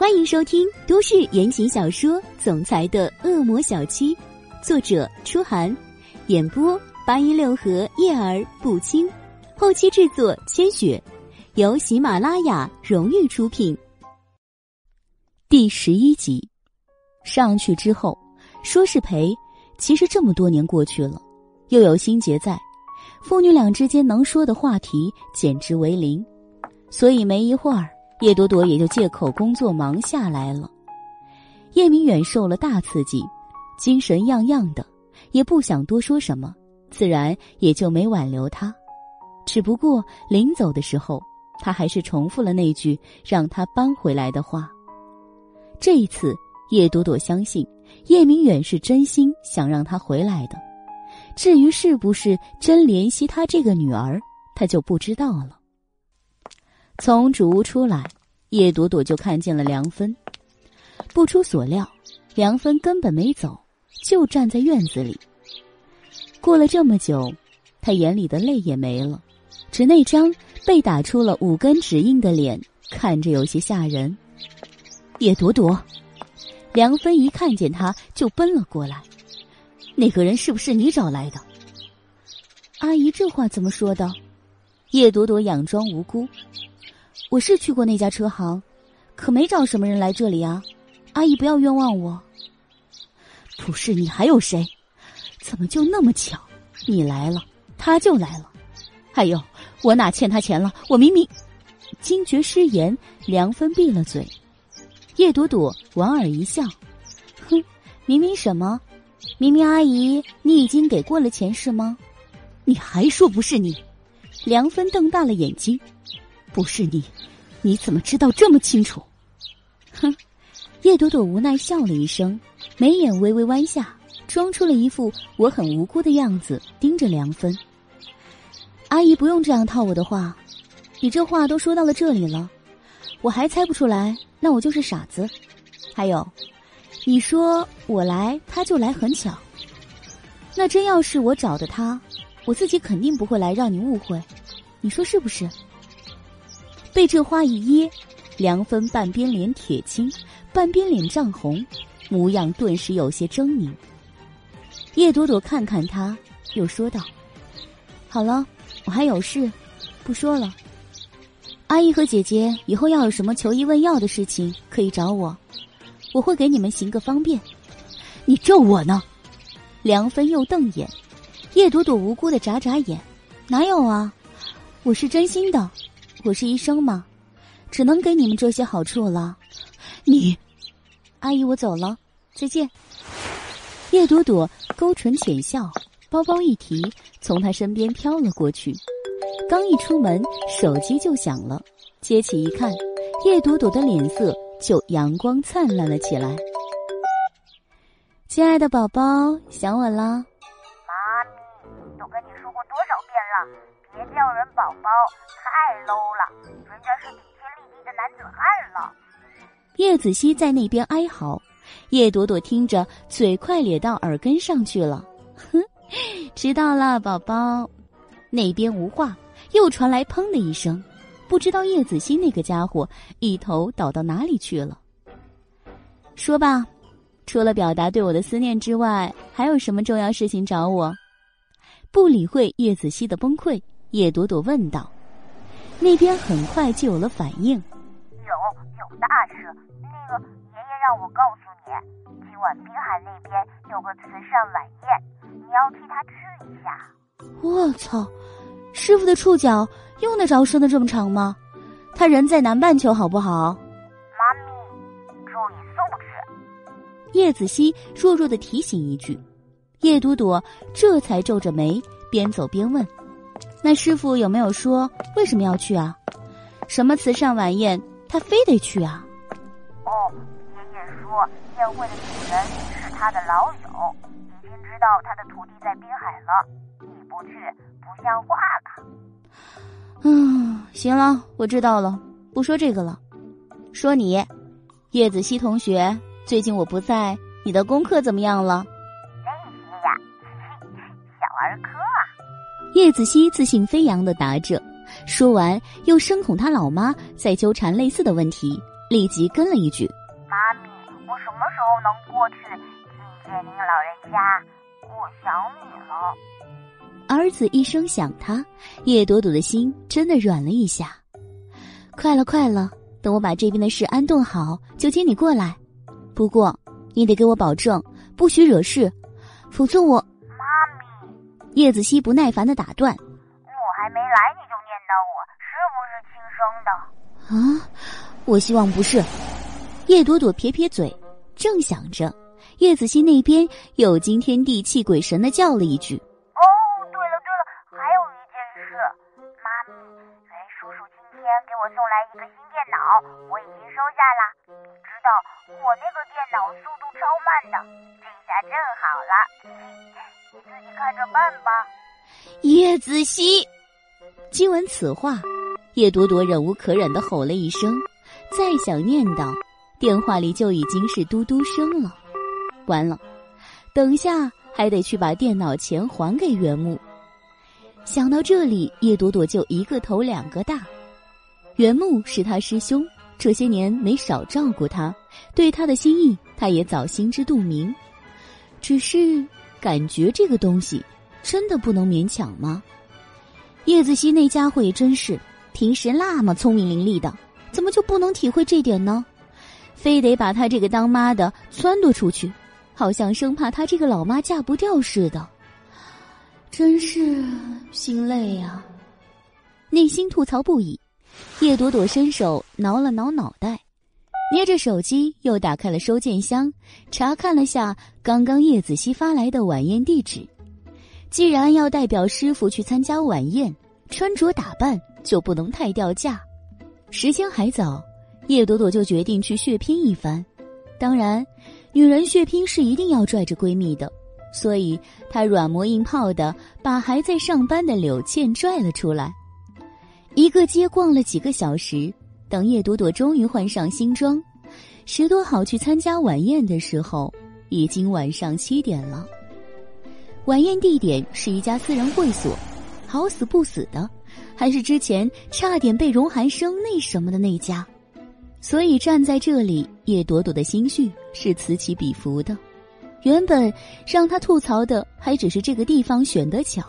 欢迎收听都市言情小说《总裁的恶魔小七》，作者：初寒，演播：八一六和叶儿不轻，后期制作：千雪，由喜马拉雅荣誉出品。第十一集，上去之后说是陪，其实这么多年过去了，又有心结在，父女俩之间能说的话题简直为零，所以没一会儿。叶朵朵也就借口工作忙下来了。叶明远受了大刺激，精神样样的，也不想多说什么，自然也就没挽留他。只不过临走的时候，他还是重复了那句让他搬回来的话。这一次，叶朵朵相信叶明远是真心想让他回来的。至于是不是真怜惜他这个女儿，他就不知道了。从主屋出来，叶朵朵就看见了梁芬。不出所料，梁芬根本没走，就站在院子里。过了这么久，他眼里的泪也没了，只那张被打出了五根指印的脸，看着有些吓人。叶朵朵，梁芬一看见他就奔了过来。那个人是不是你找来的？阿姨，这话怎么说的？叶朵朵佯装无辜。我是去过那家车行，可没找什么人来这里啊！阿姨不要冤枉我。不是你还有谁？怎么就那么巧？你来了，他就来了。还有，我哪欠他钱了？我明明……惊觉失言，梁芬闭了嘴。叶朵朵莞尔一笑，哼，明明什么？明明阿姨，你已经给过了钱是吗？你还说不是你？梁芬瞪大了眼睛。不是你，你怎么知道这么清楚？哼！叶朵朵无奈笑了一声，眉眼微微弯下，装出了一副我很无辜的样子，盯着梁芬。阿姨不用这样套我的话，你这话都说到了这里了，我还猜不出来，那我就是傻子。还有，你说我来他就来很巧，那真要是我找的他，我自己肯定不会来让你误会，你说是不是？被这话一噎，梁芬半边脸铁青，半边脸涨红，模样顿时有些狰狞。叶朵朵看看他，又说道：“好了，我还有事，不说了。阿姨和姐姐以后要有什么求医问药的事情，可以找我，我会给你们行个方便。你咒我呢？”梁芬又瞪眼，叶朵朵无辜的眨眨眼：“哪有啊？我是真心的。”我是医生嘛，只能给你们这些好处了。你，阿姨，我走了，再见。叶朵朵勾唇浅笑，包包一提，从他身边飘了过去。刚一出门，手机就响了，接起一看，叶朵朵的脸色就阳光灿烂了起来。亲爱的宝宝，想我啦？叫人宝宝，太 low 了，人家是顶天立地的男子汉了。叶子熙在那边哀嚎，叶朵朵听着，嘴快咧到耳根上去了。哼，知道了，宝宝。那边无话，又传来砰的一声，不知道叶子熙那个家伙一头倒到哪里去了。说吧，除了表达对我的思念之外，还有什么重要事情找我？不理会叶子熙的崩溃。叶朵朵问道：“那边很快就有了反应。有有大事，那个爷爷让我告诉你，今晚滨海那边有个慈善晚宴，你要替他去一下。”我操！师傅的触角用得着伸的这么长吗？他人在南半球，好不好？妈咪，注意素质。叶子熙弱弱的提醒一句，叶朵朵这才皱着眉，边走边问。那师傅有没有说为什么要去啊？什么慈善晚宴，他非得去啊？哦，爷爷说宴会的主人是他的老友，已经知道他的徒弟在滨海了。你不去不像话吧？嗯，行了，我知道了，不说这个了。说你，叶子熙同学，最近我不在，你的功课怎么样了？叶子熙自信飞扬的答着，说完又声恐他老妈在纠缠类似的问题，立即跟了一句：“妈咪，我什么时候能过去见见您老人家？我想你了。”儿子一声想他，叶朵朵的心真的软了一下。快了，快了，等我把这边的事安顿好，就接你过来。不过，你得给我保证，不许惹事，否则我……叶子熙不耐烦的打断：“我还没来，你就念叨我，是不是亲生的？”啊，我希望不是。叶朵朵撇撇嘴，正想着，叶子熙那边又惊天地泣鬼神的叫了一句：“哦，对了对了，还有一件事，妈咪，袁叔叔今天给我送来一个新电脑，我已经收下了。”知道我那个电脑速度超慢的，这下正好了，你自己看着办吧。叶子熙，听闻此话，叶朵朵忍无可忍的吼了一声，再想念叨，电话里就已经是嘟嘟声了。完了，等下还得去把电脑钱还给袁木。想到这里，叶朵朵就一个头两个大。袁木是他师兄。这些年没少照顾他，对他的心意他也早心知肚明。只是感觉这个东西真的不能勉强吗？叶子熙那家伙也真是，平时那么聪明伶俐的，怎么就不能体会这点呢？非得把他这个当妈的撺掇出去，好像生怕他这个老妈嫁不掉似的。真是心累呀，内心吐槽不已。叶朵朵伸手挠了挠脑袋，捏着手机又打开了收件箱，查看了下刚刚叶子熙发来的晚宴地址。既然要代表师傅去参加晚宴，穿着打扮就不能太掉价。时间还早，叶朵朵就决定去血拼一番。当然，女人血拼是一定要拽着闺蜜的，所以她软磨硬泡的把还在上班的柳倩拽了出来。一个街逛了几个小时，等叶朵朵终于换上新装，拾掇好去参加晚宴的时候，已经晚上七点了。晚宴地点是一家私人会所，好死不死的，还是之前差点被荣寒生那什么的那家，所以站在这里，叶朵朵的心绪是此起彼伏的。原本让他吐槽的还只是这个地方选得巧，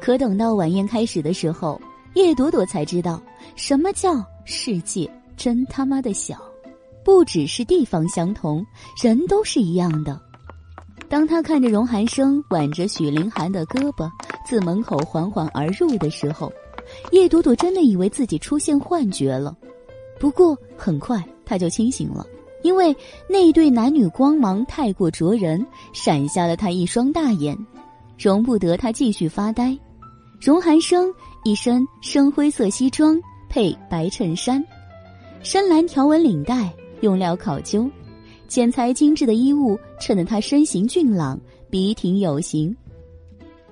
可等到晚宴开始的时候。叶朵朵才知道，什么叫世界真他妈的小，不只是地方相同，人都是一样的。当他看着荣寒生挽着许凌寒的胳膊自门口缓缓而入的时候，叶朵朵真的以为自己出现幻觉了。不过很快他就清醒了，因为那对男女光芒太过灼人，闪瞎了他一双大眼，容不得他继续发呆。荣寒生。一身深灰色西装配白衬衫，深蓝条纹领带，用料考究，剪裁精致的衣物衬得他身形俊朗，笔挺有型，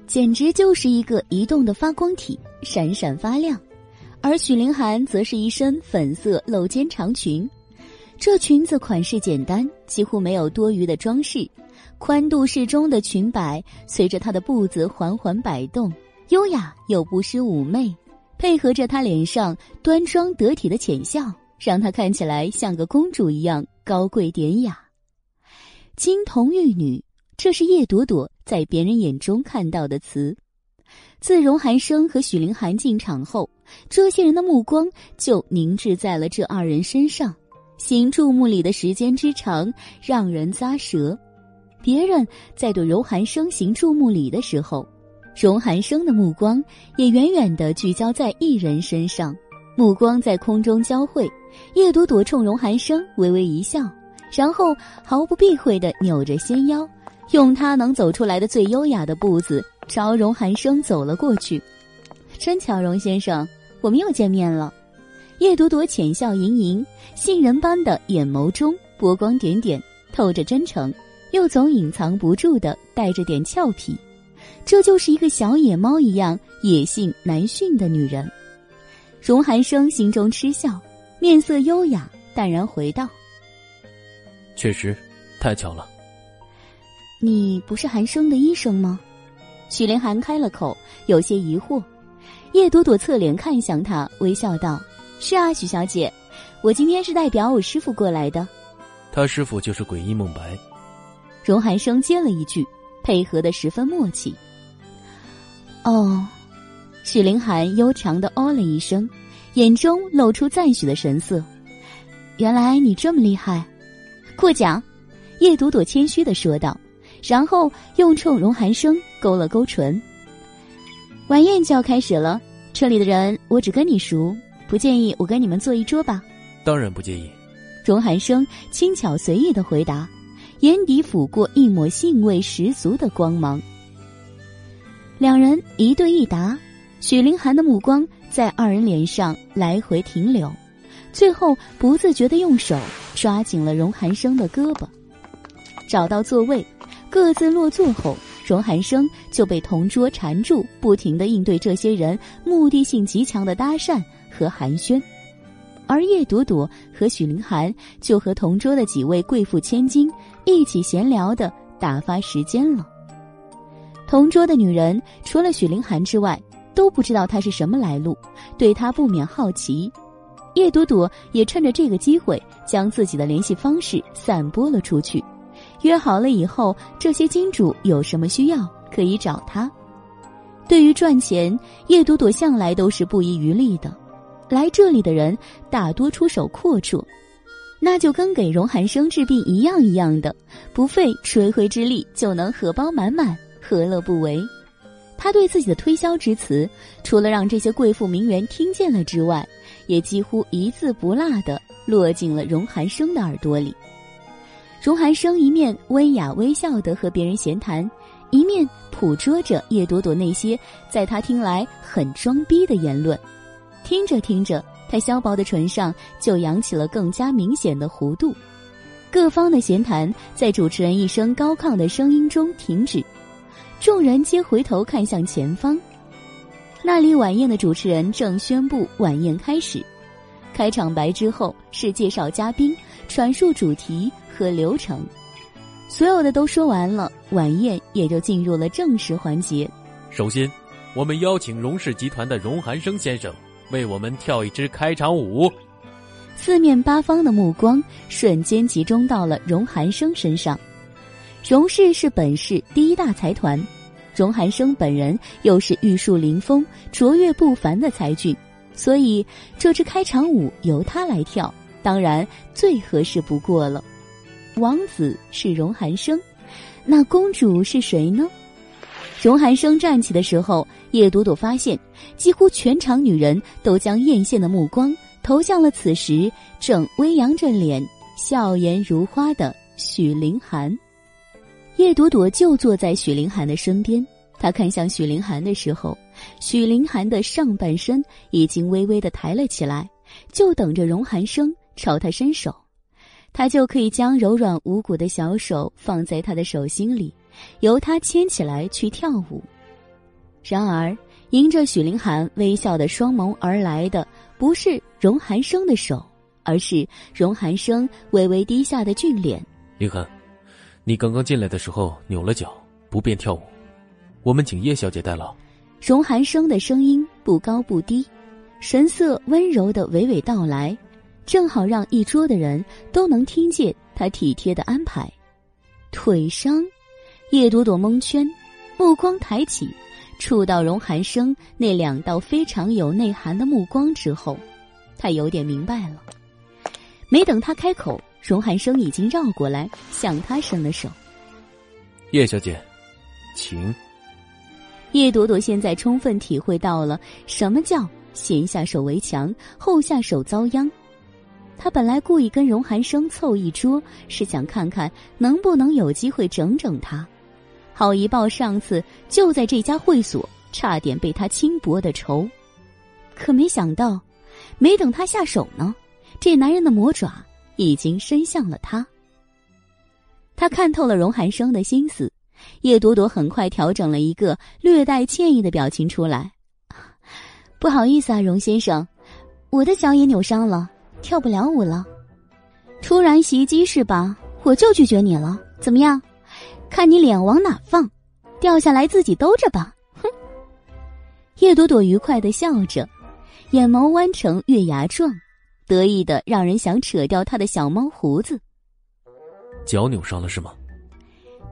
简直就是一个移动的发光体，闪闪发亮。而许凌寒则是一身粉色露肩长裙，这裙子款式简单，几乎没有多余的装饰，宽度适中的裙摆随着她的步子缓缓摆动。优雅又不失妩媚，配合着她脸上端庄得体的浅笑，让她看起来像个公主一样高贵典雅。金童玉女，这是叶朵朵在别人眼中看到的词。自荣寒生和许凌寒进场后，这些人的目光就凝滞在了这二人身上，行注目礼的时间之长，让人咂舌。别人在对荣寒生行注目礼的时候。荣寒生的目光也远远的聚焦在一人身上，目光在空中交汇。叶朵朵冲荣寒生微微一笑，然后毫不避讳的扭着纤腰，用她能走出来的最优雅的步子朝荣寒生走了过去。真巧，荣先生，我们又见面了。叶朵朵浅笑盈盈，杏仁般的眼眸中波光点点，透着真诚，又总隐藏不住的带着点俏皮。这就是一个小野猫一样野性难驯的女人。荣寒生心中嗤笑，面色优雅，淡然回道：“确实，太巧了。你不是寒生的医生吗？”许凌寒开了口，有些疑惑。叶朵朵侧脸看向他，微笑道：“是啊，许小姐，我今天是代表我师傅过来的。他师傅就是诡异孟白。荣寒生接了一句，配合的十分默契。哦，许凌寒悠长的哦了一声，眼中露出赞许的神色。原来你这么厉害，过奖。叶朵朵谦虚的说道，然后又冲荣寒生勾了勾唇。晚宴就要开始了，这里的人我只跟你熟，不介意我跟你们坐一桌吧？当然不介意。荣寒生轻巧随意的回答，眼底抚过一抹兴味十足的光芒。两人一对一答，许凌寒的目光在二人脸上来回停留，最后不自觉的用手抓紧了荣寒生的胳膊。找到座位，各自落座后，荣寒生就被同桌缠住，不停的应对这些人目的性极强的搭讪和寒暄。而叶朵朵和许凌寒就和同桌的几位贵妇千金一起闲聊的打发时间了。同桌的女人除了许凌寒之外，都不知道他是什么来路，对他不免好奇。叶朵朵也趁着这个机会，将自己的联系方式散播了出去，约好了以后这些金主有什么需要可以找他。对于赚钱，叶朵朵向来都是不遗余力的。来这里的人大多出手阔绰，那就跟给荣寒生治病一样一样的，不费吹灰之力就能荷包满满。何乐不为？他对自己的推销之词，除了让这些贵妇名媛听见了之外，也几乎一字不落的落进了荣寒生的耳朵里。荣寒生一面温雅微笑的和别人闲谈，一面捕捉着叶朵朵那些在他听来很装逼的言论。听着听着，他削薄的唇上就扬起了更加明显的弧度。各方的闲谈在主持人一声高亢的声音中停止。众人皆回头看向前方，那里晚宴的主持人正宣布晚宴开始。开场白之后是介绍嘉宾、阐述主题和流程，所有的都说完了，晚宴也就进入了正式环节。首先，我们邀请荣氏集团的荣寒生先生为我们跳一支开场舞。四面八方的目光瞬间集中到了荣寒生身上。荣氏是本市第一大财团，荣寒生本人又是玉树临风、卓越不凡的才俊，所以这支开场舞由他来跳，当然最合适不过了。王子是荣寒生，那公主是谁呢？荣寒生站起的时候，叶朵朵发现，几乎全场女人都将艳羡的目光投向了此时正微扬着脸、笑颜如花的许凌寒。叶朵朵就坐在许凌寒的身边，她看向许凌寒的时候，许凌寒的上半身已经微微的抬了起来，就等着荣寒生朝他伸手，他就可以将柔软无骨的小手放在他的手心里，由他牵起来去跳舞。然而，迎着许凌寒微笑的双眸而来的，不是荣寒生的手，而是荣寒生微微低下的俊脸。凌寒。你刚刚进来的时候扭了脚，不便跳舞，我们请叶小姐代劳。荣寒生的声音不高不低，神色温柔的娓娓道来，正好让一桌的人都能听见他体贴的安排。腿伤，叶朵朵蒙圈，目光抬起，触到荣寒生那两道非常有内涵的目光之后，他有点明白了。没等他开口。荣寒生已经绕过来，向他伸了手。叶小姐，请。叶朵朵现在充分体会到了什么叫先下手为强，后下手遭殃。她本来故意跟荣寒生凑一桌，是想看看能不能有机会整整他，好一报上次就在这家会所差点被他轻薄的仇。可没想到，没等他下手呢，这男人的魔爪。已经伸向了他。他看透了荣寒生的心思，叶朵朵很快调整了一个略带歉意的表情出来。不好意思啊，荣先生，我的脚也扭伤了，跳不了舞了。突然袭击是吧？我就拒绝你了。怎么样？看你脸往哪放？掉下来自己兜着吧。哼。叶朵朵愉快的笑着，眼眸弯成月牙状。得意的让人想扯掉他的小猫胡子。脚扭伤了是吗？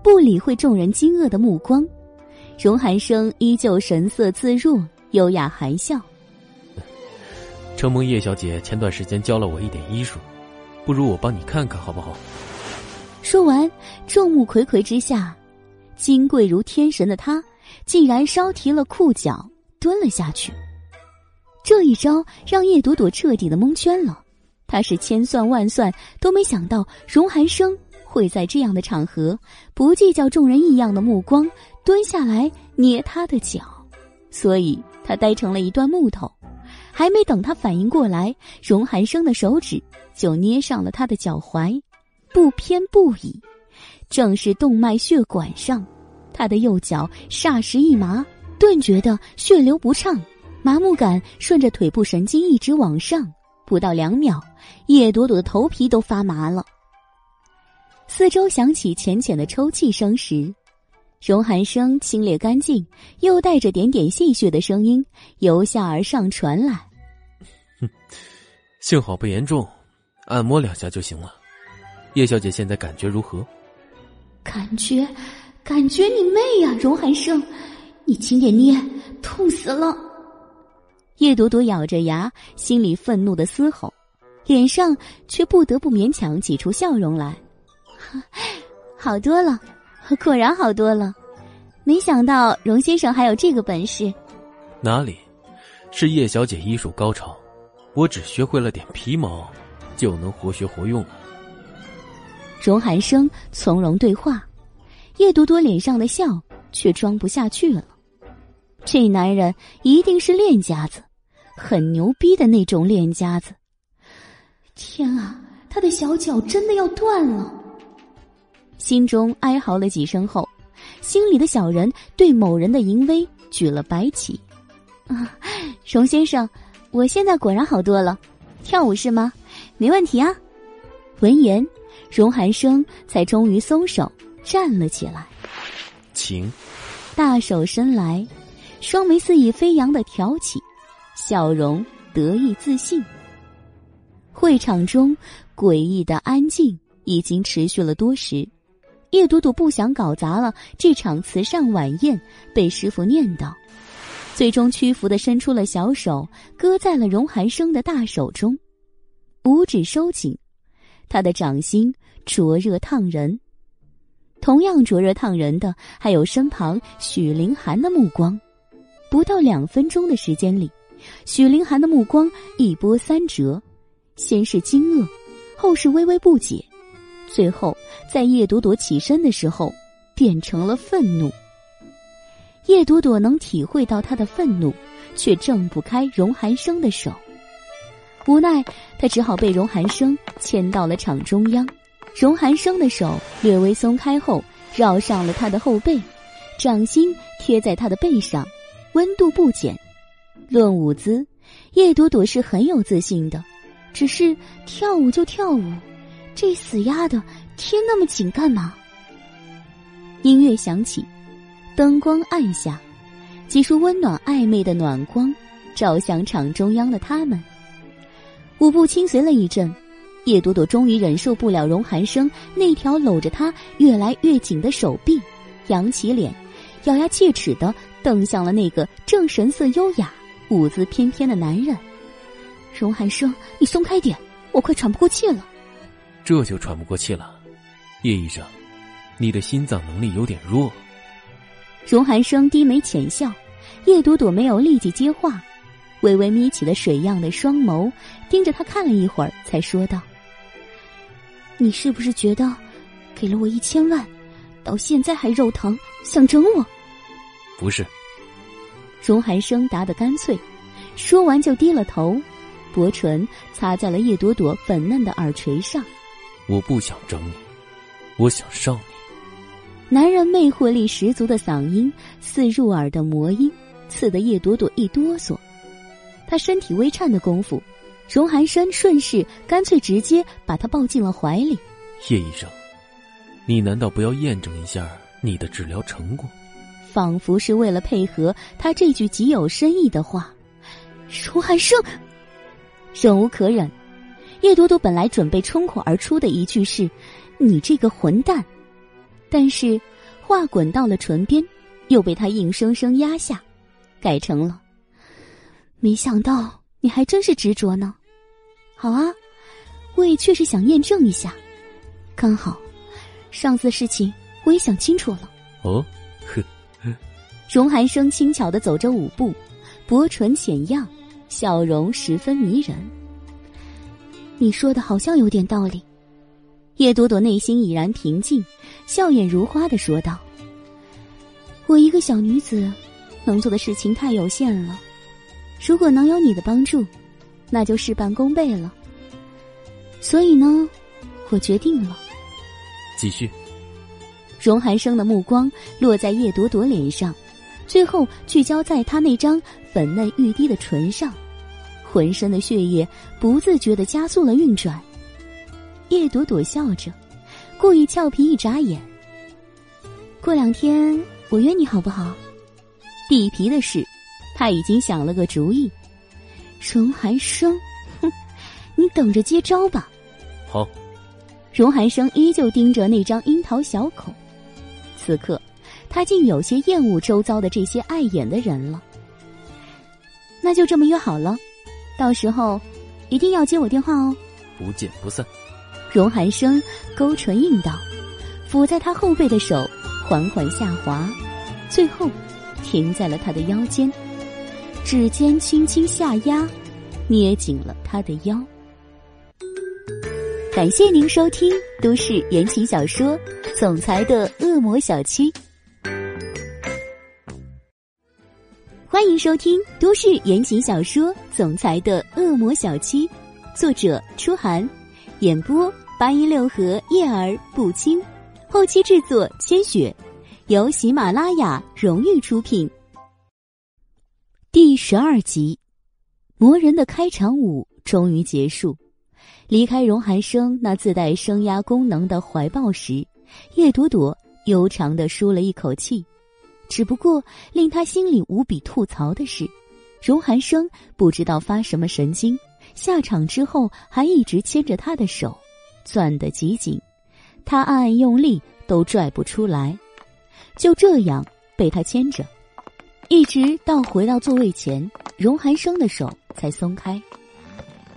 不理会众人惊愕的目光，荣寒生依旧神色自若，优雅含笑。承蒙叶小姐前段时间教了我一点医术，不如我帮你看看好不好？说完，众目睽睽之下，金贵如天神的他，竟然稍提了裤脚，蹲了下去。这一招让叶朵朵彻底的蒙圈了，她是千算万算都没想到荣寒生会在这样的场合不计较众人异样的目光，蹲下来捏他的脚，所以他呆成了一段木头。还没等他反应过来，荣寒生的手指就捏上了他的脚踝，不偏不倚，正是动脉血管上。他的右脚霎时一麻，顿觉得血流不畅。麻木感顺着腿部神经一直往上，不到两秒，叶朵朵的头皮都发麻了。四周响起浅浅的抽泣声时，荣寒生清冽干净又带着点点戏谑的声音由下而上传来：“哼，幸好不严重，按摩两下就行了。叶小姐现在感觉如何？”“感觉，感觉你妹呀！荣寒生，你轻点捏，痛死了。”叶朵朵咬着牙，心里愤怒的嘶吼，脸上却不得不勉强挤出笑容来。好多了，果然好多了。没想到荣先生还有这个本事。哪里，是叶小姐医术高超，我只学会了点皮毛，就能活学活用了。荣寒生从容对话，叶朵朵脸上的笑却装不下去了。这男人一定是练家子，很牛逼的那种练家子。天啊，他的小脚真的要断了！心中哀嚎了几声后，心里的小人对某人的淫威举了白旗。啊，荣先生，我现在果然好多了，跳舞是吗？没问题啊。闻言，荣寒生才终于松手站了起来。请，大手伸来。双眉肆意飞扬的挑起，笑容得意自信。会场中诡异的安静已经持续了多时。叶朵朵不想搞砸了这场慈善晚宴，被师傅念叨，最终屈服的伸出了小手，搁在了荣寒生的大手中，五指收紧，他的掌心灼热烫人。同样灼热烫人的，还有身旁许凌寒的目光。不到两分钟的时间里，许凌寒的目光一波三折，先是惊愕，后是微微不解，最后在叶朵朵起身的时候，变成了愤怒。叶朵朵能体会到他的愤怒，却挣不开荣寒生的手，无奈他只好被荣寒生牵到了场中央。荣寒生的手略微松开后，绕上了他的后背，掌心贴在他的背上。温度不减，论舞姿，叶朵朵是很有自信的。只是跳舞就跳舞，这死丫的贴那么紧干嘛？音乐响起，灯光暗下，几束温暖暧昧的暖光照向场中央的他们。舞步轻随了一阵，叶朵朵终于忍受不了荣寒生那条搂着她越来越紧的手臂，扬起脸，咬牙切齿的。瞪向了那个正神色优雅、舞姿翩翩的男人，荣寒生，你松开点，我快喘不过气了。这就喘不过气了，叶医生，你的心脏能力有点弱。荣寒生低眉浅笑，叶朵朵没有立即接话，微微眯起了水样的双眸，盯着他看了一会儿，才说道：“你是不是觉得，给了我一千万，到现在还肉疼，想整我？”不是，荣寒生答得干脆，说完就低了头，薄唇擦在了叶朵朵粉嫩的耳垂上。我不想整你，我想上你。男人魅惑力十足的嗓音似入耳的魔音，刺得叶朵朵一哆嗦。他身体微颤的功夫，荣寒生顺势干脆直接把他抱进了怀里。叶医生，你难道不要验证一下你的治疗成果？仿佛是为了配合他这句极有深意的话，楚寒生忍无可忍，叶朵朵本来准备冲口而出的一句是：“你这个混蛋。”但是话滚到了唇边，又被他硬生生压下，改成了：“没想到你还真是执着呢。”好啊，我也确实想验证一下。刚好，上次的事情我也想清楚了。哦，呵，荣寒生轻巧的走着舞步，薄唇浅漾，笑容十分迷人。你说的好像有点道理。叶朵朵内心已然平静，笑眼如花的说道：“我一个小女子，能做的事情太有限了。如果能有你的帮助，那就事半功倍了。所以呢，我决定了。”继续。荣寒生的目光落在叶朵朵脸上，最后聚焦在他那张粉嫩欲滴的唇上。浑身的血液不自觉的加速了运转。叶朵朵笑着，故意俏皮一眨眼。过两天我约你好不好？地皮的事，他已经想了个主意。荣寒生，哼，你等着接招吧。好。荣寒生依旧盯着那张樱桃小口，此刻他竟有些厌恶周遭的这些碍眼的人了。那就这么约好了。到时候，一定要接我电话哦！不见不散。荣寒生勾唇应道，抚在他后背的手缓缓下滑，最后停在了他的腰间，指尖轻轻下压，捏紧了他的腰。感谢您收听都市言情小说《总裁的恶魔小七》。欢迎收听都市言情小说《总裁的恶魔小七》，作者：初寒，演播：八一六和叶儿不轻，后期制作：千雪，由喜马拉雅荣誉出品。第十二集，魔人的开场舞终于结束。离开荣寒生那自带升压功能的怀抱时，叶朵朵悠长的舒了一口气。只不过令他心里无比吐槽的是，荣寒生不知道发什么神经，下场之后还一直牵着他的手，攥得极紧，他暗暗用力都拽不出来，就这样被他牵着，一直到回到座位前，荣寒生的手才松开。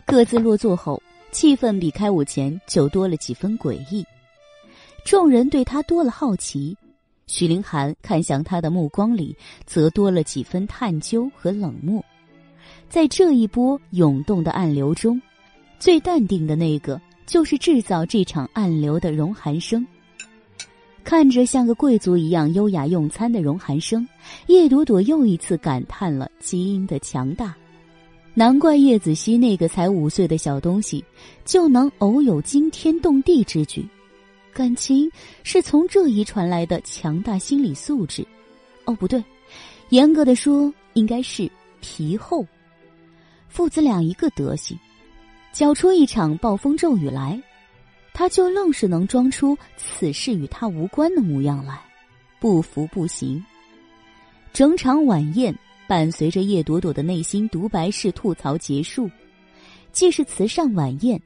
各自落座后，气氛比开舞前就多了几分诡异，众人对他多了好奇。许凌寒看向他的目光里，则多了几分探究和冷漠。在这一波涌动的暗流中，最淡定的那个，就是制造这场暗流的荣寒生。看着像个贵族一样优雅用餐的荣寒生，叶朵朵又一次感叹了基因的强大。难怪叶子熙那个才五岁的小东西，就能偶有惊天动地之举。感情是从这遗传来的强大心理素质，哦，不对，严格的说应该是皮厚。父子俩一个德行，搅出一场暴风骤雨来，他就愣是能装出此事与他无关的模样来，不服不行。整场晚宴伴随着叶朵朵的内心独白式吐槽结束，既是慈善晚宴，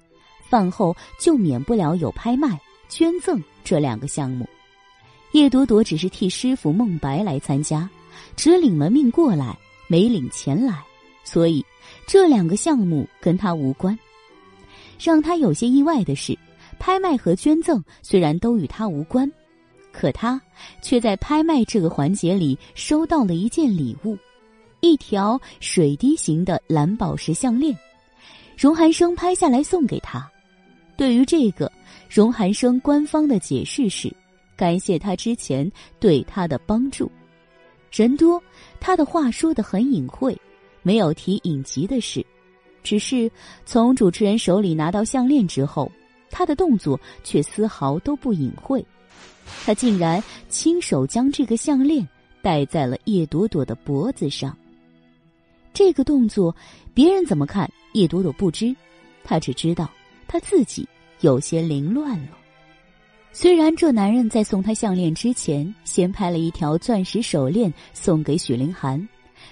饭后就免不了有拍卖。捐赠这两个项目，叶朵朵只是替师傅孟白来参加，只领了命过来，没领钱来，所以这两个项目跟他无关。让他有些意外的是，拍卖和捐赠虽然都与他无关，可他却在拍卖这个环节里收到了一件礼物，一条水滴形的蓝宝石项链。荣寒生拍下来送给他。对于这个。荣寒生官方的解释是，感谢他之前对他的帮助。人多，他的话说的很隐晦，没有提隐疾的事。只是从主持人手里拿到项链之后，他的动作却丝毫都不隐晦。他竟然亲手将这个项链戴在了叶朵朵的脖子上。这个动作，别人怎么看叶朵朵不知，他只知道他自己。有些凌乱了。虽然这男人在送她项链之前，先拍了一条钻石手链送给许凌寒，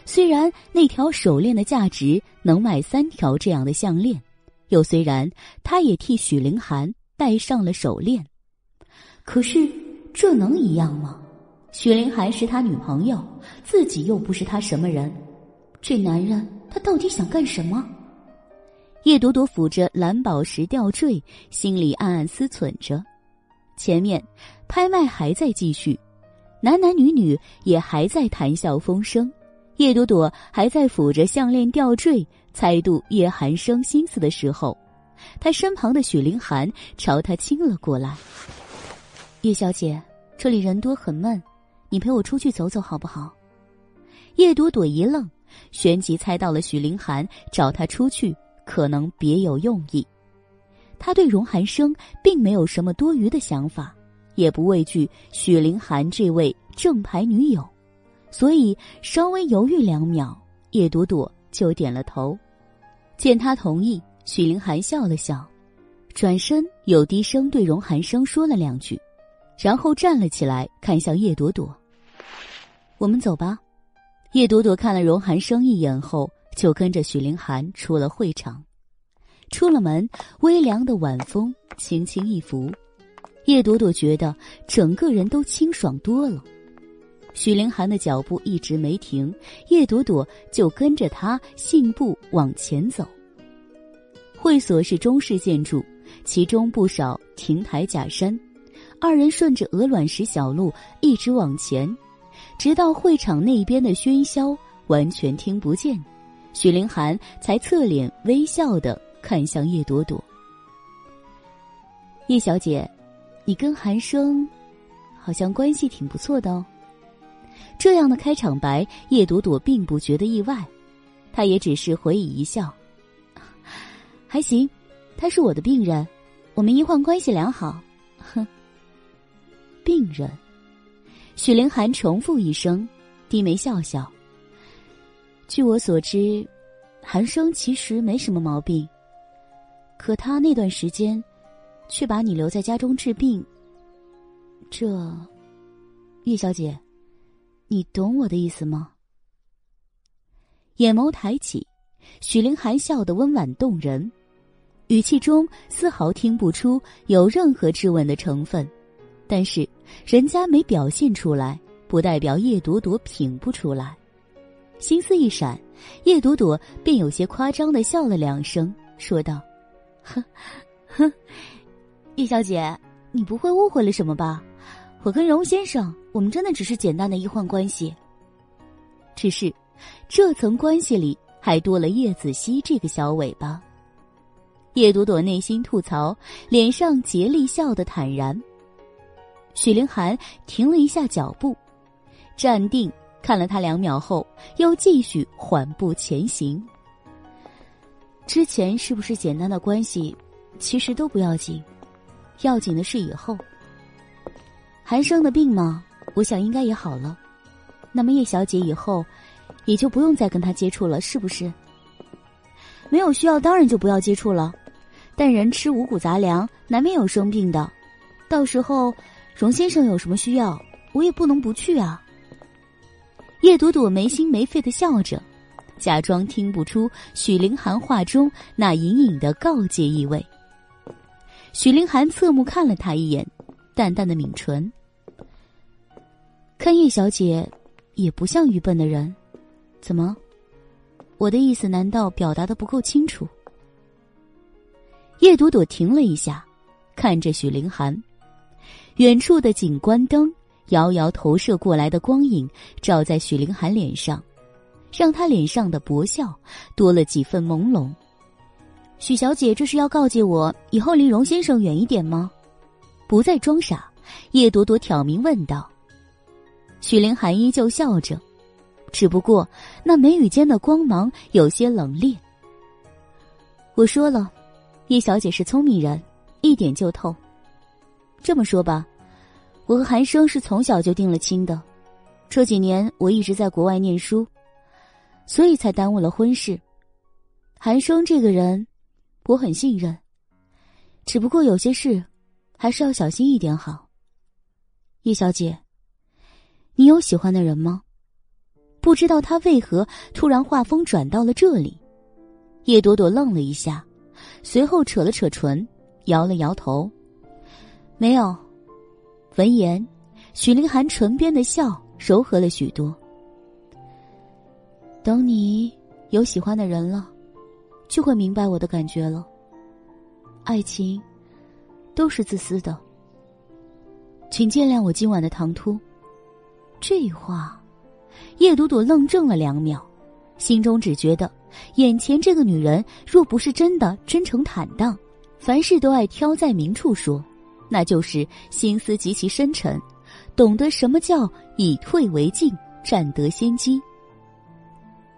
虽然那条手链的价值能买三条这样的项链，又虽然他也替许凌寒戴上了手链，可是这能一样吗？许凌寒是他女朋友，自己又不是他什么人，这男人他到底想干什么？叶朵朵抚着蓝宝石吊坠，心里暗暗思忖着。前面拍卖还在继续，男男女女也还在谈笑风生。叶朵朵还在抚着项链吊坠，猜度叶寒生心思的时候，他身旁的许凌寒朝他亲了过来。叶小姐，这里人多很闷，你陪我出去走走好不好？叶朵朵一愣，旋即猜到了许凌寒找他出去。可能别有用意，他对荣寒生并没有什么多余的想法，也不畏惧许凌寒这位正牌女友，所以稍微犹豫两秒，叶朵朵就点了头。见他同意，许凌寒笑了笑，转身又低声对荣寒生说了两句，然后站了起来，看向叶朵朵：“我们走吧。”叶朵朵看了荣寒生一眼后。就跟着许凌寒出了会场，出了门，微凉的晚风轻轻一拂，叶朵朵觉得整个人都清爽多了。许凌寒的脚步一直没停，叶朵朵就跟着他信步往前走。会所是中式建筑，其中不少亭台假山。二人顺着鹅卵石小路一直往前，直到会场那边的喧嚣完全听不见。许凌寒才侧脸微笑的看向叶朵朵。叶小姐，你跟寒生好像关系挺不错的哦。这样的开场白，叶朵朵并不觉得意外，她也只是回以一笑，还行。他是我的病人，我们医患关系良好。哼，病人。许凌寒重复一声，低眉笑笑。据我所知，寒生其实没什么毛病，可他那段时间却把你留在家中治病。这，叶小姐，你懂我的意思吗？眼眸抬起，许凌寒笑得温婉动人，语气中丝毫听不出有任何质问的成分。但是人家没表现出来，不代表叶朵朵品不出来。心思一闪，叶朵朵便有些夸张的笑了两声，说道：“哼，哼，叶小姐，你不会误会了什么吧？我跟荣先生，我们真的只是简单的医患关系。只是，这层关系里还多了叶子熙这个小尾巴。”叶朵朵内心吐槽，脸上竭力笑得坦然。许凌寒停了一下脚步，站定。看了他两秒后，又继续缓步前行。之前是不是简单的关系，其实都不要紧，要紧的是以后。寒生的病嘛，我想应该也好了。那么叶小姐以后，也就不用再跟他接触了，是不是？没有需要，当然就不要接触了。但人吃五谷杂粮，难免有生病的。到时候，荣先生有什么需要，我也不能不去啊。叶朵朵没心没肺的笑着，假装听不出许凌寒话中那隐隐的告诫意味。许凌寒侧目看了他一眼，淡淡的抿唇。看叶小姐，也不像愚笨的人，怎么？我的意思难道表达的不够清楚？叶朵朵停了一下，看着许凌寒，远处的景观灯。遥遥投射过来的光影照在许凌寒脸上，让他脸上的薄笑多了几分朦胧。许小姐，这是要告诫我以后离荣先生远一点吗？不再装傻，叶朵朵挑明问道。许凌寒依旧笑着，只不过那眉宇间的光芒有些冷冽。我说了，叶小姐是聪明人，一点就透。这么说吧。我和韩生是从小就定了亲的，这几年我一直在国外念书，所以才耽误了婚事。韩生这个人，我很信任，只不过有些事，还是要小心一点好。叶小姐，你有喜欢的人吗？不知道他为何突然话锋转到了这里。叶朵朵愣了一下，随后扯了扯唇，摇了摇头。没有。闻言，许凌寒唇边的笑柔和了许多。等你有喜欢的人了，就会明白我的感觉了。爱情，都是自私的。请见谅我今晚的唐突。这话，叶朵朵愣怔了两秒，心中只觉得，眼前这个女人若不是真的真诚坦荡，凡事都爱挑在明处说，那就是心思极其深沉，懂得什么叫以退为进，占得先机。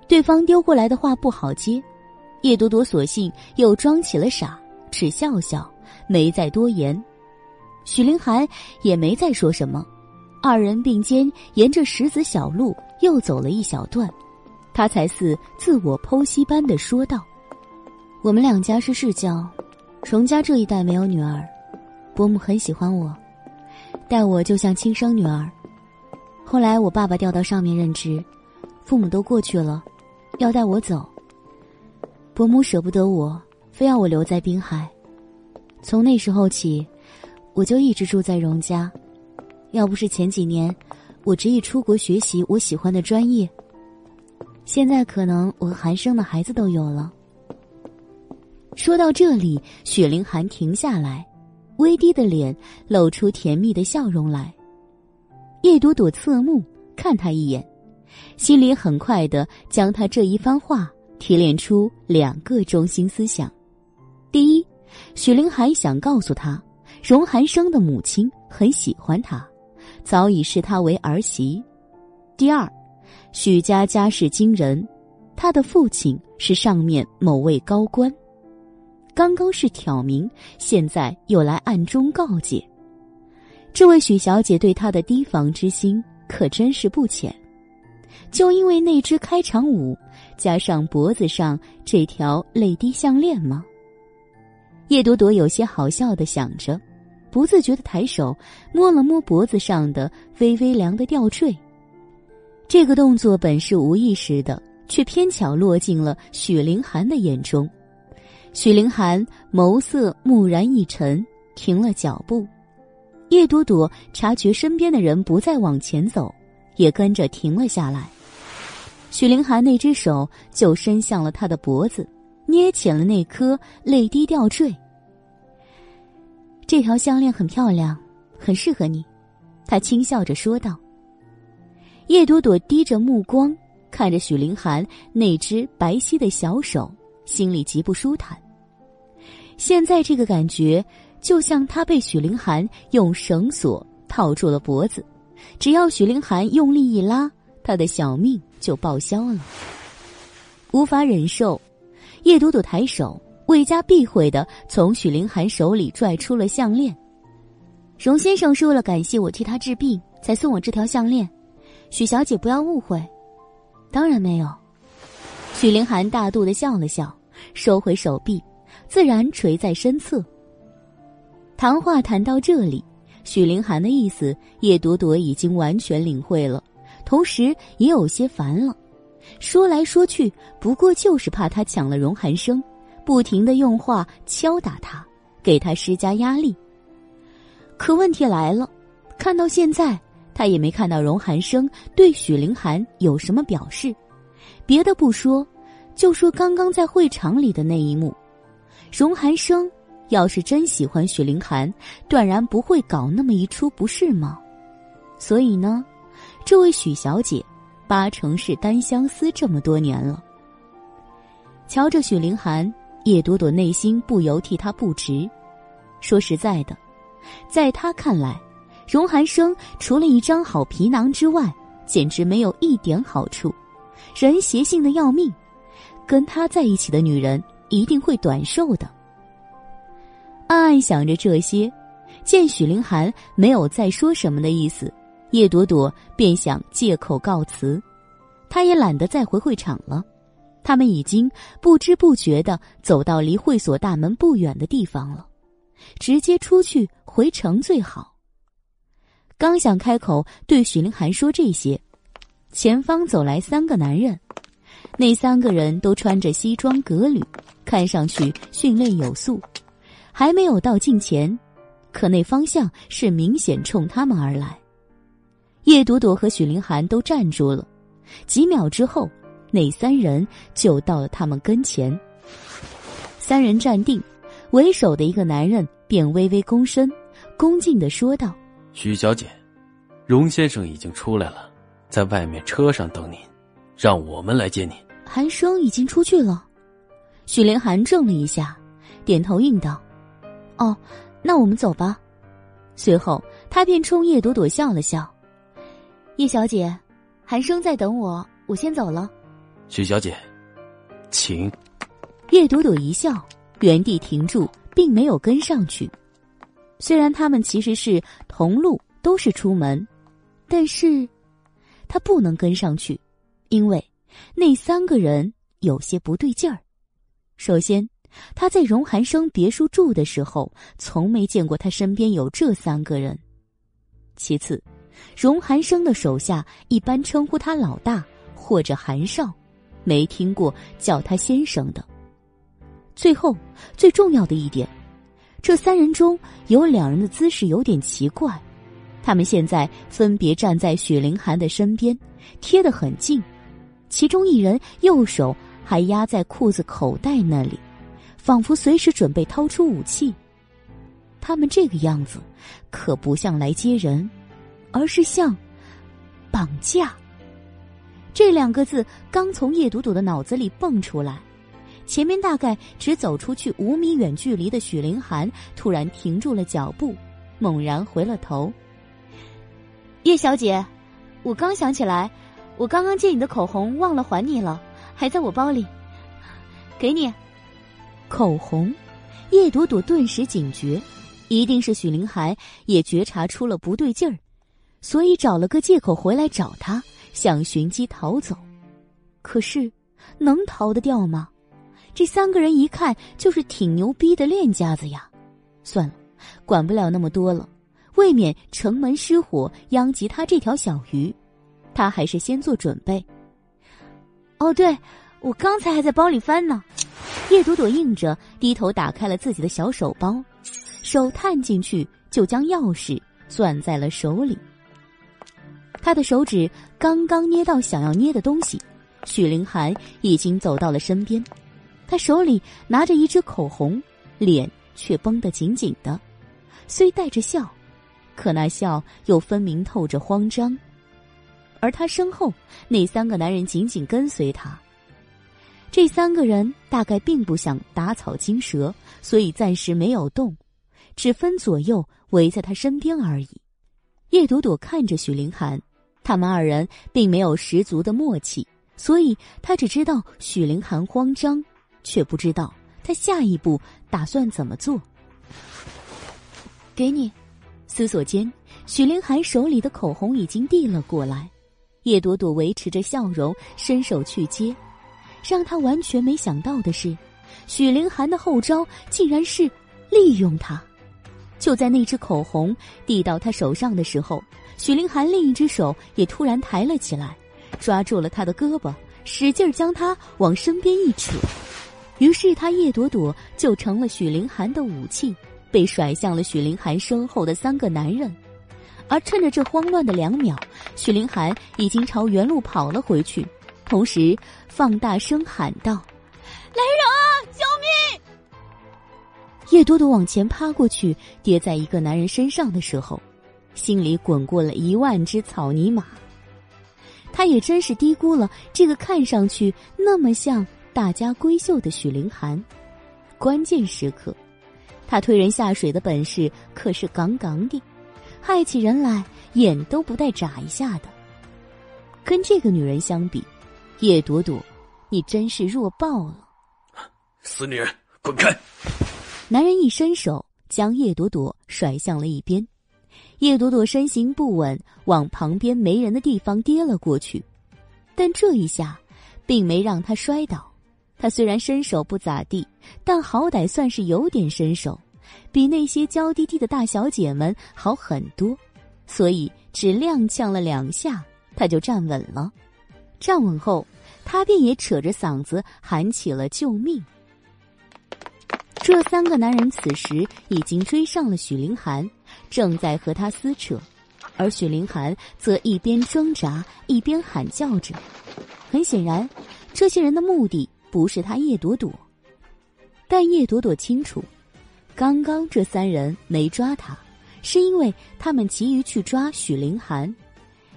对方丢过来的话不好接，叶朵朵索性又装起了傻，只笑笑，没再多言。许凌寒也没再说什么。二人并肩沿着石子小路又走了一小段，他才似自我剖析般的说道：“我们两家是世交，荣家这一代没有女儿，伯母很喜欢我，待我就像亲生女儿。后来我爸爸调到上面任职，父母都过去了，要带我走。伯母舍不得我，非要我留在滨海。从那时候起，我就一直住在荣家。”要不是前几年，我执意出国学习我喜欢的专业，现在可能我和韩生的孩子都有了。说到这里，雪凌寒停下来，微低的脸露出甜蜜的笑容来。叶朵朵侧目看他一眼，心里很快的将他这一番话提炼出两个中心思想：第一，许凌寒想告诉他，荣寒生的母亲很喜欢他。早已视他为儿媳。第二，许家家世惊人，他的父亲是上面某位高官。刚刚是挑明，现在又来暗中告诫。这位许小姐对他的提防之心可真是不浅。就因为那支开场舞，加上脖子上这条泪滴项链吗？叶朵朵有些好笑的想着。不自觉的抬手摸了摸脖子上的微微凉的吊坠，这个动作本是无意识的，却偏巧落进了许凌寒的眼中。许凌寒眸色蓦然一沉，停了脚步。叶朵朵察觉身边的人不再往前走，也跟着停了下来。许凌寒那只手就伸向了他的脖子，捏起了那颗泪滴吊坠。这条项链很漂亮，很适合你，他轻笑着说道。叶朵朵低着目光看着许凌寒那只白皙的小手，心里极不舒坦。现在这个感觉，就像他被许凌寒用绳索套住了脖子，只要许凌寒用力一拉，他的小命就报销了。无法忍受，叶朵朵抬手。未加避讳的从许凌寒手里拽出了项链。荣先生是为了感谢我替他治病，才送我这条项链。许小姐不要误会，当然没有。许凌寒大度的笑了笑，收回手臂，自然垂在身侧。谈话谈到这里，许凌寒的意思叶朵朵已经完全领会了，同时也有些烦了。说来说去，不过就是怕他抢了荣寒生。不停的用话敲打他，给他施加压力。可问题来了，看到现在，他也没看到荣寒生对许凌寒有什么表示。别的不说，就说刚刚在会场里的那一幕，荣寒生要是真喜欢许凌寒，断然不会搞那么一出，不是吗？所以呢，这位许小姐，八成是单相思这么多年了。瞧着许凌寒。叶朵朵内心不由替他不值。说实在的，在他看来，荣寒生除了一张好皮囊之外，简直没有一点好处，人邪性的要命。跟他在一起的女人一定会短寿的。暗暗想着这些，见许凌寒没有再说什么的意思，叶朵朵便想借口告辞，他也懒得再回会场了。他们已经不知不觉的走到离会所大门不远的地方了，直接出去回城最好。刚想开口对许凌寒说这些，前方走来三个男人，那三个人都穿着西装革履，看上去训练有素，还没有到近前，可那方向是明显冲他们而来。叶朵朵和许凌寒都站住了，几秒之后，那三人就到了他们跟前。三人站定，为首的一个男人便微微躬身，恭敬的说道：“许小姐，荣先生已经出来了，在外面车上等您，让我们来接你。”寒生已经出去了，许凌寒怔了一下，点头应道：“哦，那我们走吧。”随后，他便冲叶朵朵笑了笑：“叶小姐，寒生在等我，我先走了。”许小姐，请。叶朵朵一笑，原地停住，并没有跟上去。虽然他们其实是同路，都是出门，但是，他不能跟上去，因为那三个人有些不对劲儿。首先，他在荣寒生别墅住的时候，从没见过他身边有这三个人。其次，荣寒生的手下一般称呼他老大或者韩少，没听过叫他先生的。最后，最重要的一点，这三人中有两人的姿势有点奇怪，他们现在分别站在许凌寒的身边，贴得很近，其中一人右手还压在裤子口袋那里，仿佛随时准备掏出武器。他们这个样子，可不像来接人，而是像绑架。这两个字刚从叶朵朵的脑子里蹦出来。前面大概只走出去五米远距离的许凌寒突然停住了脚步，猛然回了头。叶小姐，我刚想起来，我刚刚借你的口红忘了还你了，还在我包里，给你。口红，叶朵朵顿时警觉，一定是许凌寒也觉察出了不对劲儿，所以找了个借口回来找他，想寻机逃走。可是，能逃得掉吗？这三个人一看就是挺牛逼的练家子呀，算了，管不了那么多了，未免城门失火殃及他这条小鱼，他还是先做准备。哦，对，我刚才还在包里翻呢。叶朵朵应着，低头打开了自己的小手包，手探进去就将钥匙攥在了手里。他的手指刚刚捏到想要捏的东西，许凌寒已经走到了身边。他手里拿着一支口红，脸却绷得紧紧的，虽带着笑，可那笑又分明透着慌张。而他身后那三个男人紧紧跟随他。这三个人大概并不想打草惊蛇，所以暂时没有动，只分左右围在他身边而已。叶朵朵看着许凌寒，他们二人并没有十足的默契，所以他只知道许凌寒慌张。却不知道他下一步打算怎么做。给你，思索间，许凌寒手里的口红已经递了过来。叶朵朵维持着笑容，伸手去接。让他完全没想到的是，许凌寒的后招竟然是利用他。就在那支口红递到他手上的时候，许凌寒另一只手也突然抬了起来，抓住了他的胳膊，使劲将他往身边一扯。于是他叶朵朵就成了许凌寒的武器，被甩向了许凌寒身后的三个男人。而趁着这慌乱的两秒，许凌寒已经朝原路跑了回去，同时放大声喊道：“来人啊，救命！”叶朵朵往前趴过去，跌在一个男人身上的时候，心里滚过了一万只草泥马。他也真是低估了这个看上去那么像。大家闺秀的许凌寒，关键时刻，他推人下水的本事可是杠杠的，害起人来眼都不带眨一下的。跟这个女人相比，叶朵朵，你真是弱爆了！死女人，滚开！男人一伸手，将叶朵朵甩向了一边。叶朵朵身形不稳，往旁边没人的地方跌了过去，但这一下，并没让她摔倒。她虽然身手不咋地，但好歹算是有点身手，比那些娇滴滴的大小姐们好很多，所以只踉跄了两下，他就站稳了。站稳后，他便也扯着嗓子喊起了救命。这三个男人此时已经追上了许凌寒，正在和他撕扯，而许凌寒则一边挣扎一边喊叫着。很显然，这些人的目的不是他叶朵朵，但叶朵朵清楚，刚刚这三人没抓他，是因为他们急于去抓许凌寒。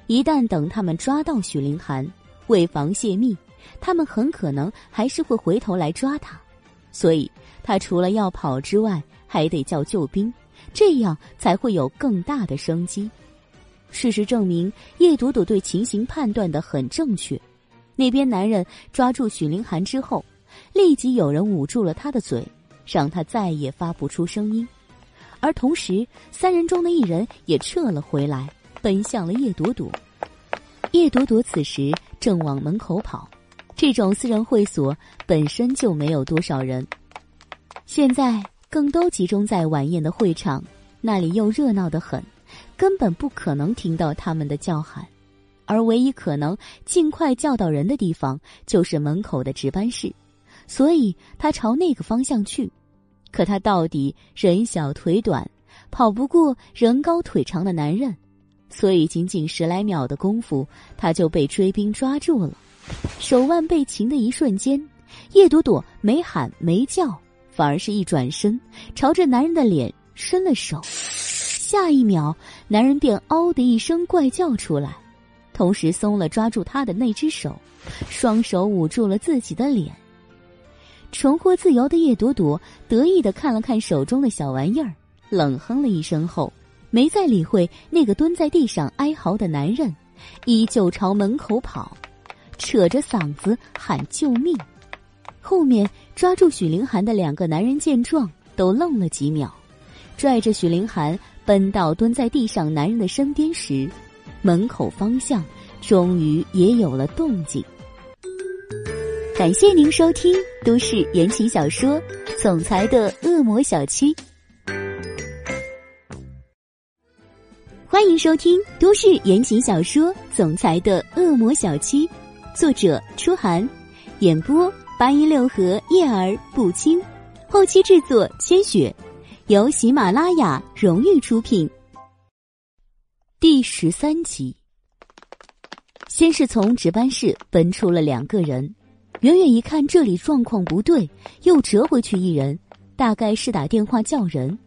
一旦等他们抓到许凌寒，为防泄密，他们很可能还是会回头来抓他，所以。他除了要跑之外，还得叫救兵，这样才会有更大的生机。事实证明，叶朵朵对情形判断的很正确。那边男人抓住许凌寒之后，立即有人捂住了他的嘴，让他再也发不出声音。而同时，三人中的一人也撤了回来，奔向了叶朵朵。叶朵朵此时正往门口跑。这种私人会所本身就没有多少人。现在更都集中在晚宴的会场，那里又热闹得很，根本不可能听到他们的叫喊，而唯一可能尽快叫到人的地方就是门口的值班室，所以他朝那个方向去。可他到底人小腿短，跑不过人高腿长的男人，所以仅仅十来秒的功夫，他就被追兵抓住了。手腕被擒的一瞬间，叶朵朵没喊没叫。反而是一转身，朝着男人的脸伸了手，下一秒，男人便“嗷”的一声怪叫出来，同时松了抓住他的那只手，双手捂住了自己的脸。重获自由的叶朵朵得意的看了看手中的小玩意儿，冷哼了一声后，没再理会那个蹲在地上哀嚎的男人，依旧朝门口跑，扯着嗓子喊救命。后面抓住许凌寒的两个男人见状，都愣了几秒，拽着许凌寒奔到蹲在地上男人的身边时，门口方向终于也有了动静。感谢您收听都市言情小说《总裁的恶魔小七》，欢迎收听都市言情小说《总裁的恶魔小七》，作者：初寒，演播。八一六和叶儿不清，后期制作千雪，由喜马拉雅荣誉出品。第十三集，先是从值班室奔出了两个人，远远一看这里状况不对，又折回去一人，大概是打电话叫人。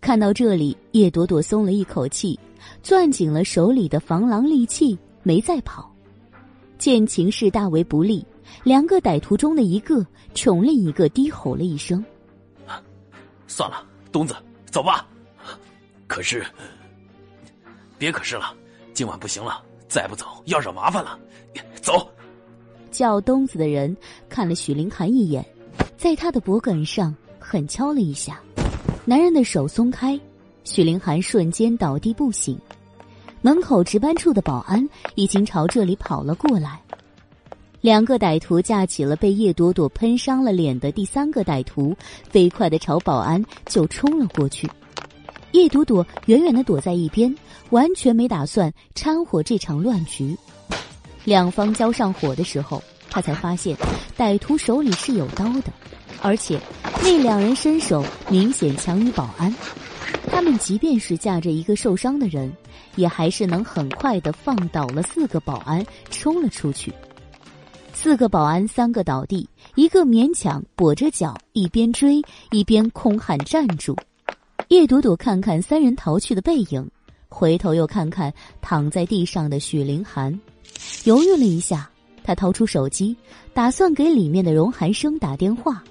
看到这里，叶朵朵松了一口气，攥紧了手里的防狼利器，没再跑。见情势大为不利。两个歹徒中的一个冲另一个低吼了一声：“算了，东子，走吧。”可是，别可是了，今晚不行了，再不走要惹麻烦了。走。叫东子的人看了许凌寒一眼，在他的脖梗上狠敲了一下，男人的手松开，许凌寒瞬间倒地不醒。门口值班处的保安已经朝这里跑了过来。两个歹徒架起了被叶朵朵喷伤了脸的第三个歹徒，飞快的朝保安就冲了过去。叶朵朵远远的躲在一边，完全没打算掺和这场乱局。两方交上火的时候，他才发现歹徒手里是有刀的，而且那两人身手明显强于保安。他们即便是架着一个受伤的人，也还是能很快的放倒了四个保安，冲了出去。四个保安，三个倒地，一个勉强跛着脚，一边追一边空喊站住。叶朵朵看看三人逃去的背影，回头又看看躺在地上的许凌寒，犹豫了一下，他掏出手机，打算给里面的荣寒生打电话，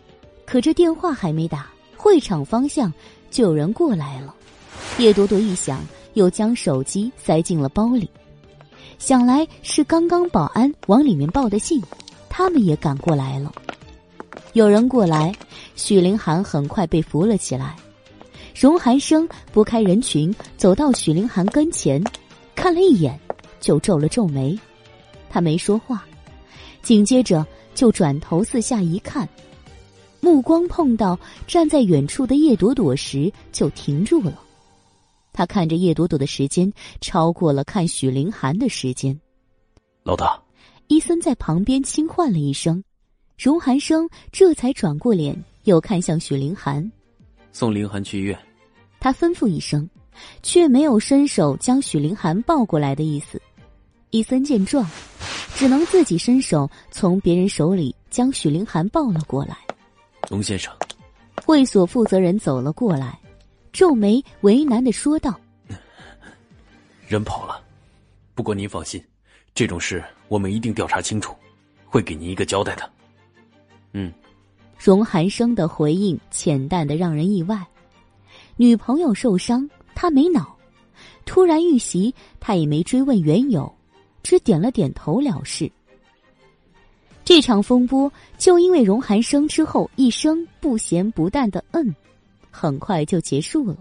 可这电话还没打，会场方向就有人过来了。叶朵朵一想，又将手机塞进了包里。想来是刚刚保安往里面报的信，他们也赶过来了。有人过来，许凌寒很快被扶了起来。荣寒生拨开人群，走到许凌寒跟前，看了一眼，就皱了皱眉。他没说话，紧接着就转头四下一看，目光碰到站在远处的叶朵朵时，就停住了。他看着叶朵朵的时间超过了看许凌寒的时间。老大，伊森在旁边轻唤了一声，荣寒生这才转过脸，又看向许凌寒，送凌寒去医院。他吩咐一声，却没有伸手将许凌寒抱过来的意思。伊森见状，只能自己伸手从别人手里将许凌寒抱了过来。龙先生，会所负责人走了过来，皱眉为难的说道：“人跑了，不过您放心，这种事我们一定调查清楚，会给您一个交代的。”嗯，荣寒生的回应浅淡的让人意外。女朋友受伤，他没恼；突然遇袭，他也没追问缘由，只点了点头了事。这场风波就因为荣寒生之后一声不咸不淡的“嗯”，很快就结束了。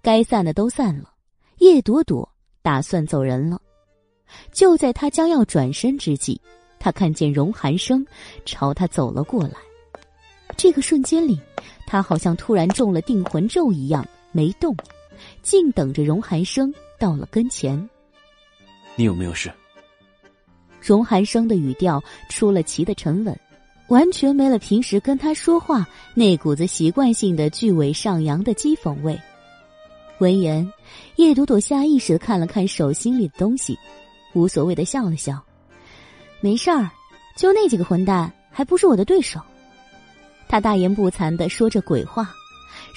该散的都散了，叶朵朵打算走人了。就在他将要转身之际，他看见荣寒生朝他走了过来。这个瞬间里，他好像突然中了定魂咒一样没动，静等着荣寒生到了跟前。你有没有事？荣寒生的语调出了奇的沉稳，完全没了平时跟他说话那股子习惯性的句尾上扬的讥讽味。闻言，叶朵朵下意识的看了看手心里的东西，无所谓的笑了笑：“没事儿，就那几个混蛋，还不是我的对手。”他大言不惭的说着鬼话，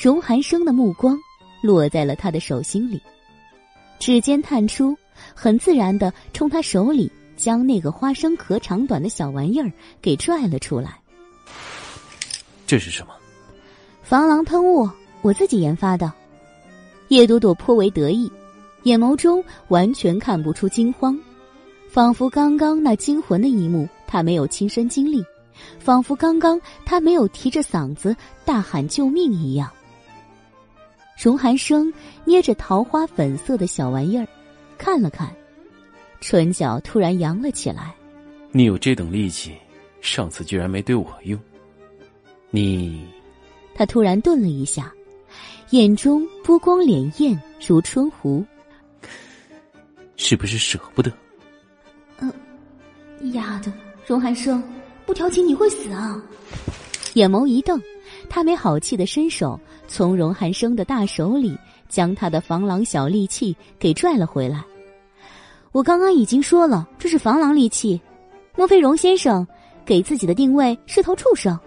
荣寒生的目光落在了他的手心里，指尖探出，很自然的冲他手里。将那个花生壳长短的小玩意儿给拽了出来。这是什么？防狼喷雾，我自己研发的。叶朵朵颇为得意，眼眸中完全看不出惊慌，仿佛刚刚那惊魂的一幕她没有亲身经历，仿佛刚刚她没有提着嗓子大喊救命一样。荣寒生捏着桃花粉色的小玩意儿，看了看。唇角突然扬了起来。你有这等力气，上次居然没对我用。你，他突然顿了一下，眼中波光潋滟如春湖。是不是舍不得？嗯，丫的，荣寒生，不调情你会死啊！眼眸一瞪，他没好气的伸手从荣寒生的大手里将他的防狼小利器给拽了回来。我刚刚已经说了，这是防狼利器。莫非荣先生给自己的定位是头畜生？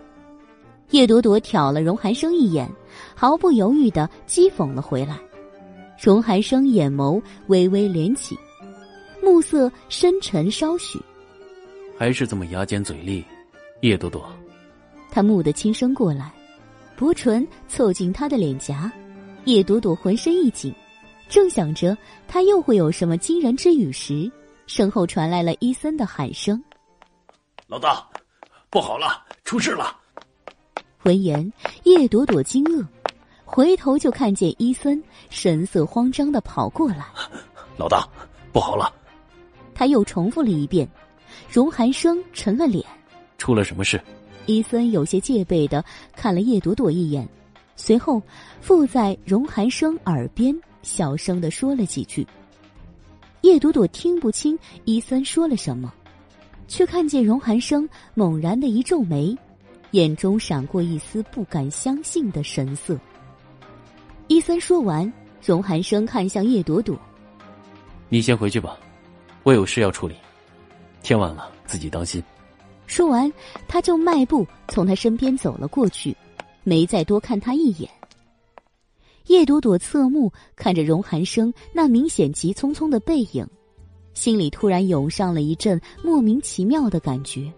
叶朵朵挑了荣寒生一眼，毫不犹豫的讥讽了回来。荣寒生眼眸微微敛起，目色深沉稍许。还是这么牙尖嘴利，叶朵朵。他蓦地轻声过来，薄唇凑近他的脸颊，叶朵朵浑身一紧。正想着他又会有什么惊人之语时，身后传来了伊森的喊声：“老大，不好了，出事了！”闻言，叶朵朵惊愕，回头就看见伊森神色慌张的跑过来：“老大，不好了！”他又重复了一遍。荣寒生沉了脸：“出了什么事？”伊森有些戒备的看了叶朵朵一眼，随后附在荣寒生耳边。小声的说了几句。叶朵朵听不清伊森说了什么，却看见荣寒生猛然的一皱眉，眼中闪过一丝不敢相信的神色。伊森说完，荣寒生看向叶朵朵：“你先回去吧，我有事要处理。天晚了，自己当心。”说完，他就迈步从他身边走了过去，没再多看他一眼。叶朵朵侧目看着荣寒生那明显急匆匆的背影，心里突然涌上了一阵莫名其妙的感觉。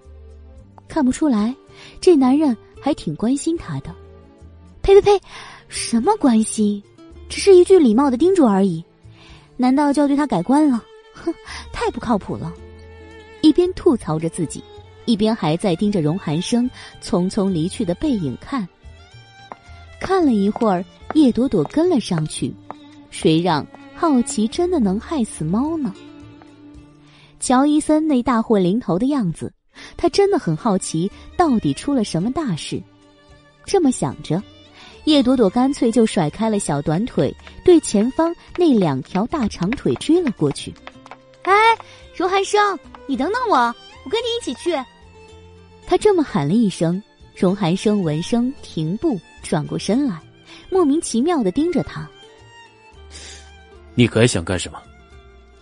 看不出来，这男人还挺关心她的。呸呸呸，什么关心？只是一句礼貌的叮嘱而已。难道就要对他改观了？哼，太不靠谱了！一边吐槽着自己，一边还在盯着荣寒生匆匆离去的背影看。看了一会儿。叶朵朵跟了上去，谁让好奇真的能害死猫呢？乔伊森那大祸临头的样子，他真的很好奇，到底出了什么大事。这么想着，叶朵朵干脆就甩开了小短腿，对前方那两条大长腿追了过去。哎，荣寒生，你等等我！我跟你一起去。他这么喊了一声，荣寒生闻声停步，转过身来，莫名其妙的盯着他。你还想干什么？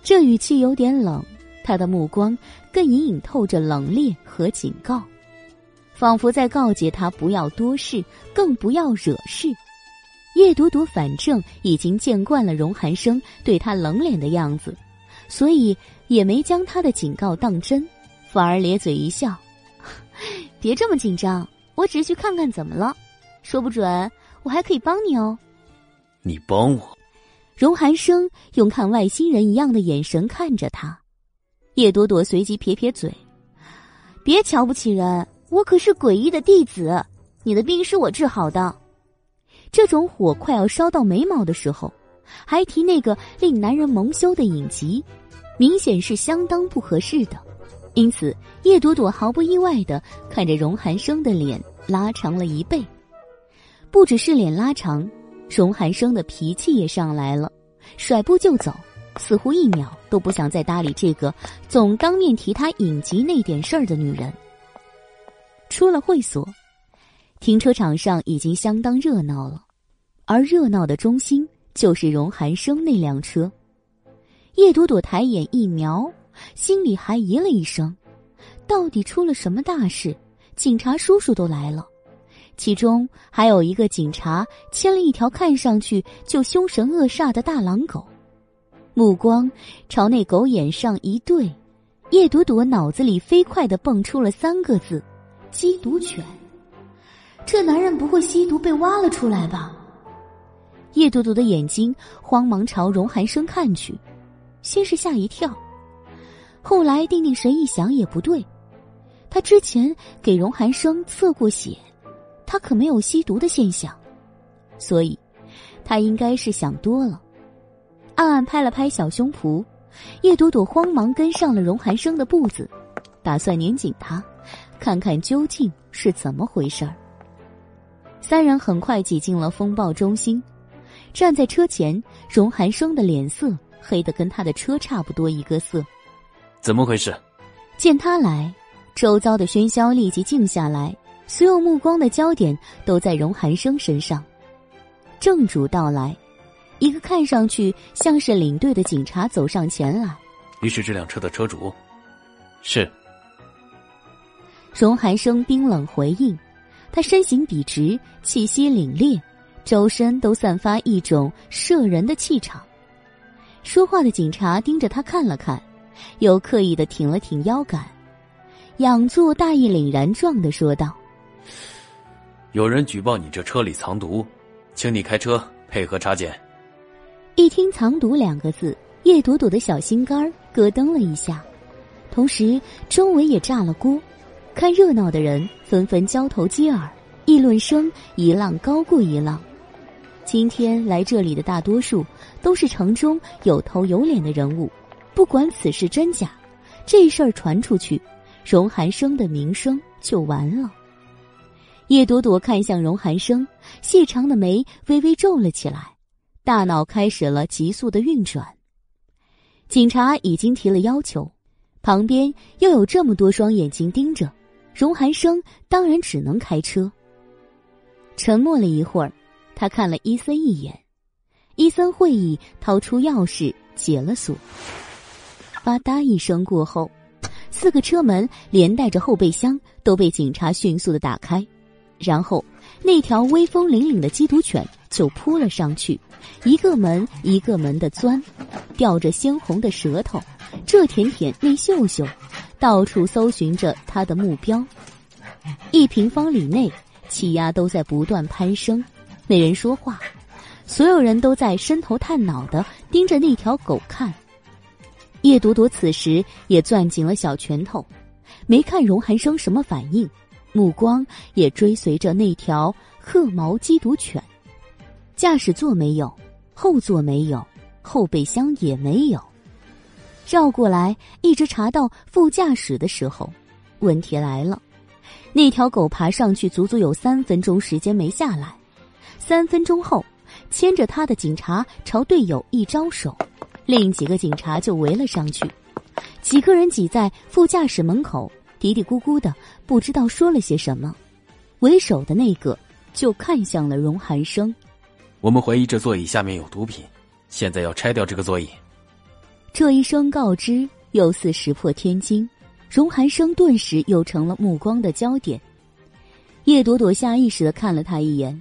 这语气有点冷，他的目光更隐隐透着冷冽和警告，仿佛在告诫他不要多事，更不要惹事。叶朵朵反正已经见惯了荣寒生对他冷脸的样子，所以也没将他的警告当真，反而咧嘴一笑：“ 别这么紧张，我只是去看看怎么了，说不准我还可以帮你哦。”你帮我？荣寒生用看外星人一样的眼神看着他，叶朵朵随即撇撇嘴：“别瞧不起人，我可是诡异的弟子，你的病是我治好的。”这种火快要烧到眉毛的时候，还提那个令男人蒙羞的隐疾，明显是相当不合适的。因此，叶朵朵毫不意外的看着荣寒生的脸拉长了一倍。不只是脸拉长，荣寒生的脾气也上来了，甩步就走，似乎一秒都不想再搭理这个总当面提他影集那点事儿的女人。出了会所。停车场上已经相当热闹了，而热闹的中心就是荣寒生那辆车。叶朵朵抬眼一瞄，心里还疑了一声：到底出了什么大事？警察叔叔都来了，其中还有一个警察牵了一条看上去就凶神恶煞的大狼狗，目光朝那狗眼上一对，叶朵朵脑子里飞快的蹦出了三个字：缉毒犬。这男人不会吸毒被挖了出来吧？叶朵朵的眼睛慌忙朝荣寒生看去，先是吓一跳，后来定定神一想也不对，他之前给荣寒生测过血，他可没有吸毒的现象，所以，他应该是想多了。暗暗拍了拍小胸脯，叶朵朵慌忙跟上了荣寒生的步子，打算撵紧他，看看究竟是怎么回事儿。三人很快挤进了风暴中心，站在车前，荣寒生的脸色黑得跟他的车差不多一个色。怎么回事？见他来，周遭的喧嚣立即静下来，所有目光的焦点都在荣寒生身上。正主到来，一个看上去像是领队的警察走上前来。你是这辆车的车主？是。荣寒生冰冷回应。他身形笔直，气息凛冽，周身都散发一种摄人的气场。说话的警察盯着他看了看，又刻意的挺了挺腰杆，仰坐大义凛然状的说道：“有人举报你这车里藏毒，请你开车配合查检。”一听“藏毒”两个字，叶朵朵的小心肝咯噔了一下，同时周围也炸了锅。看热闹的人纷纷交头接耳，议论声一浪高过一浪。今天来这里的大多数都是城中有头有脸的人物，不管此事真假，这事儿传出去，荣寒生的名声就完了。叶朵朵看向荣寒生，细长的眉微微皱了起来，大脑开始了急速的运转。警察已经提了要求，旁边又有这么多双眼睛盯着。荣寒生当然只能开车。沉默了一会儿，他看了伊森一眼，伊森会意掏出钥匙解了锁。吧嗒一声过后，四个车门连带着后备箱都被警察迅速的打开，然后那条威风凛凛的缉毒犬就扑了上去，一个门一个门的钻，吊着鲜红的舌头，这舔舔那嗅嗅。到处搜寻着他的目标，一平方里内气压都在不断攀升，没人说话，所有人都在伸头探脑的盯着那条狗看。叶朵朵此时也攥紧了小拳头，没看荣寒生什么反应，目光也追随着那条褐毛缉毒犬。驾驶座没有，后座没有，后备箱也没有。绕过来，一直查到副驾驶的时候，问题来了。那条狗爬上去，足足有三分钟时间没下来。三分钟后，牵着他的警察朝队友一招手，另几个警察就围了上去。几个人挤在副驾驶门口，嘀嘀咕咕的，不知道说了些什么。为首的那个就看向了荣寒生。我们怀疑这座椅下面有毒品，现在要拆掉这个座椅。这一声告知，又似石破天惊。荣寒生顿时又成了目光的焦点。叶朵朵下意识的看了他一眼，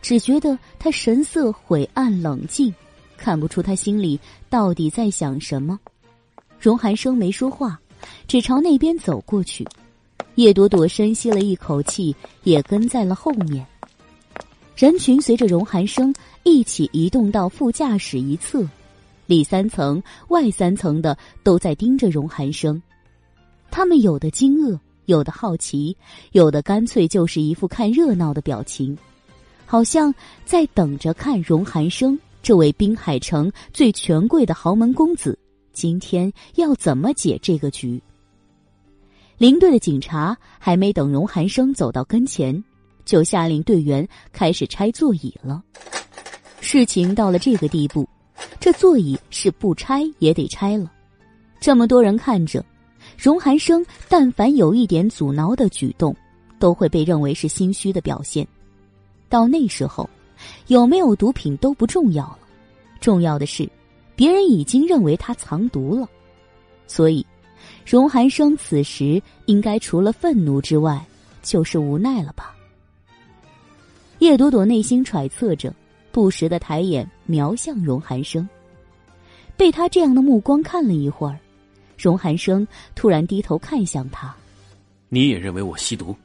只觉得他神色晦暗冷静，看不出他心里到底在想什么。荣寒生没说话，只朝那边走过去。叶朵朵深吸了一口气，也跟在了后面。人群随着荣寒生一起移动到副驾驶一侧，里三层外三层的都在盯着荣寒生。他们有的惊愕，有的好奇，有的干脆就是一副看热闹的表情，好像在等着看荣寒生这位滨海城最权贵的豪门公子今天要怎么解这个局。林队的警察还没等荣寒生走到跟前，就下令队员开始拆座椅了。事情到了这个地步，这座椅是不拆也得拆了。这么多人看着。荣寒生但凡有一点阻挠的举动，都会被认为是心虚的表现。到那时候，有没有毒品都不重要了，重要的是，别人已经认为他藏毒了。所以，荣寒生此时应该除了愤怒之外，就是无奈了吧？叶朵朵内心揣测着，不时的抬眼瞄向荣寒生，被他这样的目光看了一会儿。荣寒生突然低头看向他，你也认为我吸毒？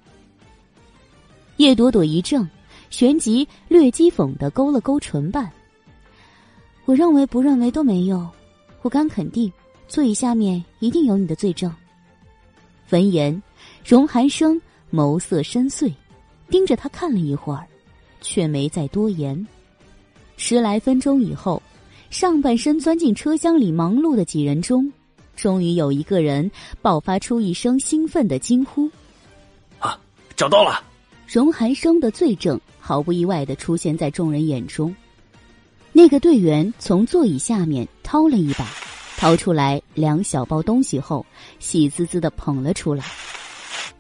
叶朵朵一怔，旋即略讥讽的勾了勾唇瓣。我认为不认为都没用，我敢肯定，座椅下面一定有你的罪证。闻言，荣寒生眸色深邃，盯着他看了一会儿，却没再多言。十来分钟以后，上半身钻进车厢里忙碌的几人中。终于有一个人爆发出一声兴奋的惊呼：“啊，找到了！”荣寒生的罪证毫不意外的出现在众人眼中。那个队员从座椅下面掏了一把，掏出来两小包东西后，喜滋滋的捧了出来。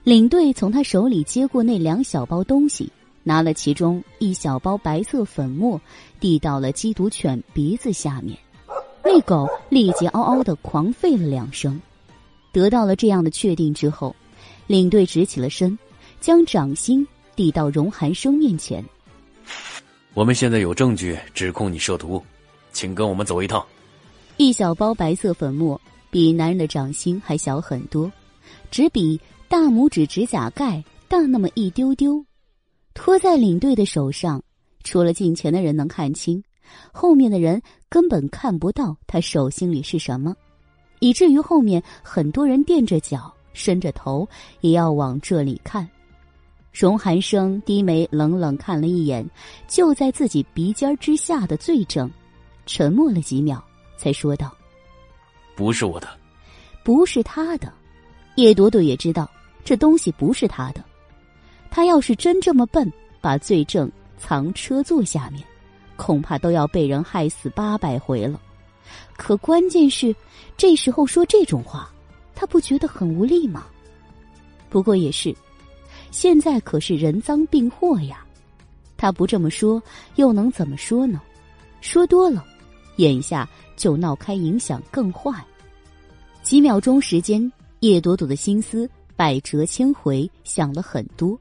领队从他手里接过那两小包东西，拿了其中一小包白色粉末，递到了缉毒犬鼻子下面。那狗立即嗷嗷的狂吠了两声，得到了这样的确定之后，领队直起了身，将掌心递到荣寒生面前。我们现在有证据指控你涉毒，请跟我们走一趟。一小包白色粉末比男人的掌心还小很多，只比大拇指指甲盖大那么一丢丢，托在领队的手上，除了近前的人能看清。后面的人根本看不到他手心里是什么，以至于后面很多人垫着脚、伸着头也要往这里看。荣寒生低眉冷冷看了一眼就在自己鼻尖之下的罪证，沉默了几秒，才说道：“不是我的，不是他的。”叶朵朵也知道这东西不是他的。他要是真这么笨，把罪证藏车座下面。恐怕都要被人害死八百回了，可关键是，这时候说这种话，他不觉得很无力吗？不过也是，现在可是人赃并获呀，他不这么说，又能怎么说呢？说多了，眼下就闹开，影响更坏。几秒钟时间，叶朵朵的心思百折千回，想了很多，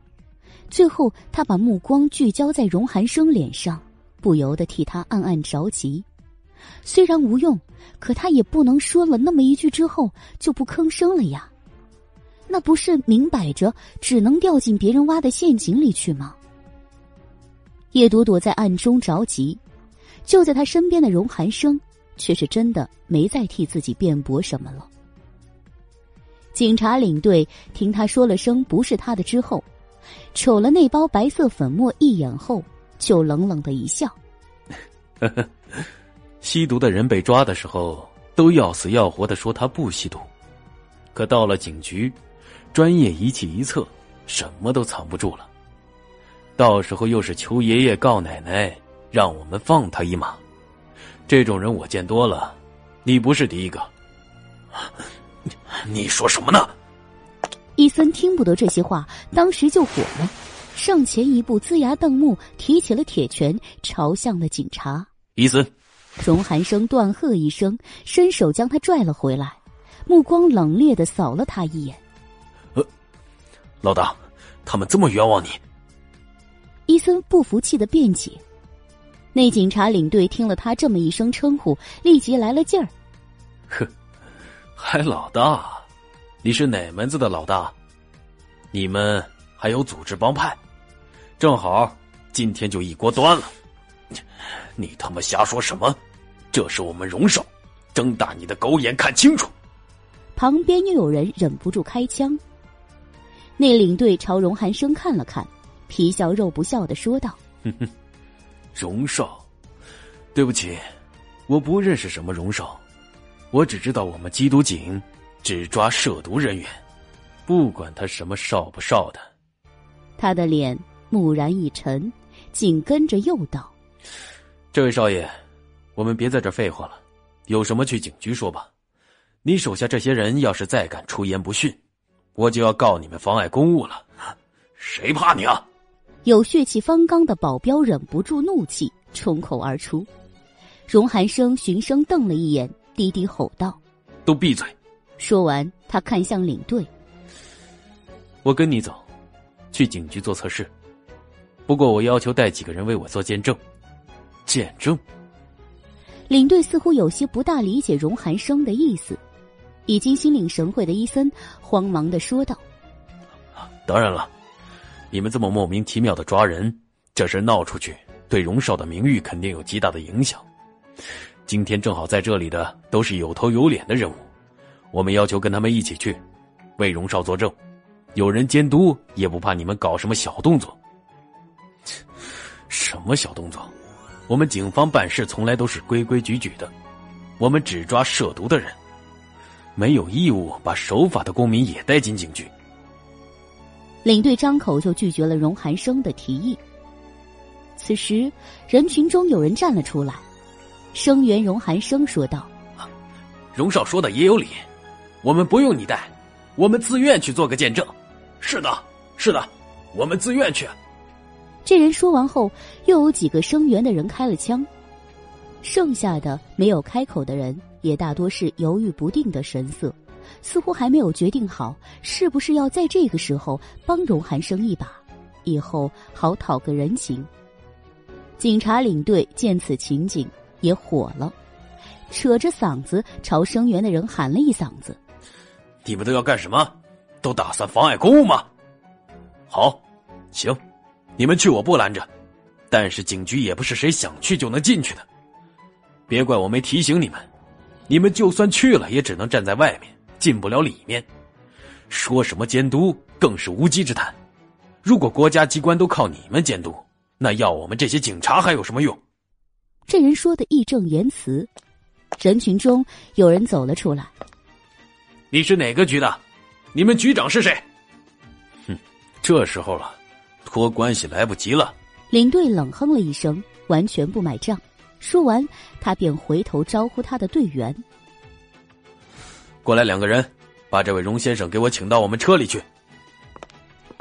最后他把目光聚焦在荣寒生脸上。不由得替他暗暗着急，虽然无用，可他也不能说了那么一句之后就不吭声了呀。那不是明摆着只能掉进别人挖的陷阱里去吗？叶朵朵在暗中着急，就在他身边的荣寒生却是真的没再替自己辩驳什么了。警察领队听他说了声不是他的之后，瞅了那包白色粉末一眼后。就冷冷的一笑，吸毒的人被抓的时候，都要死要活的说他不吸毒，可到了警局，专业仪器一测，什么都藏不住了。到时候又是求爷爷告奶奶，让我们放他一马。这种人我见多了，你不是第一个。你说什么呢？伊森听不得这些话，当时就火了，上前一步，龇牙瞪目，提起了铁拳，朝向了警察。伊森，荣寒生断喝一声，伸手将他拽了回来，目光冷冽的扫了他一眼。呃，老大，他们这么冤枉你？伊森不服气的辩解。那警察领队听了他这么一声称呼，立即来了劲儿。哼，还老大？你是哪门子的老大？你们还有组织帮派？正好，今天就一锅端了。你他妈瞎说什么？这是我们荣少，睁大你的狗眼看清楚！旁边又有人忍不住开枪。那领队朝荣寒生看了看，皮笑肉不笑的说道：“哼哼。”荣少，对不起，我不认识什么荣少，我只知道我们缉毒警只抓涉毒人员，不管他什么少不少的。他的脸蓦然一沉，紧跟着又道：“这位少爷，我们别在这废话了，有什么去警局说吧。你手下这些人要是再敢出言不逊，我就要告你们妨碍公务了。谁怕你啊？”有血气方刚的保镖忍不住怒气冲口而出，荣寒生循声瞪了一眼，低低吼道：“都闭嘴！”说完，他看向领队：“我跟你走，去警局做测试。不过我要求带几个人为我做见证。见证。”领队似乎有些不大理解荣寒生的意思，已经心领神会的伊森慌忙的说道：“当然了。”你们这么莫名其妙的抓人，这事闹出去，对荣少的名誉肯定有极大的影响。今天正好在这里的都是有头有脸的人物，我们要求跟他们一起去，为荣少作证。有人监督，也不怕你们搞什么小动作。什么小动作？我们警方办事从来都是规规矩矩的，我们只抓涉毒的人，没有义务把守法的公民也带进警局。领队张口就拒绝了荣寒生的提议。此时，人群中有人站了出来，声援荣寒生说道：“荣少说的也有理，我们不用你带，我们自愿去做个见证。是的，是的，我们自愿去。”这人说完后，又有几个声援的人开了枪，剩下的没有开口的人也大多是犹豫不定的神色。似乎还没有决定好，是不是要在这个时候帮荣寒生一把，以后好讨个人情。警察领队见此情景也火了，扯着嗓子朝声援的人喊了一嗓子：“你们都要干什么？都打算妨碍公务吗？”好，行，你们去我不拦着，但是警局也不是谁想去就能进去的，别怪我没提醒你们，你们就算去了，也只能站在外面。进不了里面，说什么监督更是无稽之谈。如果国家机关都靠你们监督，那要我们这些警察还有什么用？这人说的义正言辞。人群中有人走了出来。你是哪个局的？你们局长是谁？哼，这时候了，托关系来不及了。领队冷哼了一声，完全不买账。说完，他便回头招呼他的队员。过来两个人，把这位荣先生给我请到我们车里去。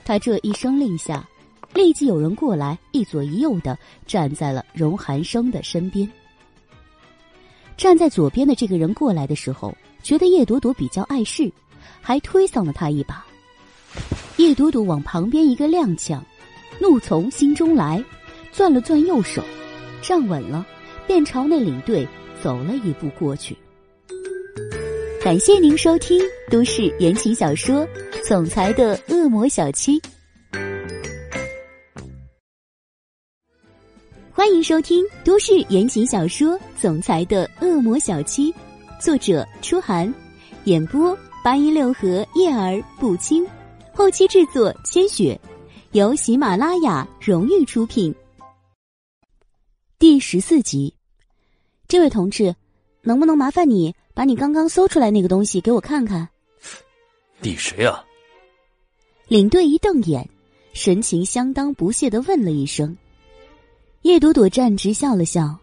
他这一声令下，立即有人过来，一左一右的站在了荣寒生的身边。站在左边的这个人过来的时候，觉得叶朵朵比较碍事，还推搡了他一把。叶朵朵往旁边一个踉跄，怒从心中来，攥了攥右手，站稳了，便朝那领队走了一步过去。感谢您收听都市言情小说《总裁的恶魔小七》，欢迎收听都市言情小说《总裁的恶魔小七》，作者：初寒，演播：八一六和叶儿不轻，后期制作：千雪，由喜马拉雅荣誉出品。第十四集，这位同志，能不能麻烦你？把你刚刚搜出来那个东西给我看看。你谁啊？领队一瞪眼，神情相当不屑的问了一声。叶朵朵站直笑了笑：“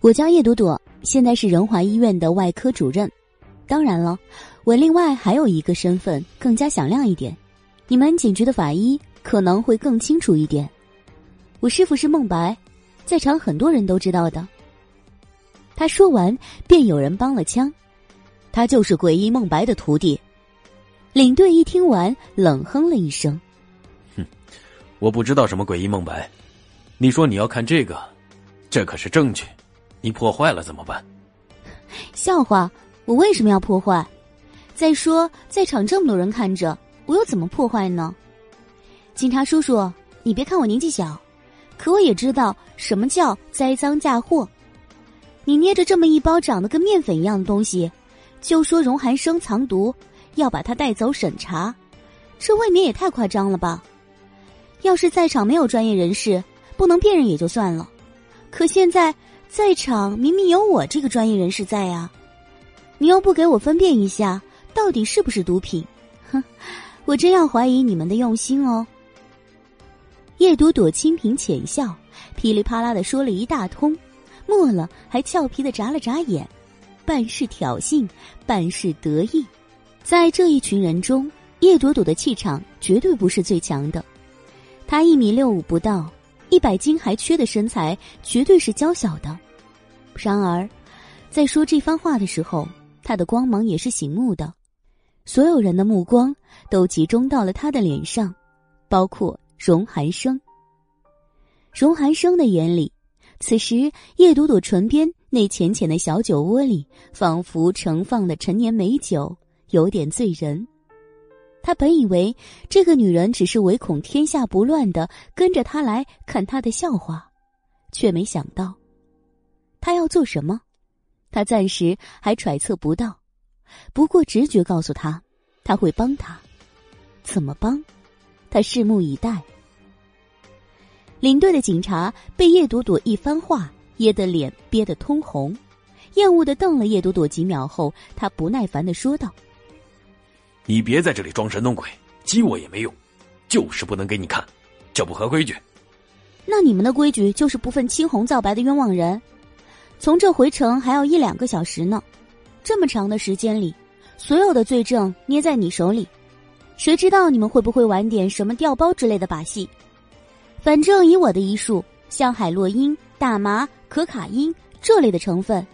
我叫叶朵朵，现在是仁华医院的外科主任。当然了，我另外还有一个身份更加响亮一点，你们警局的法医可能会更清楚一点。我师傅是孟白，在场很多人都知道的。他说完，便有人帮了腔，他就是诡异梦白的徒弟。领队一听完，冷哼了一声：“哼，我不知道什么诡异梦白。你说你要看这个，这可是证据，你破坏了怎么办？”笑话。我为什么要破坏？再说，在场这么多人看着，我又怎么破坏呢？警察叔叔，你别看我年纪小，可我也知道什么叫栽赃嫁祸。你捏着这么一包长得跟面粉一样的东西，就说荣寒生藏毒，要把他带走审查，这未免也太夸张了吧？要是在场没有专业人士，不能辨认也就算了，可现在在场明明有我这个专业人士在呀。你又不给我分辨一下，到底是不是毒品？哼，我真要怀疑你们的用心哦。叶朵朵清颦浅笑，噼里啪啦的说了一大通，末了还俏皮的眨了眨眼，半是挑衅，半是得意。在这一群人中，叶朵朵的气场绝对不是最强的。她一米六五不到，一百斤还缺的身材绝对是娇小的。然而，在说这番话的时候。他的光芒也是醒目的，所有人的目光都集中到了他的脸上，包括荣寒生。荣寒生的眼里，此时叶朵朵唇边那浅浅的小酒窝里，仿佛盛放的陈年美酒，有点醉人。他本以为这个女人只是唯恐天下不乱的跟着他来看他的笑话，却没想到，他要做什么。他暂时还揣测不到，不过直觉告诉他，他会帮他。怎么帮？他拭目以待。领队的警察被叶朵朵一番话噎得脸憋得通红，厌恶的瞪了叶朵朵几秒后，他不耐烦的说道：“你别在这里装神弄鬼，激我也没用，就是不能给你看，这不合规矩。那你们的规矩就是不分青红皂白的冤枉人。”从这回城还要一两个小时呢，这么长的时间里，所有的罪证捏在你手里，谁知道你们会不会玩点什么调包之类的把戏？反正以我的医术，像海洛因、大麻、可卡因这类的成分，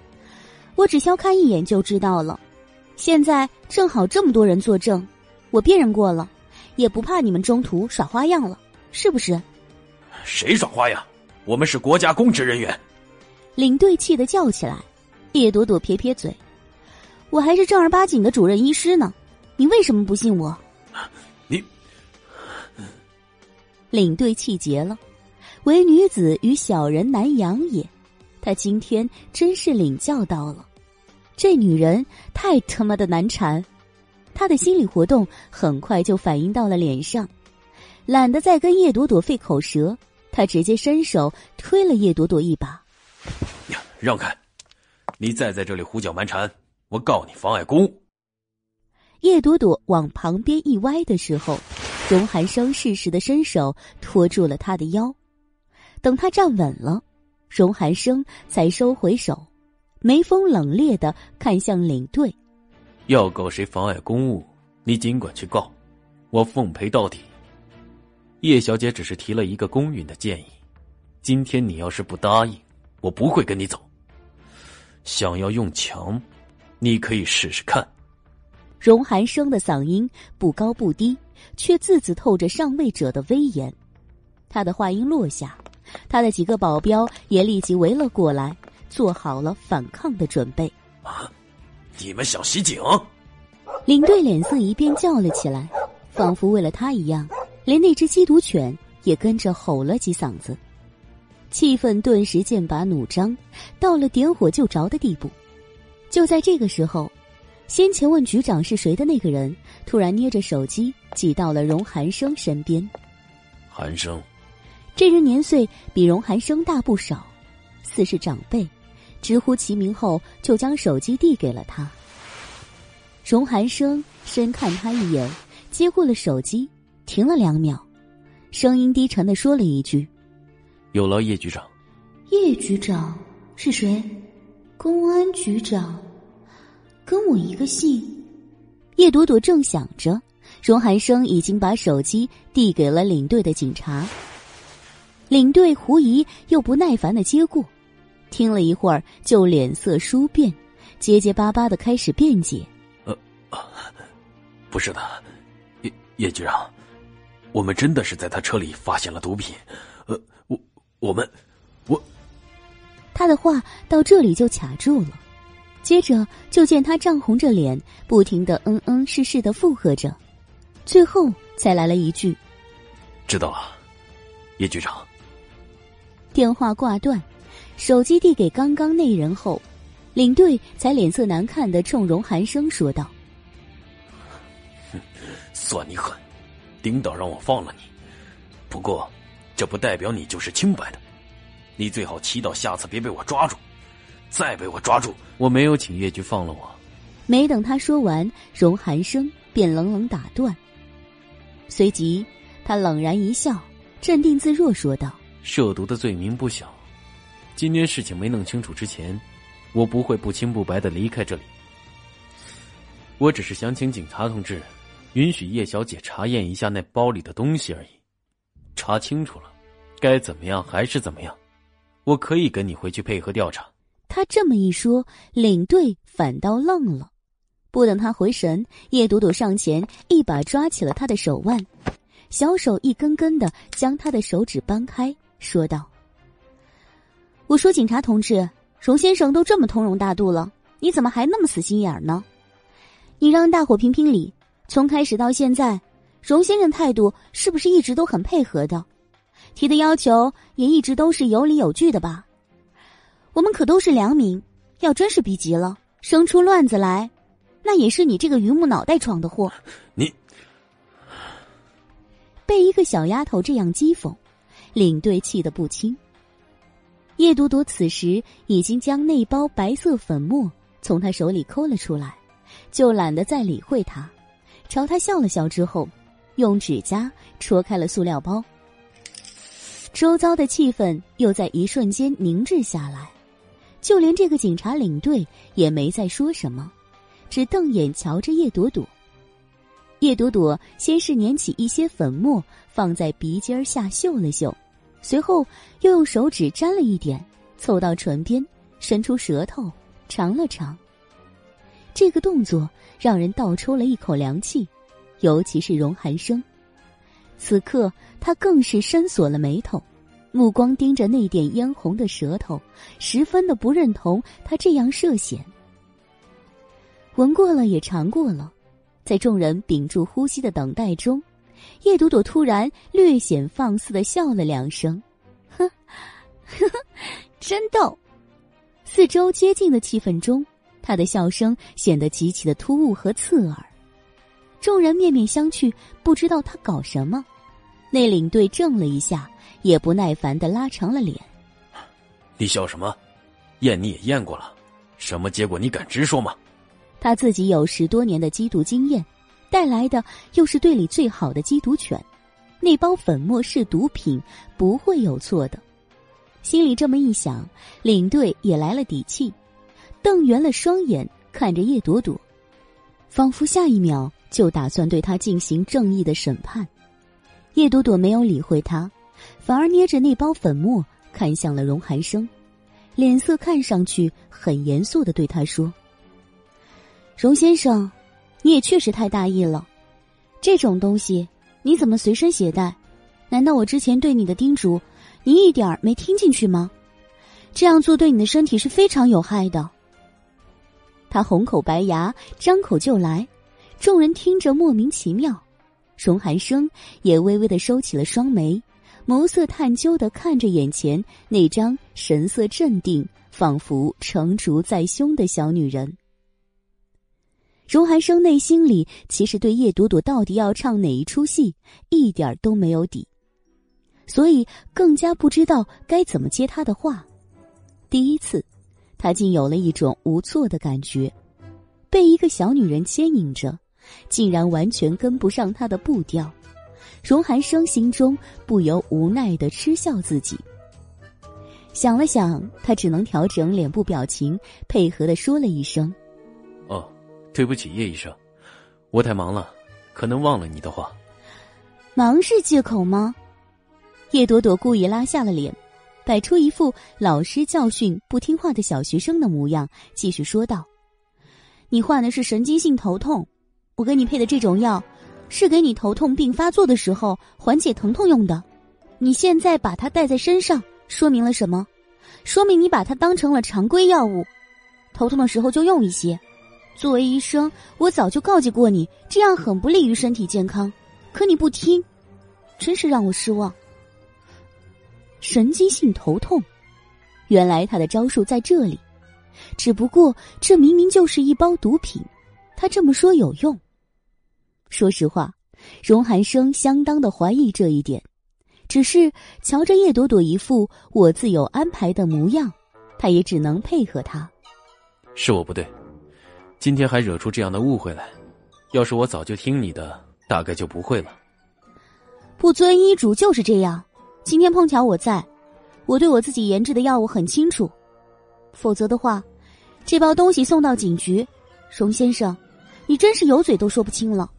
我只消看一眼就知道了。现在正好这么多人作证，我辨认过了，也不怕你们中途耍花样了，是不是？谁耍花样？我们是国家公职人员。领队气得叫起来，叶朵朵撇撇嘴：“我还是正儿八经的主任医师呢，你为什么不信我？”领队气结了，唯女子与小人难养也。他今天真是领教到了，这女人太他妈的难缠。他的心理活动很快就反映到了脸上，懒得再跟叶朵朵费口舌，他直接伸手推了叶朵朵一把。让开！你再在这里胡搅蛮缠，我告你妨碍公务。叶朵朵往旁边一歪的时候，荣寒生适时的伸手托住了他的腰。等他站稳了，荣寒生才收回手，眉峰冷冽的看向领队：“要告谁妨碍公务，你尽管去告，我奉陪到底。”叶小姐只是提了一个公允的建议，今天你要是不答应，我不会跟你走。想要用强，你可以试试看。荣寒生的嗓音不高不低，却字字透着上位者的威严。他的话音落下，他的几个保镖也立即围了过来，做好了反抗的准备。啊！你们想袭警？领队脸色一变，叫了起来，仿佛为了他一样，连那只缉毒犬也跟着吼了几嗓子。气氛顿时剑拔弩张，到了点火就着的地步。就在这个时候，先前问局长是谁的那个人突然捏着手机挤到了荣寒生身边。寒生，这人年岁比荣寒生大不少，似是长辈。直呼其名后，就将手机递给了他。荣寒生深看他一眼，接过了手机，停了两秒，声音低沉的说了一句。有劳叶局长。叶局长是谁？公安局长。跟我一个姓。叶朵朵正想着，荣寒生已经把手机递给了领队的警察。领队狐疑又不耐烦的接过，听了一会儿，就脸色殊变，结结巴巴的开始辩解：“呃，不是的，叶叶局长，我们真的是在他车里发现了毒品。呃，我我们我……”他的话到这里就卡住了，接着就见他涨红着脸，不停的嗯嗯是是的附和着，最后才来了一句：“知道了，叶局长。”电话挂断，手机递给刚刚那人后，领队才脸色难看的冲荣寒生说道：“ 算你狠，领导让我放了你。不过，这不代表你就是清白的。你最好祈祷下次别被我抓住，再被我抓住，我没有请叶局放了我。”没等他说完，荣寒生便冷冷打断。随即，他冷然一笑，镇定自若说道。涉毒的罪名不小，今天事情没弄清楚之前，我不会不清不白的离开这里。我只是想请警察同志允许叶小姐查验一下那包里的东西而已。查清楚了，该怎么样还是怎么样，我可以跟你回去配合调查。他这么一说，领队反倒愣了。不等他回神，叶朵朵上前一把抓起了他的手腕，小手一根根的将他的手指掰开。说道：“我说，警察同志，荣先生都这么通融大度了，你怎么还那么死心眼儿呢？你让大伙评评理，从开始到现在，荣先生态度是不是一直都很配合的？提的要求也一直都是有理有据的吧？我们可都是良民，要真是逼急了，生出乱子来，那也是你这个榆木脑袋闯的祸。你被一个小丫头这样讥讽。”领队气得不轻。叶朵朵此时已经将那包白色粉末从他手里抠了出来，就懒得再理会他，朝他笑了笑之后，用指甲戳开了塑料包。周遭的气氛又在一瞬间凝滞下来，就连这个警察领队也没再说什么，只瞪眼瞧着叶朵朵。叶朵朵先是捻起一些粉末放在鼻尖下嗅了嗅。随后又用手指沾了一点，凑到唇边，伸出舌头尝了尝。这个动作让人倒抽了一口凉气，尤其是荣寒生。此刻他更是深锁了眉头，目光盯着那点嫣红的舌头，十分的不认同他这样涉险。闻过了也尝过了，在众人屏住呼吸的等待中。叶朵朵突然略显放肆的笑了两声，呵，呵呵，真逗。四周接近的气氛中，他的笑声显得极其的突兀和刺耳。众人面面相觑，不知道他搞什么。那领队怔了一下，也不耐烦的拉长了脸：“你笑什么？验你也验过了，什么结果你敢直说吗？”他自己有十多年的缉毒经验。带来的又是队里最好的缉毒犬，那包粉末是毒品，不会有错的。心里这么一想，领队也来了底气，瞪圆了双眼看着叶朵朵，仿佛下一秒就打算对他进行正义的审判。叶朵朵没有理会他，反而捏着那包粉末看向了荣寒生，脸色看上去很严肃的对他说：“荣先生。”你也确实太大意了，这种东西你怎么随身携带？难道我之前对你的叮嘱，你一点儿没听进去吗？这样做对你的身体是非常有害的。他红口白牙，张口就来，众人听着莫名其妙。荣寒生也微微的收起了双眉，眸色探究的看着眼前那张神色镇定、仿佛成竹在胸的小女人。荣寒生内心里其实对叶朵朵到底要唱哪一出戏一点都没有底，所以更加不知道该怎么接他的话。第一次，他竟有了一种无措的感觉，被一个小女人牵引着，竟然完全跟不上他的步调。荣寒生心中不由无奈的嗤笑自己。想了想，他只能调整脸部表情，配合的说了一声：“。”对不起，叶医生，我太忙了，可能忘了你的话。忙是借口吗？叶朵朵故意拉下了脸，摆出一副老师教训不听话的小学生的模样，继续说道：“你患的是神经性头痛，我给你配的这种药，是给你头痛病发作的时候缓解疼痛用的。你现在把它带在身上，说明了什么？说明你把它当成了常规药物，头痛的时候就用一些。作为医生，我早就告诫过你，这样很不利于身体健康，可你不听，真是让我失望。”神经性头痛，原来他的招数在这里。只不过这明明就是一包毒品，他这么说有用？说实话，荣寒生相当的怀疑这一点。只是瞧着叶朵朵一副我自有安排的模样，他也只能配合他。是我不对，今天还惹出这样的误会来。要是我早就听你的，大概就不会了。不遵医嘱就是这样。今天碰巧我在，我对我自己研制的药物很清楚，否则的话，这包东西送到警局，荣先生，你真是有嘴都说不清了。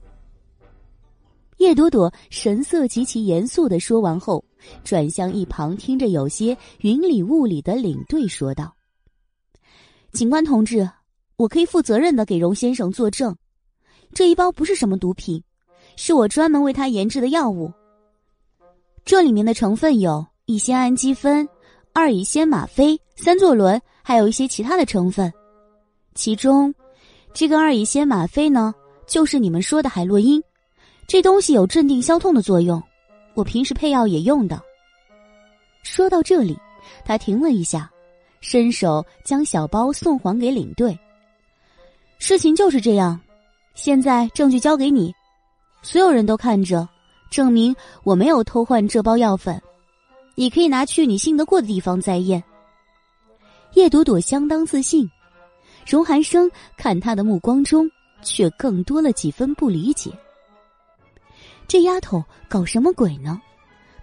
叶朵朵神色极其严肃的说完后，转向一旁听着有些云里雾里的领队说道：“警官同志，我可以负责任的给荣先生作证，这一包不是什么毒品，是我专门为他研制的药物。”这里面的成分有乙酰氨基酚、二乙酰吗啡、三唑仑，还有一些其他的成分。其中，这个二乙酰吗啡呢，就是你们说的海洛因。这东西有镇定消痛的作用，我平时配药也用的。说到这里，他停了一下，伸手将小包送还给领队。事情就是这样，现在证据交给你，所有人都看着。证明我没有偷换这包药粉，你可以拿去你信得过的地方再验。叶朵朵相当自信，荣寒生看她的目光中却更多了几分不理解。这丫头搞什么鬼呢？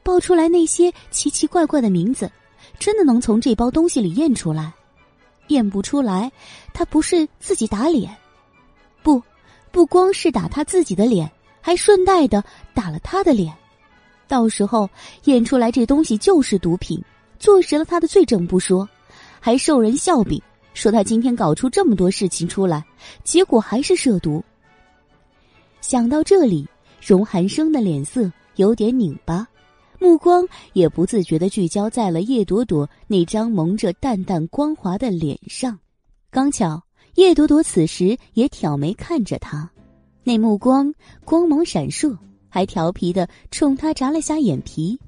报出来那些奇奇怪怪的名字，真的能从这包东西里验出来？验不出来，他不是自己打脸？不，不光是打他自己的脸。还顺带的打了他的脸，到时候验出来这东西就是毒品，坐实了他的罪证不说，还受人笑柄，说他今天搞出这么多事情出来，结果还是涉毒。想到这里，荣寒生的脸色有点拧巴，目光也不自觉的聚焦在了叶朵朵那张蒙着淡淡光滑的脸上。刚巧叶朵朵此时也挑眉看着他。那目光光芒闪烁，还调皮的冲他眨了下眼皮，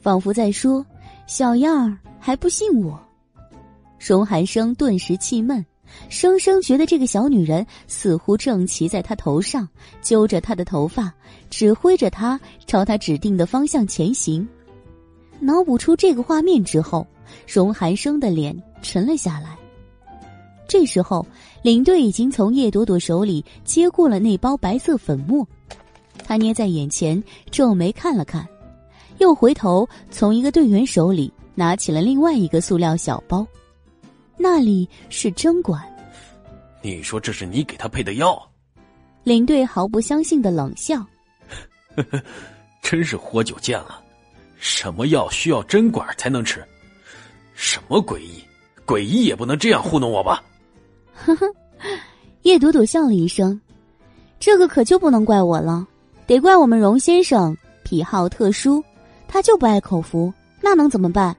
仿佛在说：“小样儿还不信我。”荣寒生顿时气闷，生生觉得这个小女人似乎正骑在他头上，揪着他的头发，指挥着他朝他指定的方向前行。脑补出这个画面之后，荣寒生的脸沉了下来。这时候，领队已经从叶朵朵手里接过了那包白色粉末，他捏在眼前，皱眉看了看，又回头从一个队员手里拿起了另外一个塑料小包，那里是针管。你说这是你给他配的药？林队毫不相信的冷笑：“呵呵，真是活久见了，什么药需要针管才能吃？什么诡异，诡异也不能这样糊弄我吧？”呵呵，叶朵朵笑了一声，这个可就不能怪我了，得怪我们荣先生癖好特殊，他就不爱口服，那能怎么办？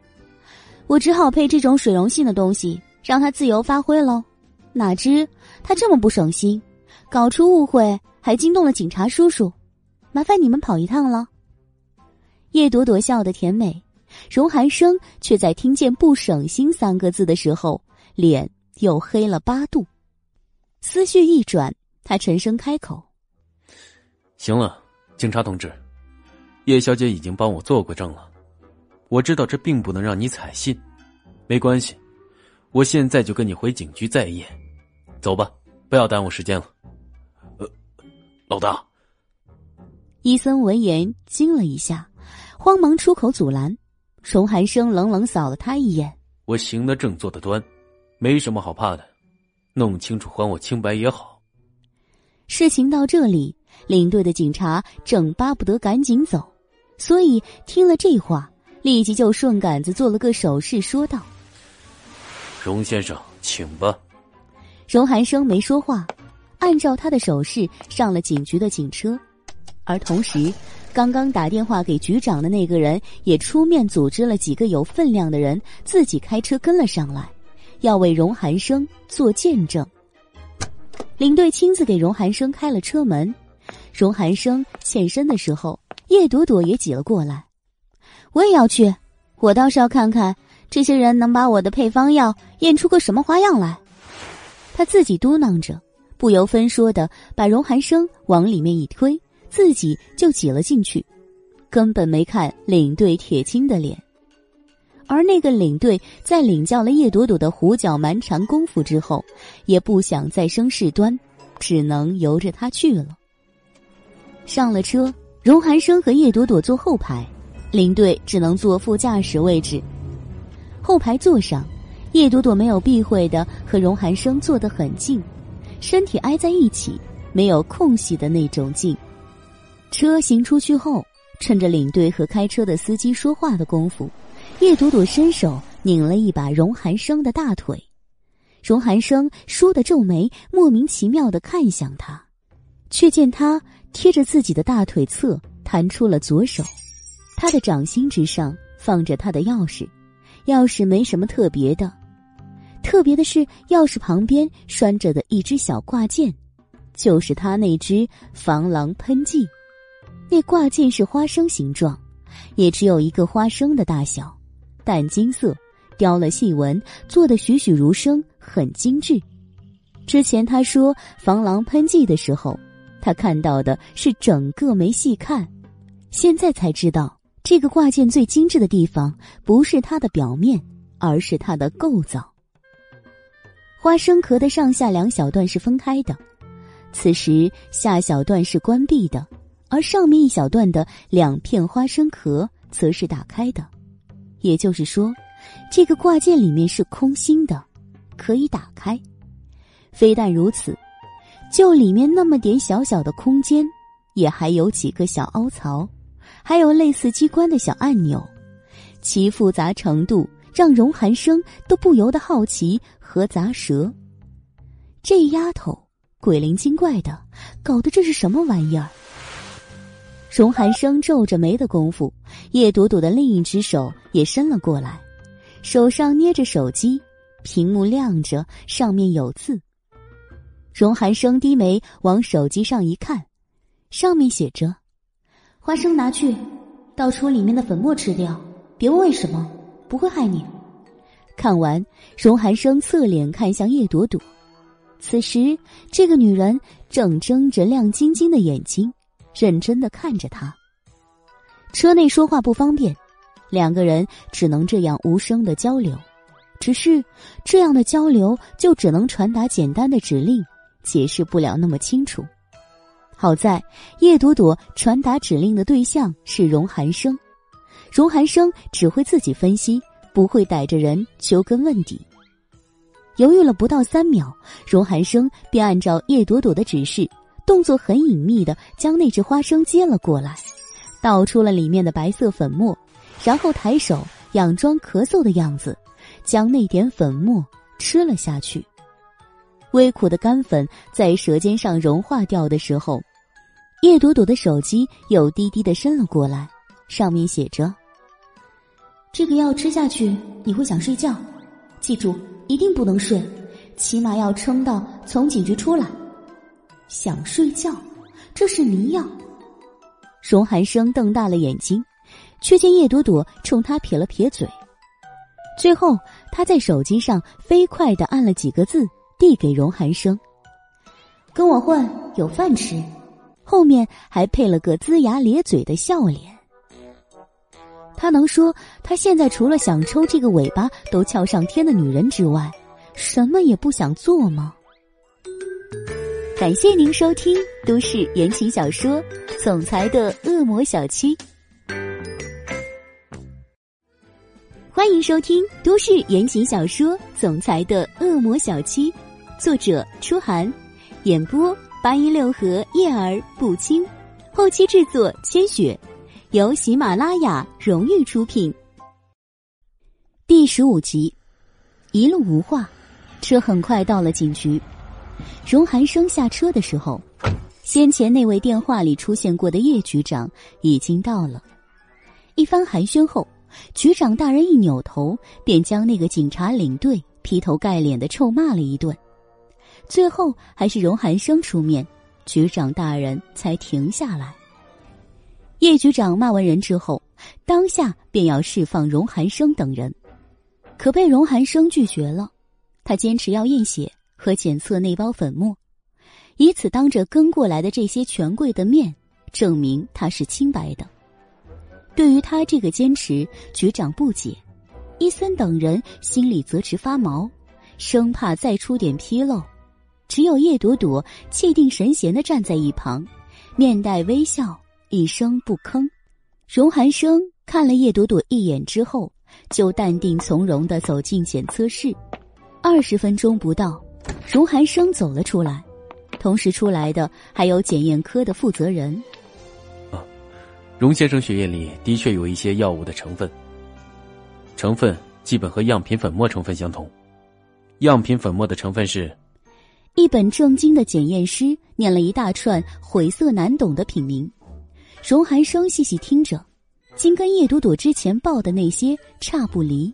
我只好配这种水溶性的东西，让他自由发挥喽。哪知他这么不省心，搞出误会，还惊动了警察叔叔，麻烦你们跑一趟了。叶朵朵笑得甜美，荣寒生却在听见“不省心”三个字的时候，脸。又黑了八度，思绪一转，他沉声开口：“行了，警察同志，叶小姐已经帮我做过证了，我知道这并不能让你采信，没关系，我现在就跟你回警局再验，走吧，不要耽误时间了。”呃，老大，伊森闻言惊了一下，慌忙出口阻拦。崇寒生冷冷扫了他一眼：“我行得正，坐得端。”没什么好怕的，弄清楚还我清白也好。事情到这里，领队的警察正巴不得赶紧走，所以听了这话，立即就顺杆子做了个手势，说道：“荣先生，请吧。”荣寒生没说话，按照他的手势上了警局的警车，而同时，刚刚打电话给局长的那个人也出面组织了几个有分量的人，自己开车跟了上来，要为荣寒生做见证。领队亲自给荣寒生开了车门，荣寒生现身的时候，叶朵朵也挤了过来。我也要去，我倒是要看看这些人能把我的配方药验出个什么花样来。他自己嘟囔着，不由分说的把荣寒生往里面一推，自己就挤了进去，根本没看领队铁青的脸。而那个领队在领教了叶朵朵的胡搅蛮缠功夫之后，也不想再生事端，只能由着他去了。上了车，荣寒生和叶朵朵坐后排，领队只能坐副驾驶位置。后排座上，叶朵朵没有避讳的和荣寒生坐得很近，身体挨在一起，没有空隙的那种近。车行出去后，趁着领队和开车的司机说话的功夫。叶朵朵伸手拧了一把荣寒生的大腿，荣寒生倏地皱眉，莫名其妙的看向他，却见他贴着自己的大腿侧弹出了左手，他的掌心之上放着他的钥匙，钥匙没什么特别的，特别的是钥匙旁边拴着的一只小挂件，就是他那只防狼喷剂，那挂件是花生形状，也只有一个花生的大小。淡金色，雕了细纹，做的栩栩如生，很精致。之前他说防狼喷剂的时候，他看到的是整个没细看，现在才知道这个挂件最精致的地方不是它的表面，而是它的构造。花生壳的上下两小段是分开的，此时下小段是关闭的，而上面一小段的两片花生壳则是打开的。也就是说，这个挂件里面是空心的，可以打开。非但如此，就里面那么点小小的空间，也还有几个小凹槽，还有类似机关的小按钮，其复杂程度让荣寒生都不由得好奇和咂舌。这丫头鬼灵精怪的，搞的这是什么玩意儿？荣寒生皱着眉的功夫，叶朵朵的另一只手也伸了过来，手上捏着手机，屏幕亮着，上面有字。荣寒生低眉往手机上一看，上面写着：“花生拿去，倒出里面的粉末吃掉，别问为什么，不会害你。”看完，荣寒生侧脸看向叶朵朵，此时这个女人正睁着亮晶晶的眼睛。认真的看着他。车内说话不方便，两个人只能这样无声的交流。只是这样的交流就只能传达简单的指令，解释不了那么清楚。好在叶朵朵传达指令的对象是荣寒生，荣寒生只会自己分析，不会逮着人求根问底。犹豫了不到三秒，荣寒生便按照叶朵朵的指示。动作很隐秘的将那只花生接了过来，倒出了里面的白色粉末，然后抬手佯装咳嗽的样子，将那点粉末吃了下去。微苦的干粉在舌尖上融化掉的时候，叶朵朵的手机又低低的伸了过来，上面写着：“这个药吃下去你会想睡觉，记住一定不能睡，起码要撑到从警局出来。”想睡觉，这是迷药。荣寒生瞪大了眼睛，却见叶朵朵冲他撇了撇嘴。最后，他在手机上飞快的按了几个字，递给荣寒生：“跟我混，有饭吃。”后面还配了个龇牙咧嘴的笑脸。他能说他现在除了想抽这个尾巴都翘上天的女人之外，什么也不想做吗？感谢您收听都市言情小说《总裁的恶魔小七》，欢迎收听都市言情小说《总裁的恶魔小七》，作者：初寒，演播：八音六合叶儿不清，后期制作千雪，由喜马拉雅荣誉出品。第十五集，一路无话，车很快到了警局。荣寒生下车的时候，先前那位电话里出现过的叶局长已经到了。一番寒暄后，局长大人一扭头，便将那个警察领队劈头盖脸的臭骂了一顿。最后还是荣寒生出面，局长大人才停下来。叶局长骂完人之后，当下便要释放荣寒生等人，可被荣寒生拒绝了。他坚持要验血和检测那包粉末，以此当着跟过来的这些权贵的面，证明他是清白的。对于他这个坚持，局长不解，伊森等人心里则直发毛，生怕再出点纰漏。只有叶朵朵气定神闲的站在一旁，面带微笑，一声不吭。荣寒生看了叶朵朵一眼之后，就淡定从容的走进检测室。二十分钟不到，荣寒生走了出来，同时出来的还有检验科的负责人。啊，荣先生血液里的确有一些药物的成分，成分基本和样品粉末成分相同。样品粉末的成分是。一本正经的检验师念了一大串晦涩难懂的品名，荣寒生细细听着，竟跟叶朵朵之前报的那些差不离。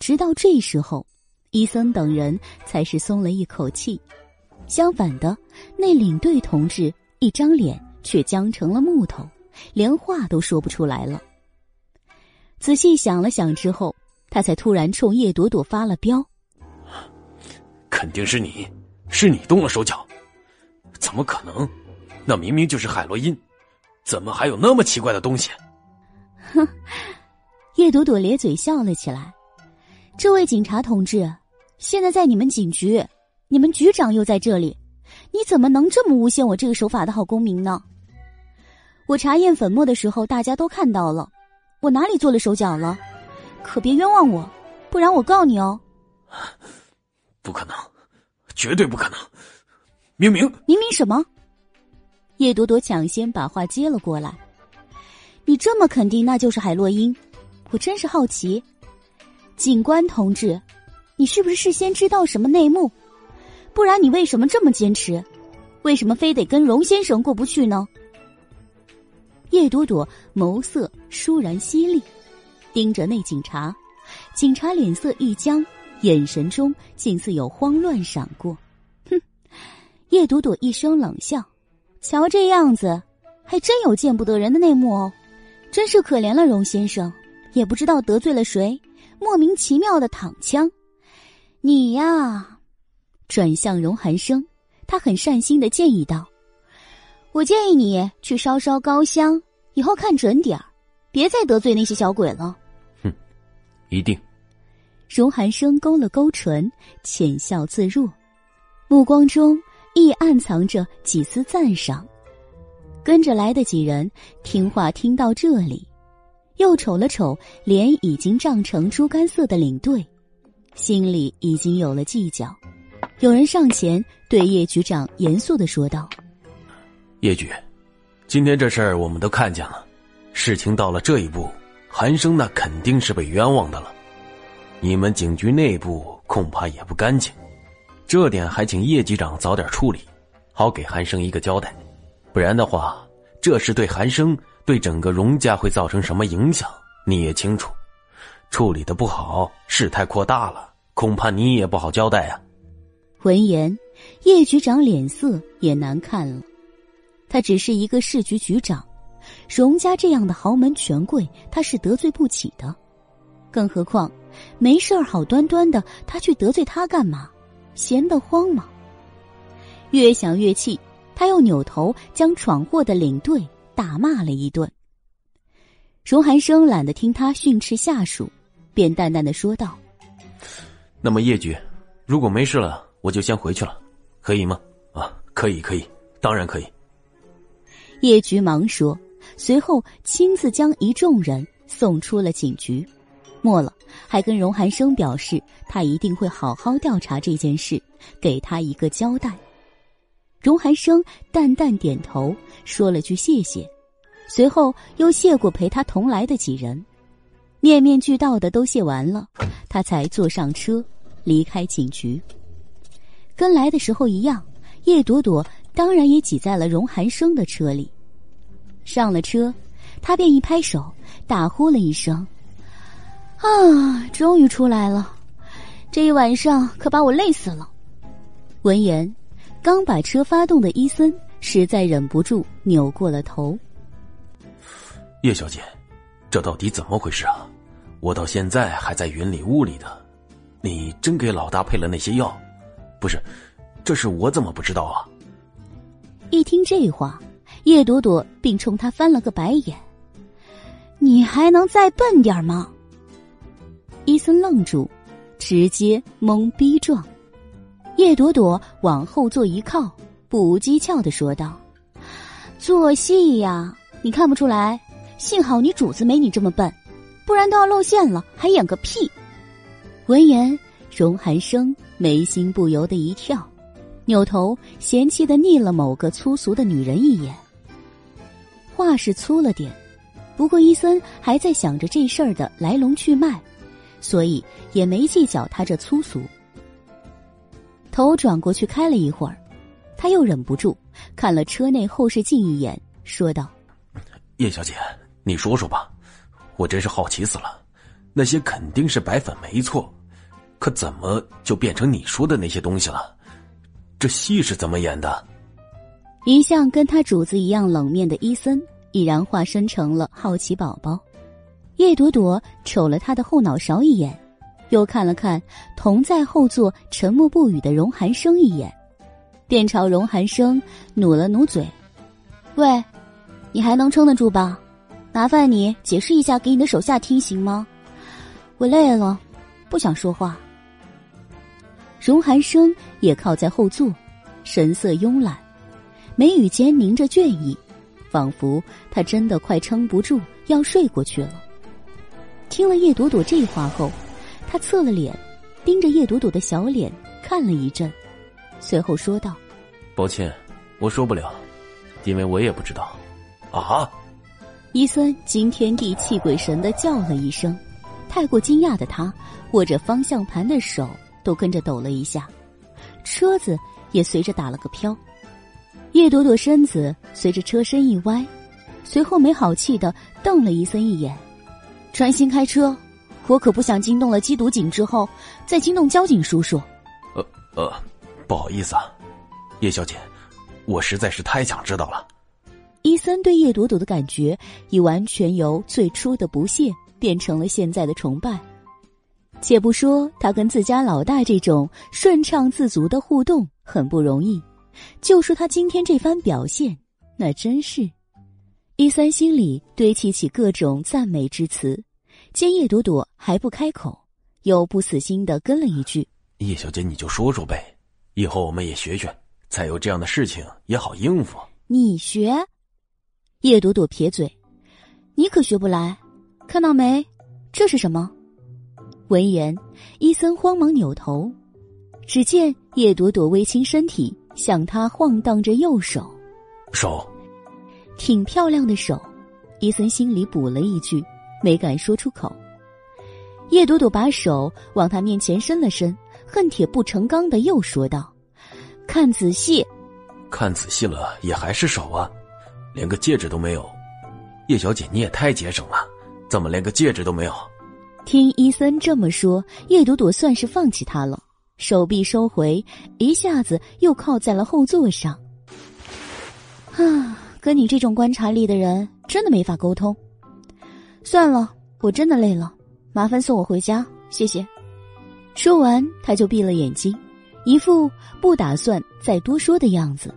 直到这时候，伊森等人才是松了一口气。相反的，那领队同志一张脸却僵成了木头，连话都说不出来了。仔细想了想之后，他才突然冲叶朵朵发了飙：“肯定是你！”是你动了手脚，怎么可能？那明明就是海洛因，怎么还有那么奇怪的东西？哼！叶朵朵咧嘴笑了起来。这位警察同志，现在在你们警局，你们局长又在这里，你怎么能这么诬陷我这个守法的好公民呢？我查验粉末的时候，大家都看到了，我哪里做了手脚了？可别冤枉我，不然我告你哦！不可能。绝对不可能！明明明明什么？叶朵朵抢先把话接了过来。你这么肯定那就是海洛因，我真是好奇。警官同志，你是不是事先知道什么内幕？不然你为什么这么坚持？为什么非得跟荣先生过不去呢？叶朵朵眸色倏然犀利，盯着那警察，警察脸色一僵。眼神中竟似有慌乱闪过，哼！叶朵朵一声冷笑，瞧这样子，还真有见不得人的内幕哦，真是可怜了荣先生，也不知道得罪了谁，莫名其妙的躺枪。你呀，转向荣寒生，他很善心的建议道：“我建议你去烧烧高香，以后看准点儿，别再得罪那些小鬼了。”哼，一定。荣寒生勾了勾唇，浅笑自若，目光中亦暗藏着几丝赞赏。跟着来的几人听话听到这里，又瞅了瞅脸已经涨成猪肝色的领队，心里已经有了计较。有人上前对叶局长严肃的说道：“叶局，今天这事儿我们都看见了，事情到了这一步，寒生那肯定是被冤枉的了。”你们警局内部恐怕也不干净，这点还请叶局长早点处理，好给韩生一个交代。不然的话，这事对韩生、对整个荣家会造成什么影响，你也清楚。处理的不好，事态扩大了，恐怕你也不好交代啊。闻言，叶局长脸色也难看了。他只是一个市局局长，荣家这样的豪门权贵，他是得罪不起的。更何况。没事儿，好端端的，他去得罪他干嘛？闲得慌吗？越想越气，他又扭头将闯祸的领队打骂了一顿。荣寒生懒得听他训斥下属，便淡淡的说道：“那么叶局，如果没事了，我就先回去了，可以吗？啊，可以，可以，当然可以。”叶局忙说，随后亲自将一众人送出了警局。末了，还跟荣寒生表示，他一定会好好调查这件事，给他一个交代。荣寒生淡淡点头，说了句谢谢，随后又谢过陪他同来的几人，面面俱到的都谢完了，他才坐上车离开警局。跟来的时候一样，叶朵朵当然也挤在了荣寒生的车里。上了车，他便一拍手，大呼了一声：“啊，终于出来了！这一晚上可把我累死了。”闻言，刚把车发动的伊森实在忍不住扭过了头。叶小姐，这到底怎么回事啊？我到现在还在云里雾里的，你真给老大配了那些药？不是，这是我怎么不知道啊？一听这话，叶朵朵并冲他翻了个白眼：“你还能再笨点吗？”伊森愣住，直接懵逼状。叶朵朵往后座一靠，不无讥诮的说道：“做戏呀，你看不出来？幸好你主子没你这么笨，不然都要露馅了，还演个屁！”闻言，荣寒生眉心不由得一跳，扭头嫌弃的睨了某个粗俗的女人一眼。话是粗了点，不过伊森还在想着这事儿的来龙去脉，所以也没计较他这粗俗。头转过去开了一会儿，他又忍不住看了车内后视镜一眼，说道：“叶小姐，你说说吧，我真是好奇死了。那些肯定是白粉没错，可怎么就变成你说的那些东西了？这戏是怎么演的？”一向跟他主子一样冷面的伊森，已然化身成了好奇宝宝。叶朵朵瞅了他的后脑勺一眼。又看了看同在后座沉默不语的荣寒生一眼，便朝荣寒生努了努嘴：“喂，你还能撑得住吧？麻烦你解释一下给你的手下听行吗？我累了，不想说话。”荣寒生也靠在后座，神色慵懒，眉宇间凝着倦意，仿佛他真的快撑不住要睡过去了。听了叶朵朵这话后。他侧了脸，盯着叶朵朵的小脸看了一阵，随后说道：“抱歉，我说不了，因为我也不知道。”啊！伊森惊天地泣鬼神的叫了一声，太过惊讶的他握着方向盘的手都跟着抖了一下，车子也随着打了个飘。叶朵朵身子随着车身一歪，随后没好气的瞪了伊森一眼：“专心开车。”我可不想惊动了缉毒警之后，再惊动交警叔叔。呃呃，不好意思啊，叶小姐，我实在是太想知道了。伊森对叶朵朵的感觉已完全由最初的不屑变成了现在的崇拜。且不说他跟自家老大这种顺畅自足的互动很不容易，就说他今天这番表现，那真是……伊森心里堆砌起各种赞美之词。见叶朵朵还不开口，又不死心的跟了一句：“叶小姐，你就说说呗，以后我们也学学，再有这样的事情也好应付。”你学？叶朵朵撇嘴：“你可学不来，看到没？这是什么？”闻言，伊森慌忙扭头，只见叶朵朵微倾身体向他晃荡着右手，手，挺漂亮的手。伊森心里补了一句。没敢说出口，叶朵朵把手往他面前伸了伸，恨铁不成钢的又说道：“看仔细，看仔细了也还是手啊，连个戒指都没有。叶小姐你也太节省了，怎么连个戒指都没有？”听伊森这么说，叶朵朵算是放弃他了，手臂收回，一下子又靠在了后座上。啊，跟你这种观察力的人，真的没法沟通。算了，我真的累了，麻烦送我回家，谢谢。说完，他就闭了眼睛，一副不打算再多说的样子。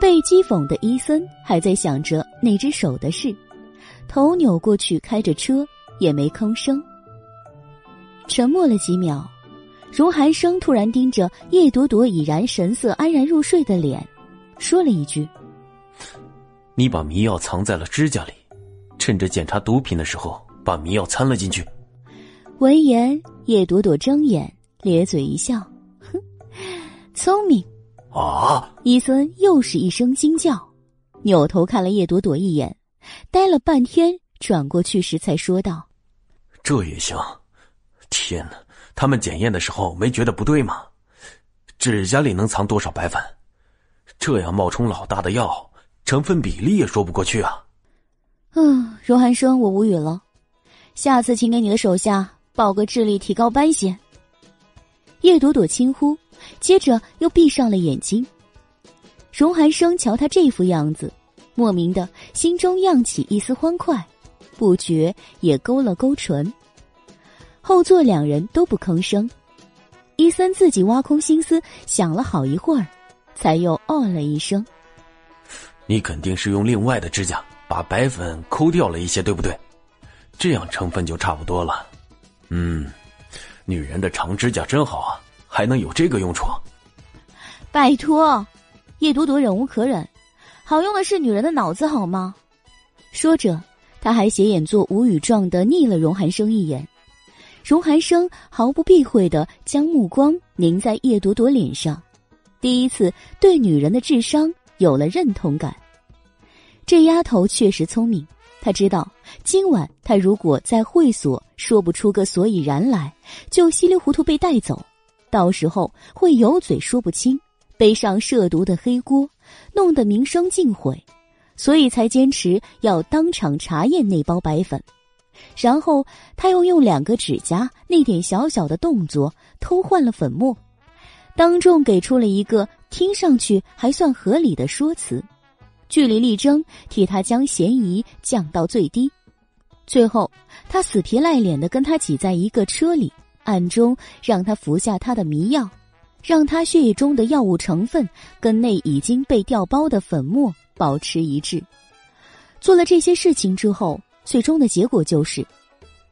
被讥讽的伊森还在想着那只手的事，头扭过去开着车，也没吭声。沉默了几秒，荣寒生突然盯着叶朵朵已然神色安然入睡的脸，说了一句：“你把迷药藏在了指甲里。”趁着检查毒品的时候，把迷药掺了进去。闻言，叶朵朵睁眼，咧嘴一笑，哼，聪明。啊！伊森又是一声惊叫，扭头看了叶朵朵一眼，呆了半天，转过去时才说道：“这也行？天哪！他们检验的时候没觉得不对吗？指甲里能藏多少白粉？这样冒充老大的药，成分比例也说不过去啊！”嗯，荣寒生，我无语了。下次请给你的手下报个智力提高班先。叶朵朵轻呼，接着又闭上了眼睛。荣寒生瞧他这副样子，莫名的心中漾起一丝欢快，不觉也勾了勾唇。后座两人都不吭声，伊森自己挖空心思想了好一会儿，才又哦了一声：“你肯定是用另外的指甲把白粉抠掉了一些，对不对？这样成分就差不多了。嗯，女人的长指甲真好啊，还能有这个用处。拜托，叶朵朵忍无可忍，好用的是女人的脑子好吗？说着，他还斜眼做无语状的睨了荣寒生一眼。荣寒生毫不避讳的将目光凝在叶朵朵脸上，第一次对女人的智商有了认同感。这丫头确实聪明，她知道今晚她如果在会所说不出个所以然来，就稀里糊涂被带走，到时候会有嘴说不清，背上涉毒的黑锅，弄得名声尽毁，所以才坚持要当场查验那包白粉。然后他又用两个指甲那点小小的动作偷换了粉末，当众给出了一个听上去还算合理的说辞，据理力争替他将嫌疑降到最低。最后，他死皮赖脸的跟他挤在一个车里，暗中让他服下他的迷药，让他血液中的药物成分跟那已经被调包的粉末保持一致。做了这些事情之后。最终的结果就是，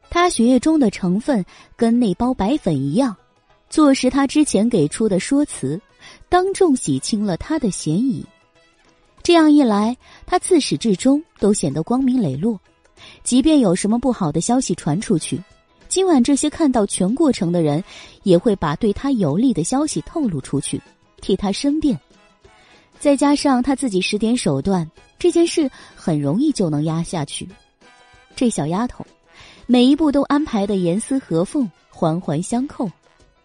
他血液中的成分跟那包白粉一样，坐实他之前给出的说辞，当众洗清了他的嫌疑。这样一来，他自始至终都显得光明磊落。即便有什么不好的消息传出去，今晚这些看到全过程的人也会把对他有利的消息透露出去，替他申辩。再加上他自己使点手段，这件事很容易就能压下去。这小丫头，每一步都安排的严丝合缝、环环相扣，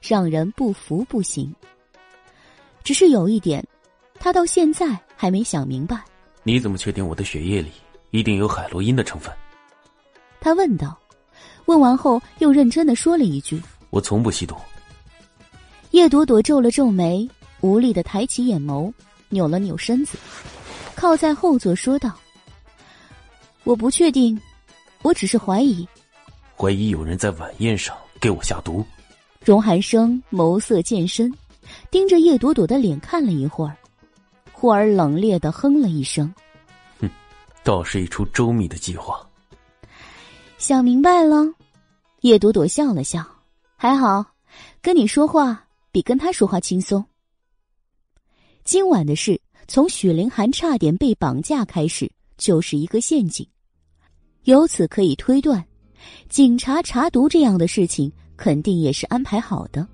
让人不服不行。只是有一点，他到现在还没想明白。你怎么确定我的血液里一定有海洛因的成分？他问道。问完后，又认真的说了一句：“我从不吸毒。”叶朵朵皱了皱眉，无力的抬起眼眸，扭了扭身子，靠在后座说道：“我不确定。”我只是怀疑，怀疑有人在晚宴上给我下毒。荣寒生眸色渐深，盯着叶朵朵的脸看了一会儿，忽而冷冽的哼了一声：“哼，倒是一出周密的计划。”想明白了，叶朵朵笑了笑，还好，跟你说话比跟他说话轻松。今晚的事，从许凌寒差点被绑架开始，就是一个陷阱。由此可以推断，警察查毒这样的事情肯定也是安排好的。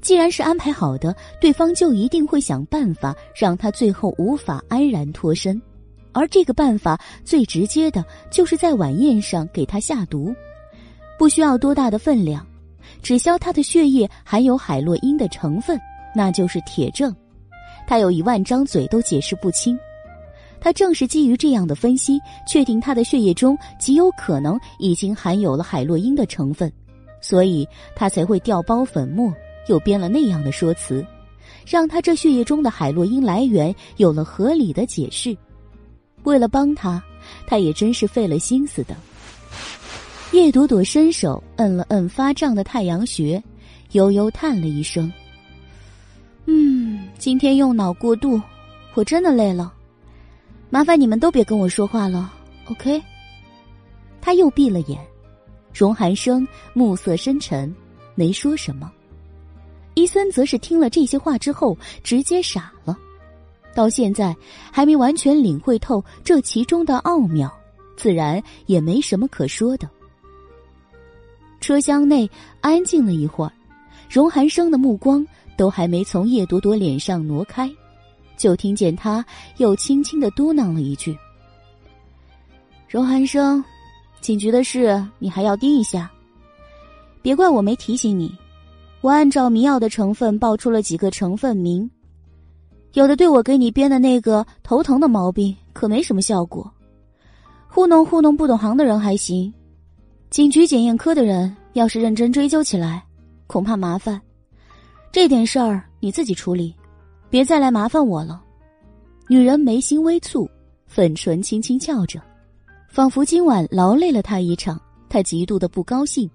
既然是安排好的，对方就一定会想办法让他最后无法安然脱身。而这个办法最直接的，就是在晚宴上给他下毒，不需要多大的分量，只消他的血液含有海洛因的成分，那就是铁证。他有一万张嘴都解释不清。他正是基于这样的分析，确定他的血液中极有可能已经含有了海洛因的成分，所以他才会调包粉末，又编了那样的说辞，让他这血液中的海洛因来源有了合理的解释。为了帮他，他也真是费了心思的。叶朵朵伸手摁了摁发胀的太阳穴，悠悠叹了一声：“嗯，今天用脑过度，我真的累了。”麻烦你们都别跟我说话了，OK？他又闭了眼，荣寒生目色深沉，没说什么。伊森则是听了这些话之后，直接傻了，到现在还没完全领会透这其中的奥妙，自然也没什么可说的。车厢内安静了一会儿，荣寒生的目光都还没从叶朵朵脸上挪开。就听见他又轻轻的嘟囔了一句：“荣寒生，警局的事你还要盯一下。别怪我没提醒你，我按照迷药的成分报出了几个成分名，有的对我给你编的那个头疼的毛病可没什么效果，糊弄糊弄不懂行的人还行，警局检验科的人要是认真追究起来，恐怕麻烦。这点事儿你自己处理。”别再来麻烦我了。女人眉心微蹙，粉唇轻轻翘着，仿佛今晚劳累了她一场。她极度的不高兴。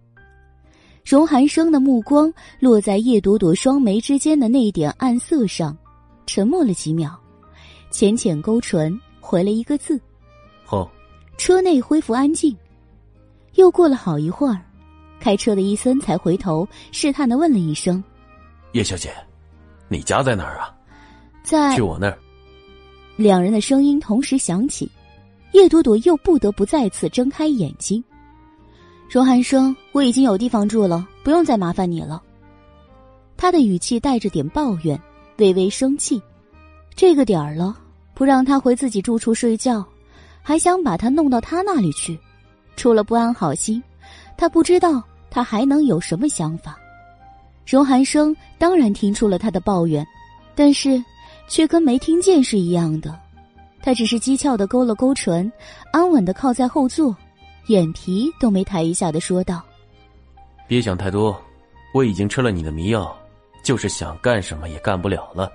荣寒生的目光落在叶朵朵双眉之间的那点暗色上，沉默了几秒，浅浅勾唇，回了一个字：“好。”车内恢复安静。又过了好一会儿，开车的伊森才回头试探的问了一声：“叶小姐，你家在哪儿啊？”在去我那儿。两人的声音同时响起，叶朵朵又不得不再次睁开眼睛。荣寒生，我已经有地方住了，不用再麻烦你了。他的语气带着点抱怨，微微生气。这个点儿了，不让他回自己住处睡觉，还想把他弄到他那里去，除了不安好心，他不知道他还能有什么想法。荣寒生当然听出了他的抱怨，但是。却跟没听见是一样的，他只是讥诮的勾了勾唇，安稳的靠在后座，眼皮都没抬一下的说道：“别想太多，我已经吃了你的迷药，就是想干什么也干不了了。”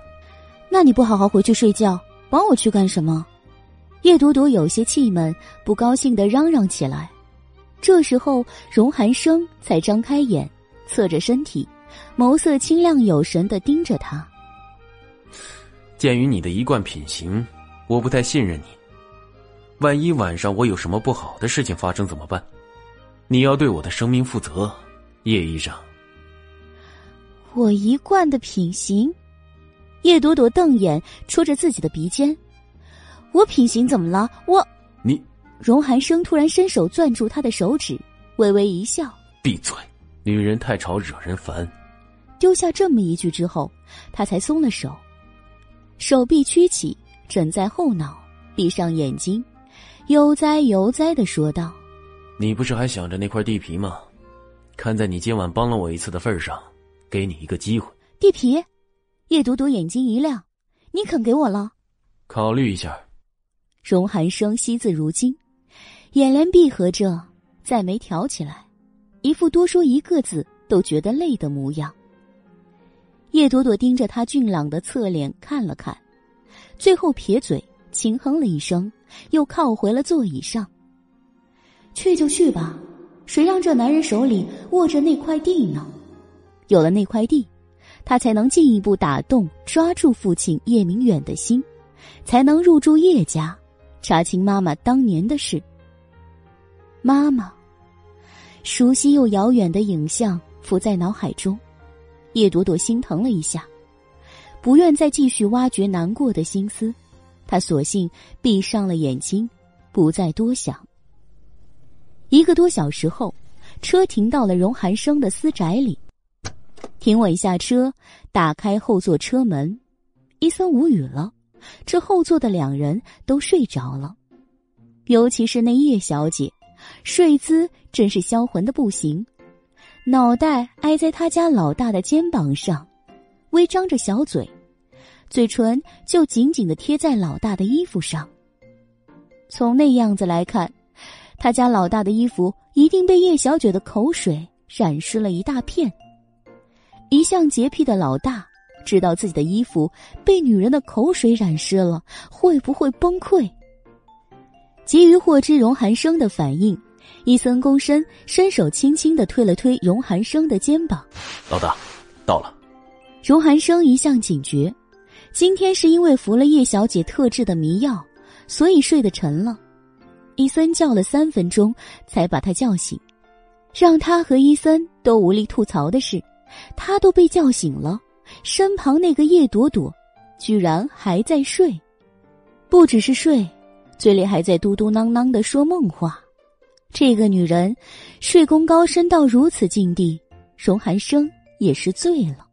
那你不好好回去睡觉，帮我去干什么？叶朵朵有些气闷，不高兴的嚷嚷起来。这时候，荣寒生才张开眼，侧着身体，眸色清亮有神的盯着他。鉴于你的一贯品行，我不太信任你。万一晚上我有什么不好的事情发生怎么办？你要对我的生命负责，叶医生。我一贯的品行，叶朵朵瞪眼戳着自己的鼻尖。我品行怎么了？我你荣寒生突然伸手攥住她的手指，微微一笑：“闭嘴，女人太吵惹人烦。”丢下这么一句之后，他才松了手。手臂屈起，枕在后脑，闭上眼睛，悠哉悠哉的说道：“你不是还想着那块地皮吗？看在你今晚帮了我一次的份上，给你一个机会。”地皮，叶朵朵眼睛一亮：“你肯给我了？”考虑一下。荣寒生惜字如金，眼帘闭合着，再没挑起来，一副多说一个字都觉得累的模样。叶朵朵盯着他俊朗的侧脸看了看，最后撇嘴轻哼了一声，又靠回了座椅上。去就去吧，谁让这男人手里握着那块地呢？有了那块地，他才能进一步打动、抓住父亲叶明远的心，才能入住叶家，查清妈妈当年的事。妈妈，熟悉又遥远的影像浮在脑海中。叶朵朵心疼了一下，不愿再继续挖掘难过的心思，他索性闭上了眼睛，不再多想。一个多小时后，车停到了荣寒生的私宅里，停稳下车，打开后座车门，伊森无语了，这后座的两人都睡着了，尤其是那叶小姐，睡姿真是销魂的不行。脑袋挨在他家老大的肩膀上，微张着小嘴，嘴唇就紧紧的贴在老大的衣服上。从那样子来看，他家老大的衣服一定被叶小姐的口水染湿了一大片。一向洁癖的老大知道自己的衣服被女人的口水染湿了，会不会崩溃？急于获知荣寒生的反应。伊森躬身，伸手轻轻的推了推荣寒生的肩膀。老大，到了。荣寒生一向警觉，今天是因为服了叶小姐特制的迷药，所以睡得沉了。伊森叫了三分钟，才把他叫醒。让他和伊森都无力吐槽的是，他都被叫醒了，身旁那个叶朵朵，居然还在睡，不只是睡，嘴里还在嘟嘟囔囔的说梦话。这个女人，睡功高深到如此境地，荣寒生也是醉了。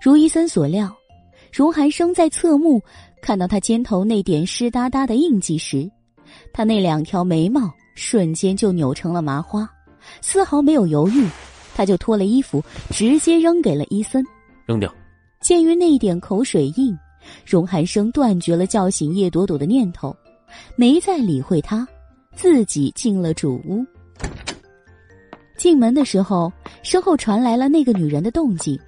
如伊森所料，荣寒生在侧目看到他肩头那点湿哒哒的印记时，他那两条眉毛瞬间就扭成了麻花，丝毫没有犹豫，他就脱了衣服，直接扔给了伊森。扔掉。鉴于那一点口水印，荣寒生断绝了叫醒叶朵朵的念头，没再理会他，自己进了主屋。进门的时候，身后传来了那个女人的动静，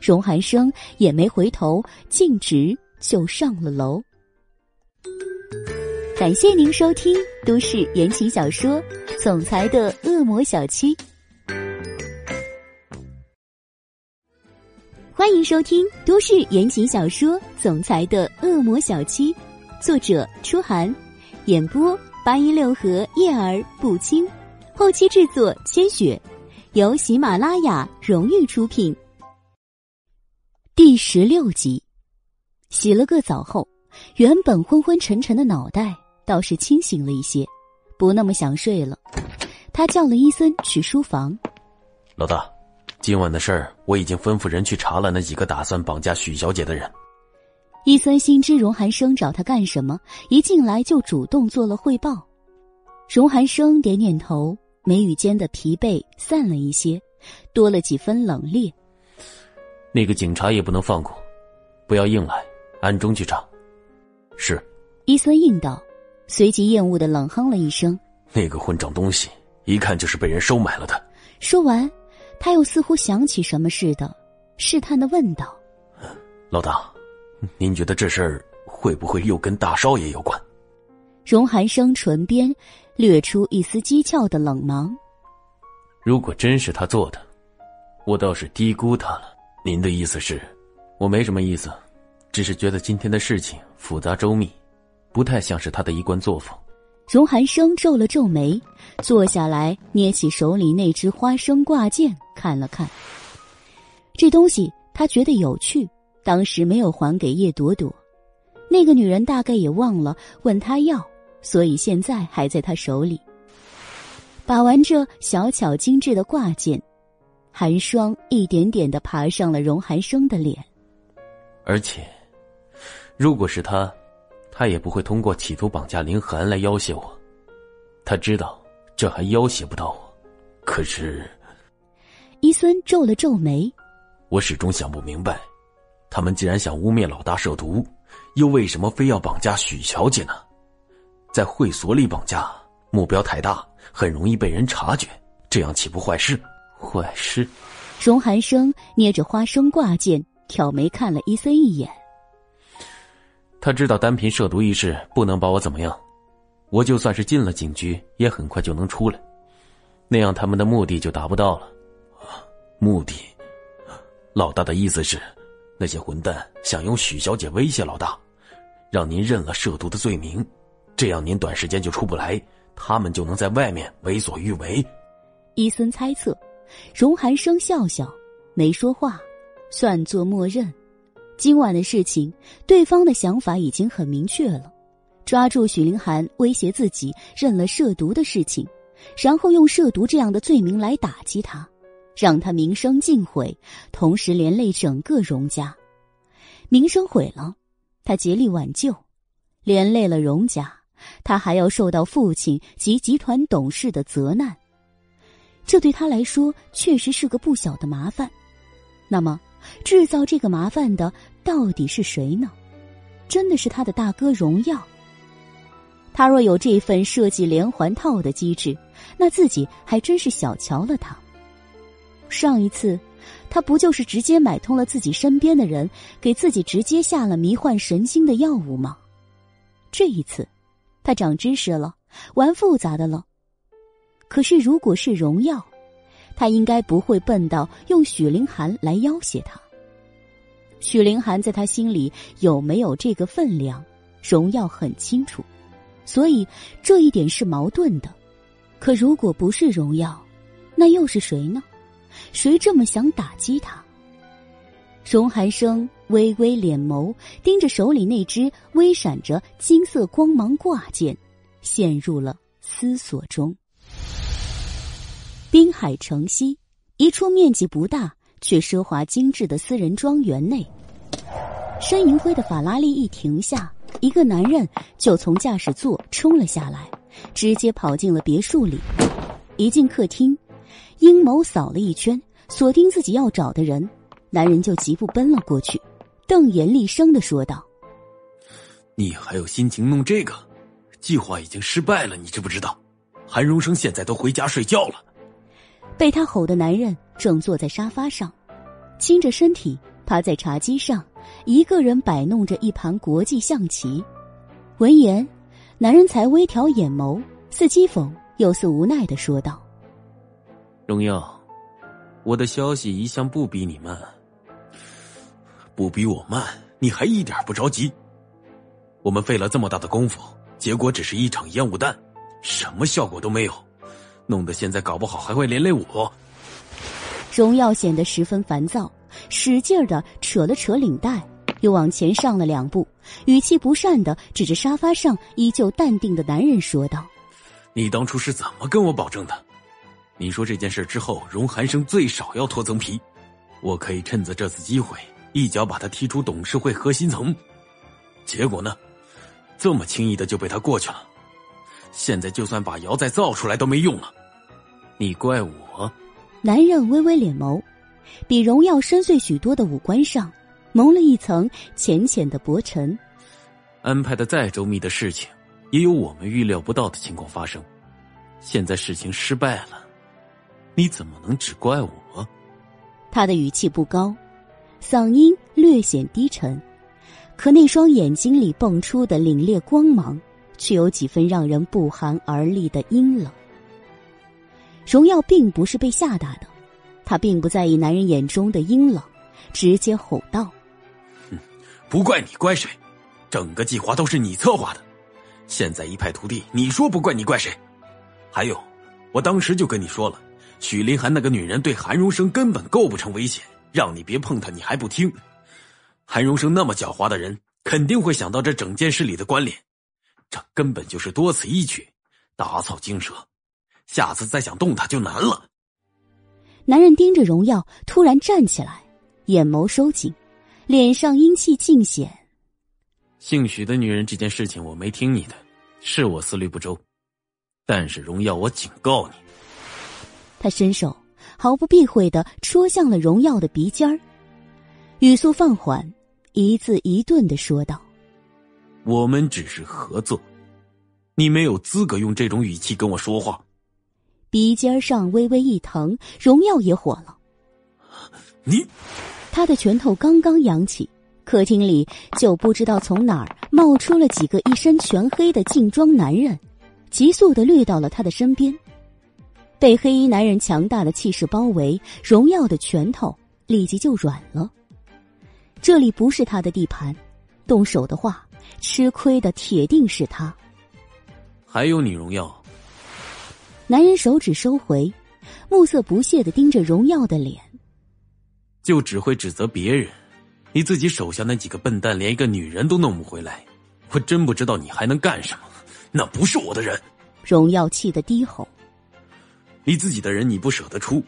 荣寒生也没回头，径直就上了楼。感谢您收听都市言情小说《总裁的恶魔小七》，欢迎收听都市言情小说《总裁的恶魔小七》，作者：初寒，演播：八一六和叶儿不轻。后期制作：千雪，由喜马拉雅荣誉出品。第十六集，洗了个澡后，原本昏昏沉沉的脑袋倒是清醒了一些，不那么想睡了。他叫了伊森去书房。老大，今晚的事儿我已经吩咐人去查了那几个打算绑架许小姐的人。伊森心知荣寒生找他干什么，一进来就主动做了汇报。荣寒生点点头。眉宇间的疲惫散了一些，多了几分冷冽。那个警察也不能放过，不要硬来，暗中去查。是。伊森应道，随即厌恶的冷哼了一声：“那个混账东西，一看就是被人收买了的。”说完，他又似乎想起什么似的，试探的问道：“老大，您觉得这事儿会不会又跟大少爷有关？”荣寒生唇边。掠出一丝讥诮的冷芒。如果真是他做的，我倒是低估他了。您的意思是，我没什么意思，只是觉得今天的事情复杂周密，不太像是他的一贯作风。荣寒生皱了皱眉，坐下来，捏起手里那只花生挂件看了看。这东西他觉得有趣，当时没有还给叶朵朵，那个女人大概也忘了问他要。所以现在还在他手里。把玩着小巧精致的挂件，寒霜一点点的爬上了荣寒生的脸。而且，如果是他，他也不会通过企图绑架林寒来要挟我。他知道这还要挟不到我。可是，伊森皱了皱眉。我始终想不明白，他们既然想污蔑老大涉毒，又为什么非要绑架许小姐呢？在会所里绑架，目标太大，很容易被人察觉，这样岂不坏事？坏事。荣寒生捏着花生挂件，挑眉看了伊森一眼。他知道单凭涉毒一事不能把我怎么样，我就算是进了警局，也很快就能出来，那样他们的目的就达不到了。目的？老大的意思是，那些混蛋想用许小姐威胁老大，让您认了涉毒的罪名。这样您短时间就出不来，他们就能在外面为所欲为。伊森猜测，荣寒生笑笑，没说话，算作默认。今晚的事情，对方的想法已经很明确了：抓住许凌寒，威胁自己认了涉毒的事情，然后用涉毒这样的罪名来打击他，让他名声尽毁，同时连累整个荣家。名声毁了，他竭力挽救；连累了荣家。他还要受到父亲及集团董事的责难，这对他来说确实是个不小的麻烦。那么，制造这个麻烦的到底是谁呢？真的是他的大哥荣耀？他若有这份设计连环套的机智，那自己还真是小瞧了他。上一次，他不就是直接买通了自己身边的人，给自己直接下了迷幻神经的药物吗？这一次。他长知识了，玩复杂的了。可是，如果是荣耀，他应该不会笨到用许凌寒来要挟他。许凌寒在他心里有没有这个分量，荣耀很清楚，所以这一点是矛盾的。可如果不是荣耀，那又是谁呢？谁这么想打击他？荣寒生微微敛眸，盯着手里那只微闪着金色光芒挂件，陷入了思索中。滨海城西，一处面积不大却奢华精致的私人庄园内，深银灰的法拉利一停下，一个男人就从驾驶座冲了下来，直接跑进了别墅里。一进客厅，阴谋扫了一圈，锁定自己要找的人，男人就疾步奔了过去，瞪眼厉声的说道：“你还有心情弄这个？计划已经失败了，你知不知道？韩荣生现在都回家睡觉了。”被他吼的男人正坐在沙发上，倾着身体趴在茶几上，一个人摆弄着一盘国际象棋。闻言，男人才微挑眼眸，似讥讽又似无奈的说道：“荣耀，我的消息一向不比你慢，不比我慢，你还一点不着急？我们费了这么大的功夫，结果只是一场烟雾弹，什么效果都没有。”弄得现在搞不好还会连累我。荣耀显得十分烦躁，使劲儿的扯了扯领带，又往前上了两步，语气不善的指着沙发上依旧淡定的男人说道：“你当初是怎么跟我保证的？你说这件事之后，荣寒生最少要脱层皮，我可以趁着这次机会一脚把他踢出董事会核心层。结果呢，这么轻易的就被他过去了。现在就算把瑶再造出来都没用了。”你怪我？男人微微敛眸，比荣耀深邃许多的五官上，蒙了一层浅浅的薄尘。安排的再周密的事情，也有我们预料不到的情况发生。现在事情失败了，你怎么能只怪我？他的语气不高，嗓音略显低沉，可那双眼睛里蹦出的凛冽光芒，却有几分让人不寒而栗的阴冷。荣耀并不是被吓大的，他并不在意男人眼中的阴冷，直接吼道：“哼，不怪你，怪谁？整个计划都是你策划的，现在一派涂地，你说不怪你怪谁？还有，我当时就跟你说了，许林寒那个女人对韩荣生根本构不成危险，让你别碰她，你还不听。韩荣生那么狡猾的人，肯定会想到这整件事里的关联，这根本就是多此一举，打草惊蛇。”下次再想动他就难了。男人盯着荣耀，突然站起来，眼眸收紧，脸上阴气尽显。姓许的女人这件事情我没听你的，是我思虑不周。但是荣耀，我警告你。他伸手毫不避讳的戳向了荣耀的鼻尖儿，语速放缓，一字一顿的说道：“我们只是合作，你没有资格用这种语气跟我说话。”鼻尖上微微一疼，荣耀也火了。你，他的拳头刚刚扬起，客厅里就不知道从哪儿冒出了几个一身全黑的劲装男人，急速的掠到了他的身边。被黑衣男人强大的气势包围，荣耀的拳头立即就软了。这里不是他的地盘，动手的话，吃亏的铁定是他。还有你，荣耀。男人手指收回，目色不屑的盯着荣耀的脸。就只会指责别人，你自己手下那几个笨蛋连一个女人都弄不回来，我真不知道你还能干什么。那不是我的人。荣耀气得低吼：“你自己的人你不舍得出，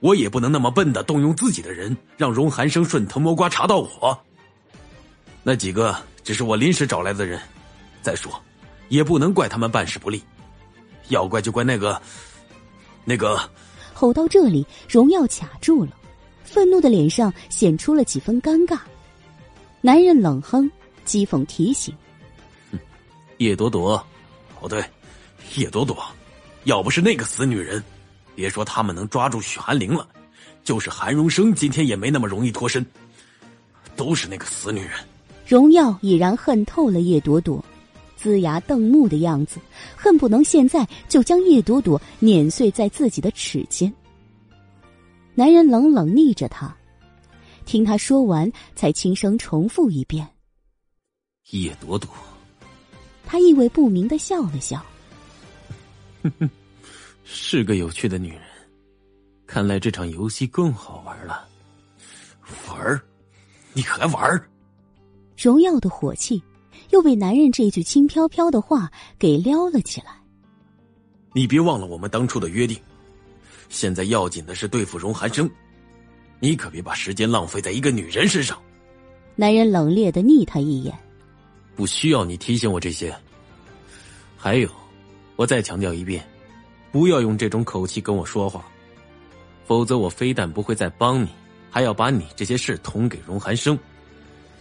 我也不能那么笨的动用自己的人，让荣寒生顺藤摸瓜查到我。那几个只是我临时找来的人，再说，也不能怪他们办事不力。”要怪就怪那个，那个。吼到这里，荣耀卡住了，愤怒的脸上显出了几分尴尬。男人冷哼，讥讽提醒：“叶朵朵，哦对，叶朵朵，要不是那个死女人，别说他们能抓住许寒灵了，就是韩荣生今天也没那么容易脱身。都是那个死女人。”荣耀已然恨透了叶朵朵。龇牙瞪目的样子，恨不能现在就将叶朵朵碾碎在自己的齿间。男人冷冷睨着他，听他说完，才轻声重复一遍：“叶朵朵。”他意味不明的笑了笑：“哼哼，是个有趣的女人，看来这场游戏更好玩了。玩你还玩荣耀的火气。又被男人这句轻飘飘的话给撩了起来。你别忘了我们当初的约定，现在要紧的是对付荣寒生，你可别把时间浪费在一个女人身上。男人冷冽的睨他一眼：“不需要你提醒我这些。还有，我再强调一遍，不要用这种口气跟我说话，否则我非但不会再帮你，还要把你这些事捅给荣寒生。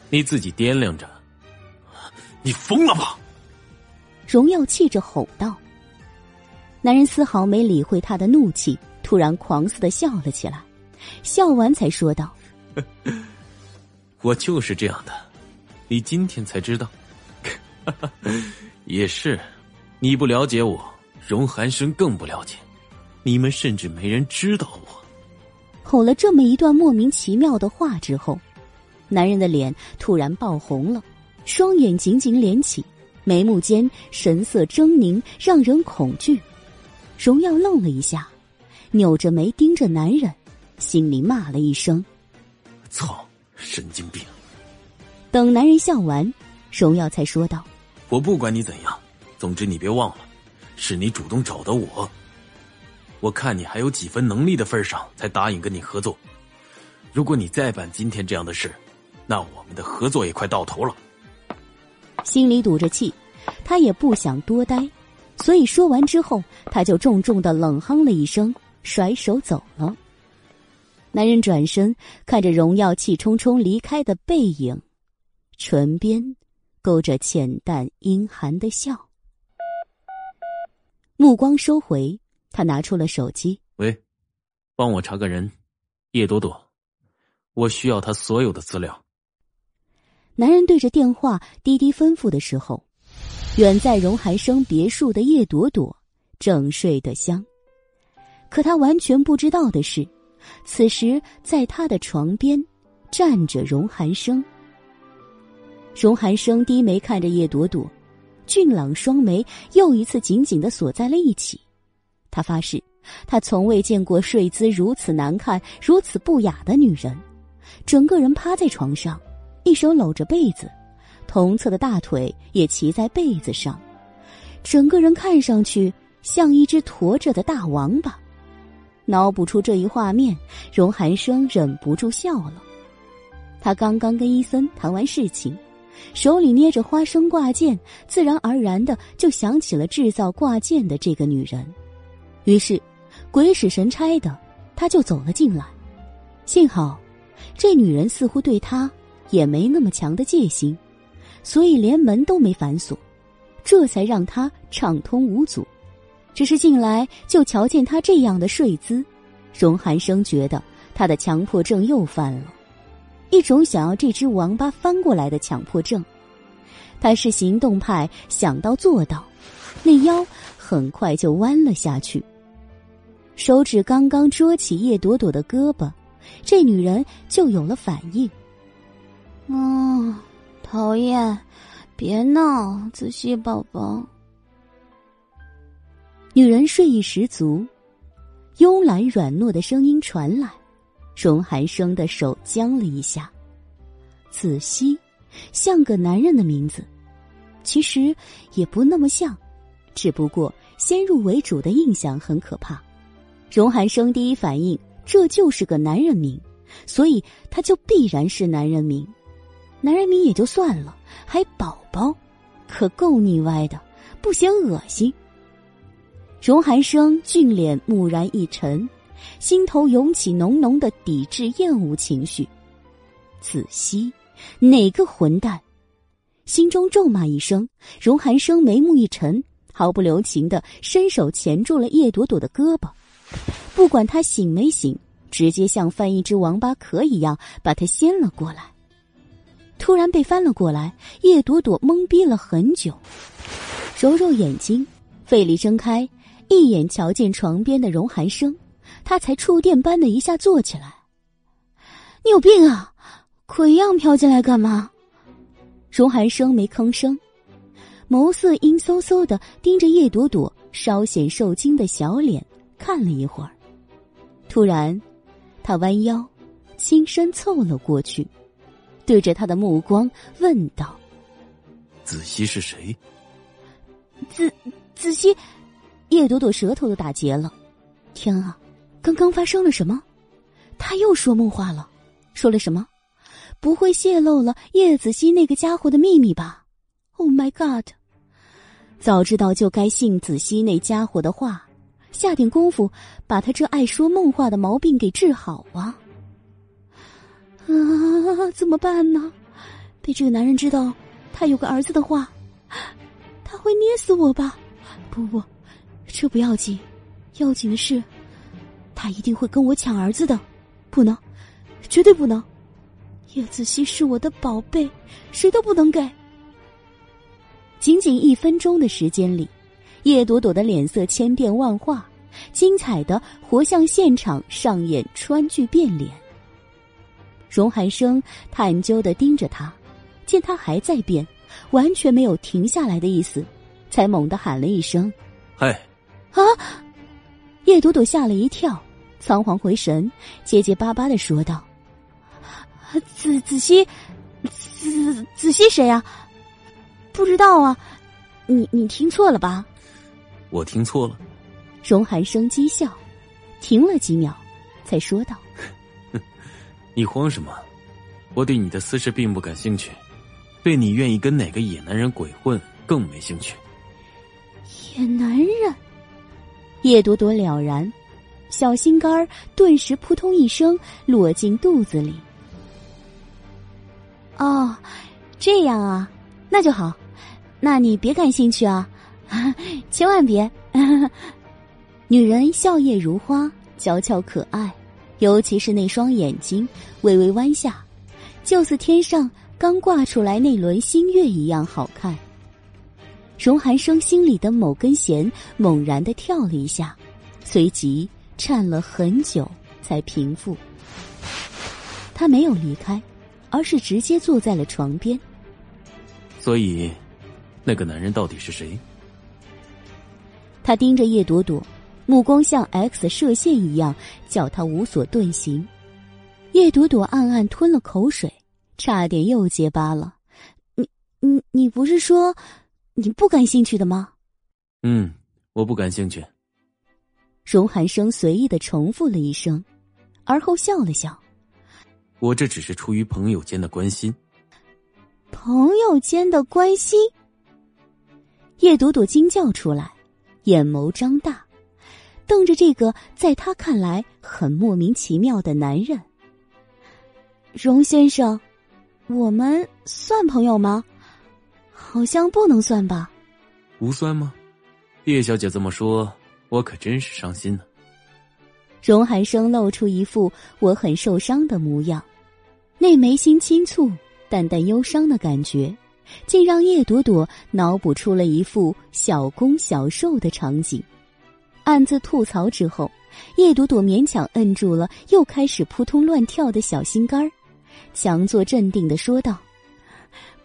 你自己掂量着。”你疯了吧！荣耀气着吼道。男人丝毫没理会他的怒气，突然狂似的笑了起来，笑完才说道：“我就是这样的，你今天才知道。也是，你不了解我，荣寒生更不了解，你们甚至没人知道我。”吼了这么一段莫名其妙的话之后，男人的脸突然爆红了。双眼紧紧敛起，眉目间神色狰狞，让人恐惧。荣耀愣了一下，扭着眉盯着男人，心里骂了一声：“操，神经病！”等男人笑完，荣耀才说道：“我不管你怎样，总之你别忘了，是你主动找的我。我看你还有几分能力的份上，才答应跟你合作。如果你再办今天这样的事，那我们的合作也快到头了。”心里堵着气，他也不想多待，所以说完之后，他就重重的冷哼了一声，甩手走了。男人转身看着荣耀气冲冲离开的背影，唇边勾着浅淡阴寒的笑。目光收回，他拿出了手机：“喂，帮我查个人，叶朵朵，我需要他所有的资料。”男人对着电话低低吩咐的时候，远在荣寒生别墅的叶朵朵正睡得香。可他完全不知道的是，此时在他的床边站着荣寒生。荣寒生低眉看着叶朵朵，俊朗双眉又一次紧紧的锁在了一起。他发誓，他从未见过睡姿如此难看、如此不雅的女人，整个人趴在床上。一手搂着被子，同侧的大腿也骑在被子上，整个人看上去像一只驮着的大王八。脑补出这一画面，荣寒生忍不住笑了。他刚刚跟伊森谈完事情，手里捏着花生挂件，自然而然的就想起了制造挂件的这个女人。于是，鬼使神差的，他就走了进来。幸好，这女人似乎对他。也没那么强的戒心，所以连门都没反锁，这才让他畅通无阻。只是进来就瞧见他这样的睡姿，荣寒生觉得他的强迫症又犯了，一种想要这只王八翻过来的强迫症。他是行动派，想到做到，那腰很快就弯了下去，手指刚刚捉起叶朵朵的胳膊，这女人就有了反应。嗯，讨厌！别闹，子熙宝宝。女人睡意十足，慵懒软糯的声音传来。荣寒生的手僵了一下。子熙，像个男人的名字，其实也不那么像，只不过先入为主的印象很可怕。荣寒生第一反应，这就是个男人名，所以他就必然是男人名。男人名也就算了，还宝宝，可够腻歪的，不嫌恶心。荣寒生俊脸蓦然一沉，心头涌起浓浓的抵制厌恶情绪。子熙，哪个混蛋？心中咒骂一声，荣寒生眉目一沉，毫不留情的伸手钳住了叶朵朵的胳膊，不管他醒没醒，直接像翻一只王八壳一样把他掀了过来。突然被翻了过来，叶朵朵懵逼了很久，揉揉眼睛，费力睁开，一眼瞧见床边的荣寒生，他才触电般的一下坐起来。你有病啊！鬼样飘进来干嘛？荣寒生没吭声，眸色阴飕飕的盯着叶朵朵稍显受惊的小脸看了一会儿，突然，他弯腰，轻身凑了过去。对着他的目光问道：“子熙是谁？”子子熙，叶朵朵舌头都打结了。天啊，刚刚发生了什么？他又说梦话了，说了什么？不会泄露了叶子熙那个家伙的秘密吧？Oh my god！早知道就该信子熙那家伙的话，下点功夫把他这爱说梦话的毛病给治好啊！啊，怎么办呢？被这个男人知道他有个儿子的话，他会捏死我吧？不不，这不要紧，要紧的是，他一定会跟我抢儿子的，不能，绝对不能！叶子熙是我的宝贝，谁都不能给。仅仅一分钟的时间里，叶朵朵的脸色千变万化，精彩的活像现场上演川剧变脸。荣寒生探究的盯着他，见他还在变，完全没有停下来的意思，才猛地喊了一声：“嗨！”啊！叶朵朵吓了一跳，仓皇回神，结结巴巴的说道：“子子熙，子子熙谁啊？不知道啊，你你听错了吧？”我听错了。荣寒生讥笑，停了几秒，才说道。你慌什么？我对你的私事并不感兴趣，对你愿意跟哪个野男人鬼混更没兴趣。野男人，叶朵朵了然，小心肝儿顿时扑通一声落进肚子里。哦，这样啊，那就好，那你别感兴趣啊，千万别。女人笑靥如花，娇俏可爱。尤其是那双眼睛微微弯下，就似天上刚挂出来那轮新月一样好看。荣寒生心里的某根弦猛然的跳了一下，随即颤了很久才平复。他没有离开，而是直接坐在了床边。所以，那个男人到底是谁？他盯着叶朵朵。目光像 X 射线一样，叫他无所遁形。叶朵朵暗暗吞了口水，差点又结巴了。你、你、你不是说你不感兴趣的吗？嗯，我不感兴趣。荣寒生随意的重复了一声，而后笑了笑。我这只是出于朋友间的关心。朋友间的关心。叶朵朵惊叫出来，眼眸张大。瞪着这个在他看来很莫名其妙的男人，荣先生，我们算朋友吗？好像不能算吧？不算吗？叶小姐这么说，我可真是伤心呢。荣寒生露出一副我很受伤的模样，那眉心轻蹙、淡淡忧伤的感觉，竟让叶朵朵脑补出了一副小攻小受的场景。暗自吐槽之后，叶朵朵勉强摁住了又开始扑通乱跳的小心肝儿，强作镇定的说道：“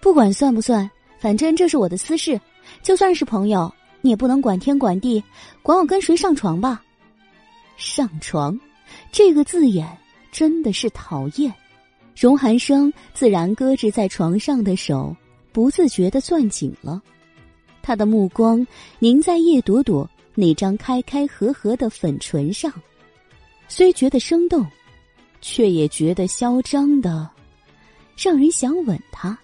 不管算不算，反正这是我的私事，就算是朋友，你也不能管天管地，管我跟谁上床吧。”上床，这个字眼真的是讨厌。荣寒生自然搁置在床上的手不自觉的攥紧了，他的目光凝在叶朵朵。那张开开合合的粉唇上，虽觉得生动，却也觉得嚣张的，让人想吻他。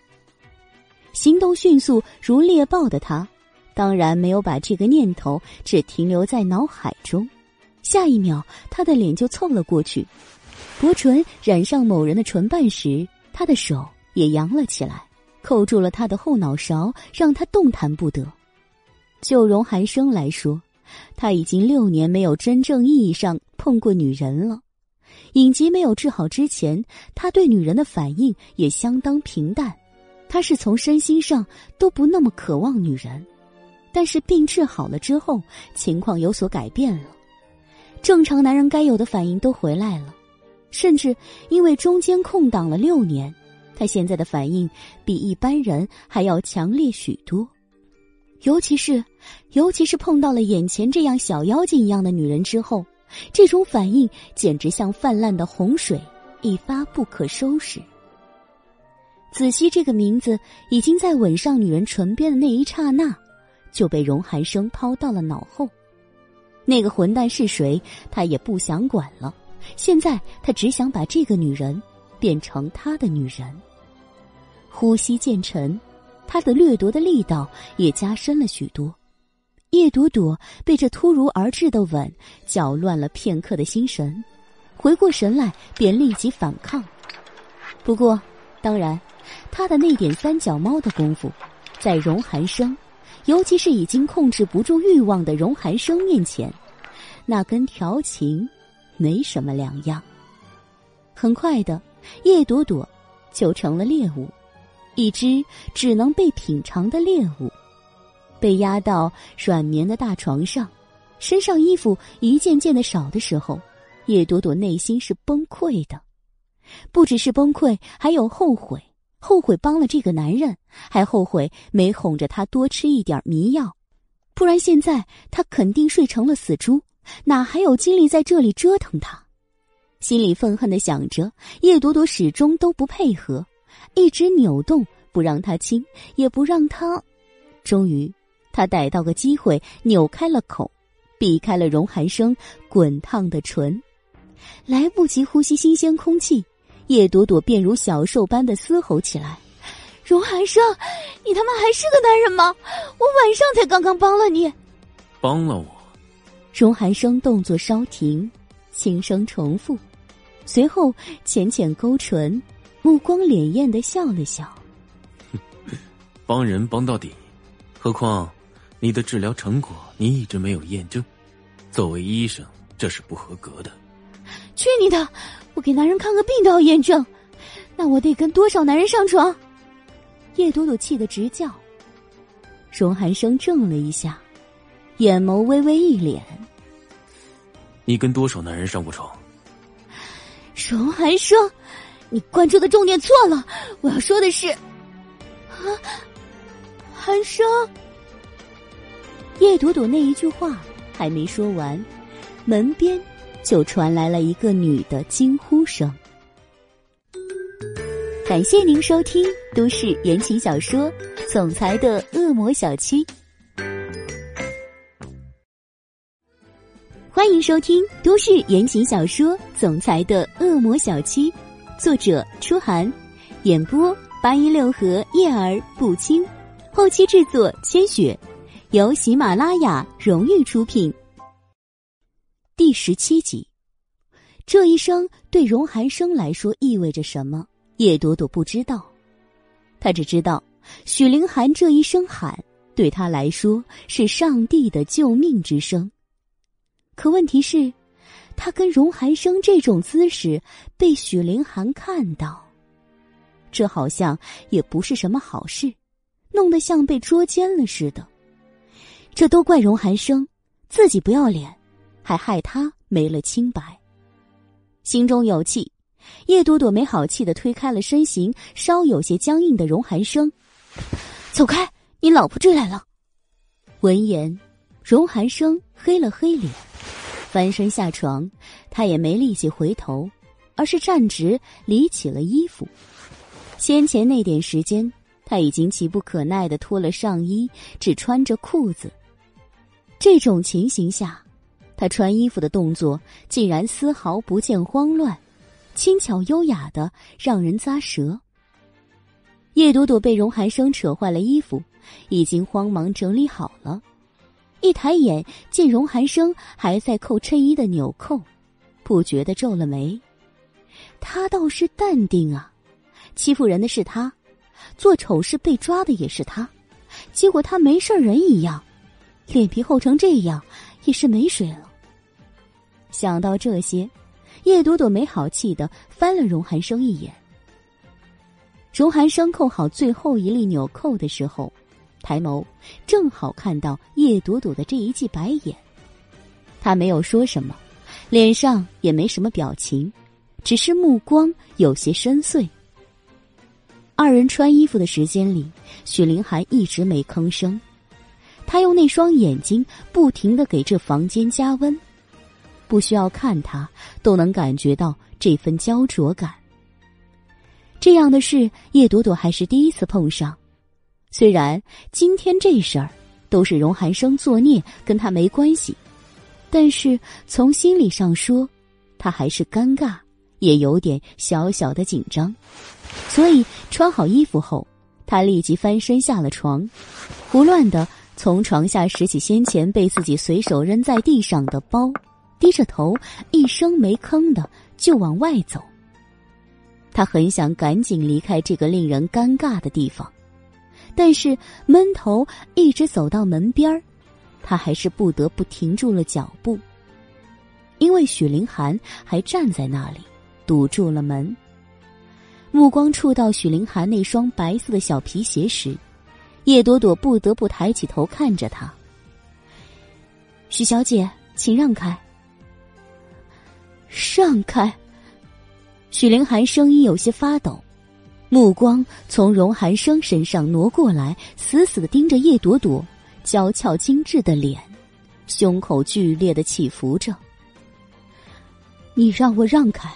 行动迅速如猎豹的他，当然没有把这个念头只停留在脑海中。下一秒，他的脸就凑了过去，薄唇染上某人的唇瓣时，他的手也扬了起来，扣住了他的后脑勺，让他动弹不得。就容寒生来说。他已经六年没有真正意义上碰过女人了。隐疾没有治好之前，他对女人的反应也相当平淡。他是从身心上都不那么渴望女人，但是病治好了之后，情况有所改变了。正常男人该有的反应都回来了，甚至因为中间空档了六年，他现在的反应比一般人还要强烈许多。尤其是，尤其是碰到了眼前这样小妖精一样的女人之后，这种反应简直像泛滥的洪水，一发不可收拾。子熙这个名字已经在吻上女人唇边的那一刹那，就被荣寒生抛到了脑后。那个混蛋是谁，他也不想管了。现在他只想把这个女人变成他的女人。呼吸渐沉，他的掠夺的力道也加深了许多。叶朵朵被这突如而至的吻搅乱了片刻的心神，回过神来便立即反抗。不过，当然，他的那点三脚猫的功夫，在荣寒生，尤其是已经控制不住欲望的荣寒生面前，那跟调情没什么两样。很快的，叶朵朵就成了猎物，一只只能被品尝的猎物。被压到软绵的大床上，身上衣服一件件的少的时候，叶朵朵内心是崩溃的，不只是崩溃，还有后悔，后悔帮了这个男人，还后悔没哄着他多吃一点迷药，不然现在他肯定睡成了死猪，哪还有精力在这里折腾他？心里愤恨的想着，叶朵朵始终都不配合，一直扭动，不让他亲，也不让他，终于。他逮到个机会，扭开了口，避开了荣寒生滚烫的唇，来不及呼吸新鲜空气，叶朵朵便如小兽般的嘶吼起来：“荣寒生，你他妈还是个男人吗？我晚上才刚刚帮了你，帮了我。”荣寒生动作稍停，轻声重复，随后浅浅勾唇，目光潋滟的笑了笑：“ 帮人帮到底，何况……”你的治疗成果你一直没有验证，作为医生这是不合格的。去你的！我给男人看个病都要验证，那我得跟多少男人上床？叶朵朵气得直叫。荣寒生怔了一下，眼眸微微一敛。你跟多少男人上过床？荣寒生，你关注的重点错了。我要说的是，啊，寒生。叶朵朵那一句话还没说完，门边就传来了一个女的惊呼声。感谢您收听都市言情小说《总裁的恶魔小七》，欢迎收听都市言情小说《总裁的恶魔小七》，作者：初寒，演播：八一六和叶儿不轻，后期制作：千雪。由喜马拉雅荣誉出品。第十七集，这一生对荣寒生来说意味着什么？叶朵朵不知道，他只知道许凌寒这一声喊对他来说是上帝的救命之声。可问题是，他跟荣寒生这种姿势被许凌寒看到，这好像也不是什么好事，弄得像被捉奸了似的。这都怪荣寒生，自己不要脸，还害他没了清白。心中有气，叶朵朵没好气的推开了身形稍有些僵硬的荣寒生，走开！你老婆追来了。闻言，荣寒生黑了黑脸，翻身下床，他也没力气回头，而是站直理起了衣服。先前那点时间，他已经急不可耐的脱了上衣，只穿着裤子。这种情形下，他穿衣服的动作竟然丝毫不见慌乱，轻巧优雅的让人咂舌。叶朵朵被荣寒生扯坏了衣服，已经慌忙整理好了，一抬眼见荣寒生还在扣衬衣的纽扣，不觉得皱了眉。他倒是淡定啊，欺负人的是他，做丑事被抓的也是他，结果他没事人一样。脸皮厚成这样，也是没水了。想到这些，叶朵朵没好气的翻了荣寒生一眼。荣寒生扣好最后一粒纽扣的时候，抬眸，正好看到叶朵朵的这一记白眼。他没有说什么，脸上也没什么表情，只是目光有些深邃。二人穿衣服的时间里，许凌寒一直没吭声。他用那双眼睛不停的给这房间加温，不需要看他都能感觉到这份焦灼感。这样的事，叶朵朵还是第一次碰上。虽然今天这事儿都是荣寒生作孽，跟他没关系，但是从心理上说，他还是尴尬，也有点小小的紧张。所以穿好衣服后，他立即翻身下了床，胡乱的从床下拾起先前被自己随手扔在地上的包，低着头，一声没吭的就往外走。他很想赶紧离开这个令人尴尬的地方，但是闷头一直走到门边儿，他还是不得不停住了脚步。因为许凌寒还站在那里，堵住了门。目光触到许凌寒那双白色的小皮鞋时，叶朵朵不得不抬起头看着他。许小姐，请让开。让开。许凌寒声音有些发抖，目光从荣寒生身上挪过来，死死的盯着叶朵朵娇俏精致的脸，胸口剧烈的起伏着。你让我让开，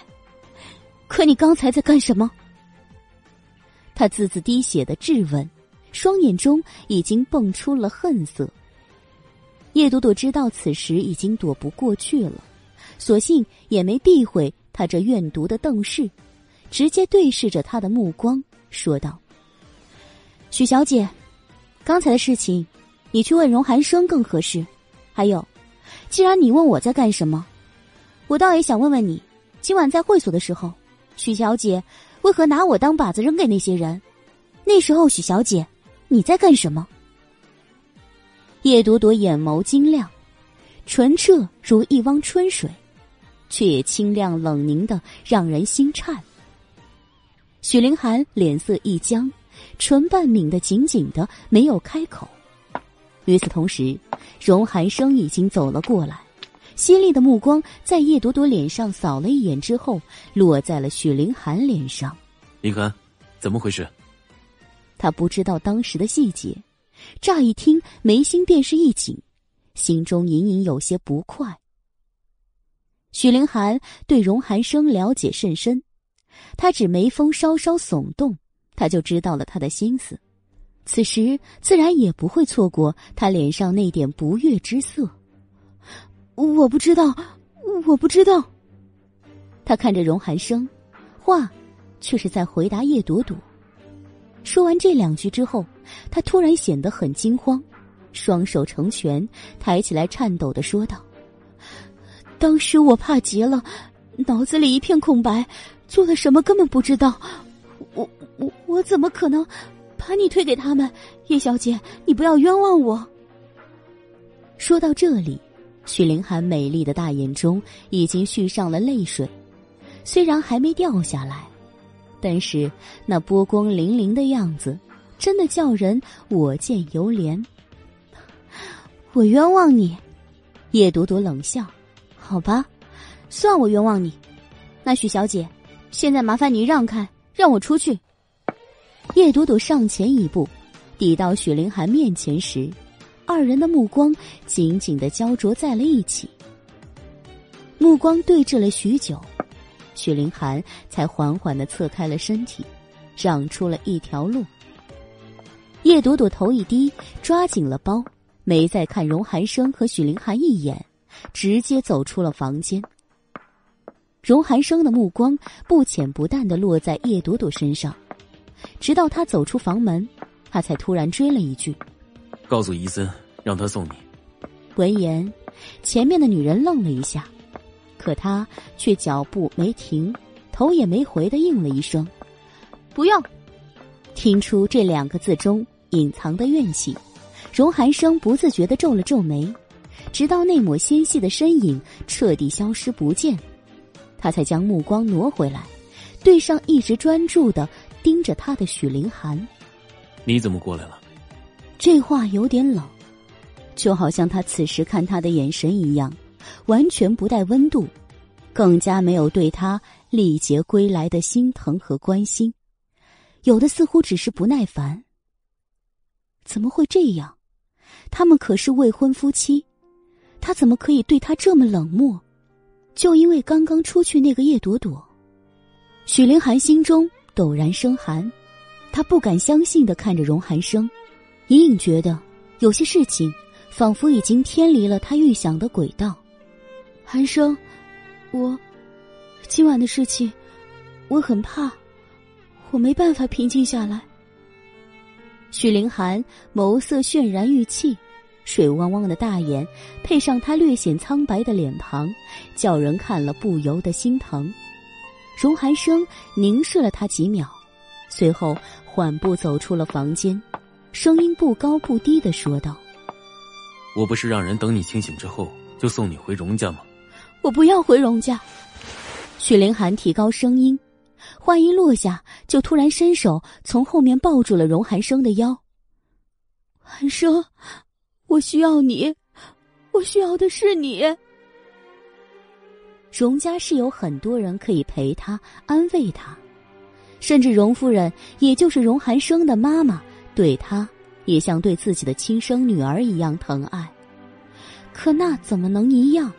可你刚才在干什么？他字字滴血的质问，双眼中已经蹦出了恨色。叶朵朵知道此时已经躲不过去了，索性也没避讳他这怨毒的瞪视，直接对视着他的目光说道：“许小姐，刚才的事情，你去问荣寒生更合适。还有，既然你问我在干什么。”我倒也想问问你，今晚在会所的时候，许小姐为何拿我当靶子扔给那些人？那时候，许小姐你在干什么？叶朵朵眼眸晶亮，纯澈如一汪春水，却也清亮冷凝的让人心颤。许凌寒脸色一僵，唇瓣抿得紧紧的，没有开口。与此同时，荣寒生已经走了过来。犀利的目光在叶朵朵脸上扫了一眼之后，落在了许凌寒脸上。凌寒，怎么回事？他不知道当时的细节，乍一听眉心便是一紧，心中隐隐有些不快。许凌寒对荣寒生了解甚深，他只眉峰稍稍耸动，他就知道了他的心思。此时自然也不会错过他脸上那点不悦之色。我不知道，我不知道。他看着荣寒生，话却是在回答叶朵朵。说完这两句之后，他突然显得很惊慌，双手成拳，抬起来颤抖的说道：“当时我怕极了，脑子里一片空白，做了什么根本不知道。我我我怎么可能把你推给他们？叶小姐，你不要冤枉我。”说到这里。许凌寒美丽的大眼中已经蓄上了泪水，虽然还没掉下来，但是那波光粼粼的样子，真的叫人我见犹怜。我冤枉你，叶朵朵冷笑：“好吧，算我冤枉你。那许小姐，现在麻烦你让开，让我出去。”叶朵朵上前一步，抵到许凌寒面前时。二人的目光紧紧的焦灼在了一起，目光对峙了许久，许凌寒才缓缓的侧开了身体，让出了一条路。叶朵朵头一低，抓紧了包，没再看荣寒生和许凌寒一眼，直接走出了房间。荣寒生的目光不浅不淡的落在叶朵朵身上，直到他走出房门，他才突然追了一句。告诉伊森，让他送你。闻言，前面的女人愣了一下，可她却脚步没停，头也没回的应了一声：“不用。”听出这两个字中隐藏的怨气，荣寒生不自觉的皱了皱眉，直到那抹纤细的身影彻底消失不见，他才将目光挪回来，对上一直专注的盯着他的许凌寒：“你怎么过来了？”这话有点冷，就好像他此时看他的眼神一样，完全不带温度，更加没有对他历劫归来的心疼和关心，有的似乎只是不耐烦。怎么会这样？他们可是未婚夫妻，他怎么可以对他这么冷漠？就因为刚刚出去那个叶朵朵，许凌寒心中陡然生寒，他不敢相信的看着荣寒生。隐隐觉得，有些事情仿佛已经偏离了他预想的轨道。寒生，我今晚的事情，我很怕，我没办法平静下来。许凌寒眸色渲然欲泣，水汪汪的大眼配上他略显苍白的脸庞，叫人看了不由得心疼。荣寒生凝视了他几秒，随后缓步走出了房间，声音不高不低的说道：“我不是让人等你清醒之后就送你回荣家吗？”“我不要回荣家。”许凌寒提高声音。话音落下，就突然伸手从后面抱住了荣寒生的腰。寒生，我需要你，我需要的是你。荣家是有很多人可以陪他、安慰他，甚至荣夫人，也就是荣寒生的妈妈，对他也像对自己的亲生女儿一样疼爱。可那怎么能一样？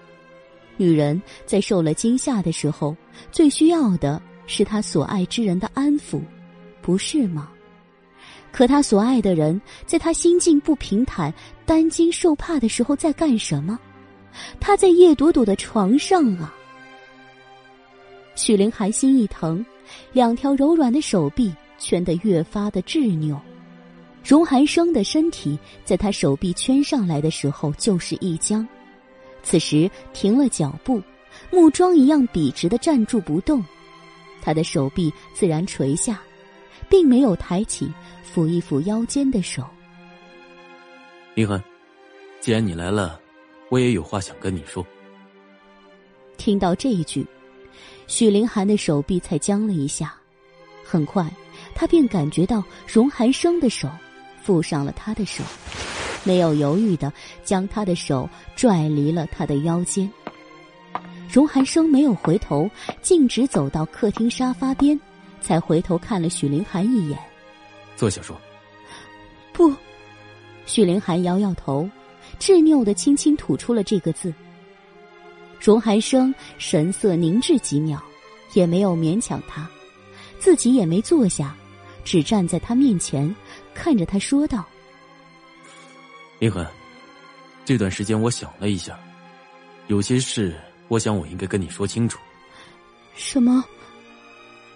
女人在受了惊吓的时候，最需要的。是她所爱之人的安抚，不是吗？可他所爱的人，在他心境不平坦、担惊受怕的时候，在干什么？他在叶朵朵的床上啊！许灵寒心一疼，两条柔软的手臂圈得越发的执拗。荣寒生的身体在他手臂圈上来的时候就是一僵，此时停了脚步，木桩一样笔直的站住不动。他的手臂自然垂下，并没有抬起抚一抚腰间的手。林寒，既然你来了，我也有话想跟你说。听到这一句，许凌寒的手臂才僵了一下，很快，他便感觉到荣寒生的手附上了他的手，没有犹豫的将他的手拽离了他的腰间。荣寒生没有回头，径直走到客厅沙发边，才回头看了许凌寒一眼。坐下说。不，许凌寒摇摇头，执拗的轻轻吐出了这个字。荣寒生神色凝滞几秒，也没有勉强他，自己也没坐下，只站在他面前，看着他说道：“林寒，这段时间我想了一下，有些事。”我想，我应该跟你说清楚。什么？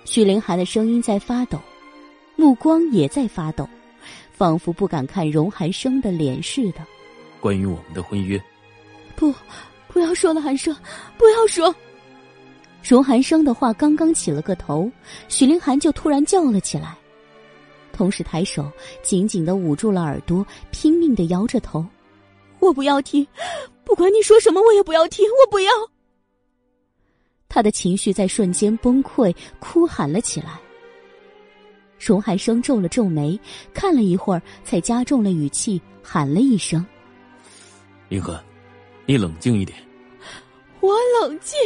许凌寒的声音在发抖，目光也在发抖，仿佛不敢看荣寒生的脸似的。关于我们的婚约，不，不要说了，寒生，不要说。荣寒生的话刚刚起了个头，许凌寒就突然叫了起来，同时抬手紧紧的捂住了耳朵，拼命的摇着头：“我不要听，不管你说什么，我也不要听，我不要。”他的情绪在瞬间崩溃，哭喊了起来。荣寒生皱了皱眉，看了一会儿，才加重了语气，喊了一声：“林河，你冷静一点。”我冷静。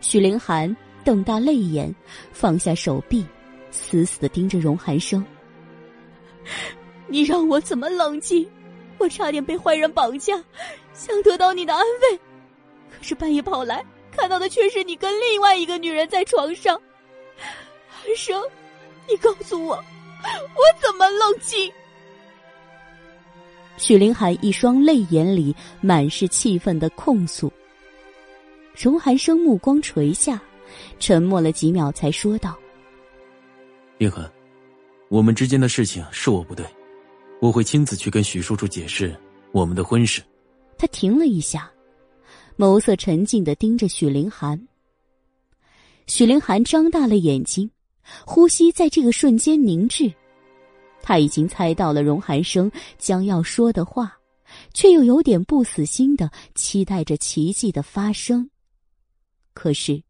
许凌寒瞪大泪眼，放下手臂，死死的盯着荣寒生：“你让我怎么冷静？我差点被坏人绑架，想得到你的安慰，可是半夜跑来。”看到的却是你跟另外一个女人在床上，寒生，你告诉我，我怎么冷静？许凌寒一双泪眼里满是气愤的控诉。荣寒生目光垂下，沉默了几秒，才说道：“凌寒，我们之间的事情是我不对，我会亲自去跟许叔叔解释我们的婚事。”他停了一下。眸色沉静的盯着许凌寒。许凌寒张大了眼睛，呼吸在这个瞬间凝滞。他已经猜到了荣寒生将要说的话，却又有点不死心的期待着奇迹的发生。可是，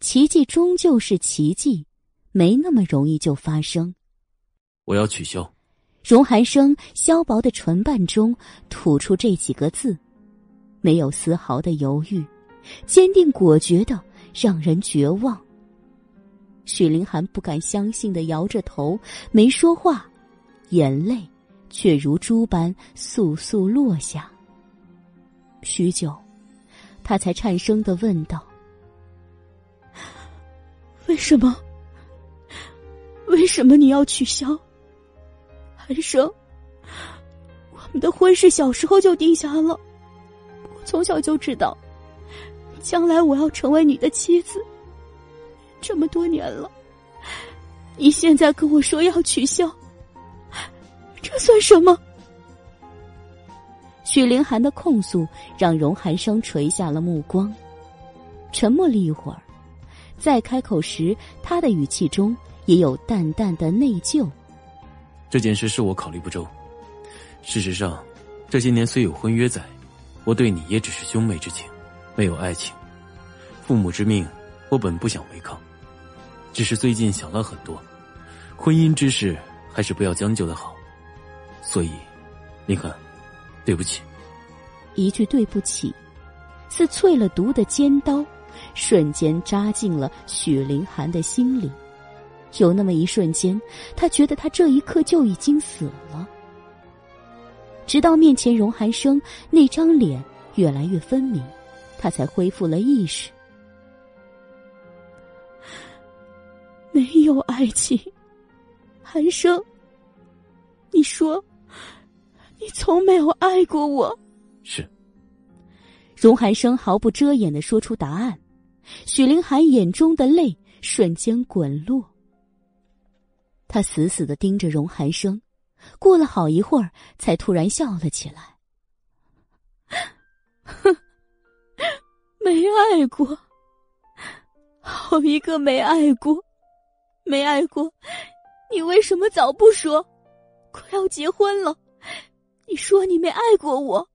奇迹终究是奇迹，没那么容易就发生。我要取消。荣寒生削薄的唇瓣中吐出这几个字。没有丝毫的犹豫，坚定果决的让人绝望。许凌寒不敢相信的摇着头，没说话，眼泪却如珠般簌簌落下。许久，他才颤声的问道：“为什么？为什么你要取消？寒生，我们的婚事小时候就定下了。”从小就知道，将来我要成为你的妻子。这么多年了，你现在跟我说要取消，这算什么？许凌寒的控诉让荣寒生垂下了目光，沉默了一会儿，再开口时，他的语气中也有淡淡的内疚。这件事是我考虑不周。事实上，这些年虽有婚约在，我对你也只是兄妹之情，没有爱情。父母之命，我本不想违抗，只是最近想了很多，婚姻之事还是不要将就的好。所以，林寒。对不起，一句对不起，似淬了毒的尖刀，瞬间扎进了许凌寒的心里。有那么一瞬间，他觉得他这一刻就已经死了。直到面前荣寒生那张脸越来越分明，他才恢复了意识。没有爱情，寒生，你说。你从没有爱过我，是。荣寒生毫不遮掩的说出答案，许凌寒眼中的泪瞬间滚落。他死死的盯着荣寒生，过了好一会儿，才突然笑了起来。哼，没爱过，好一个没爱过，没爱过，你为什么早不说？快要结婚了。你说你没爱过我，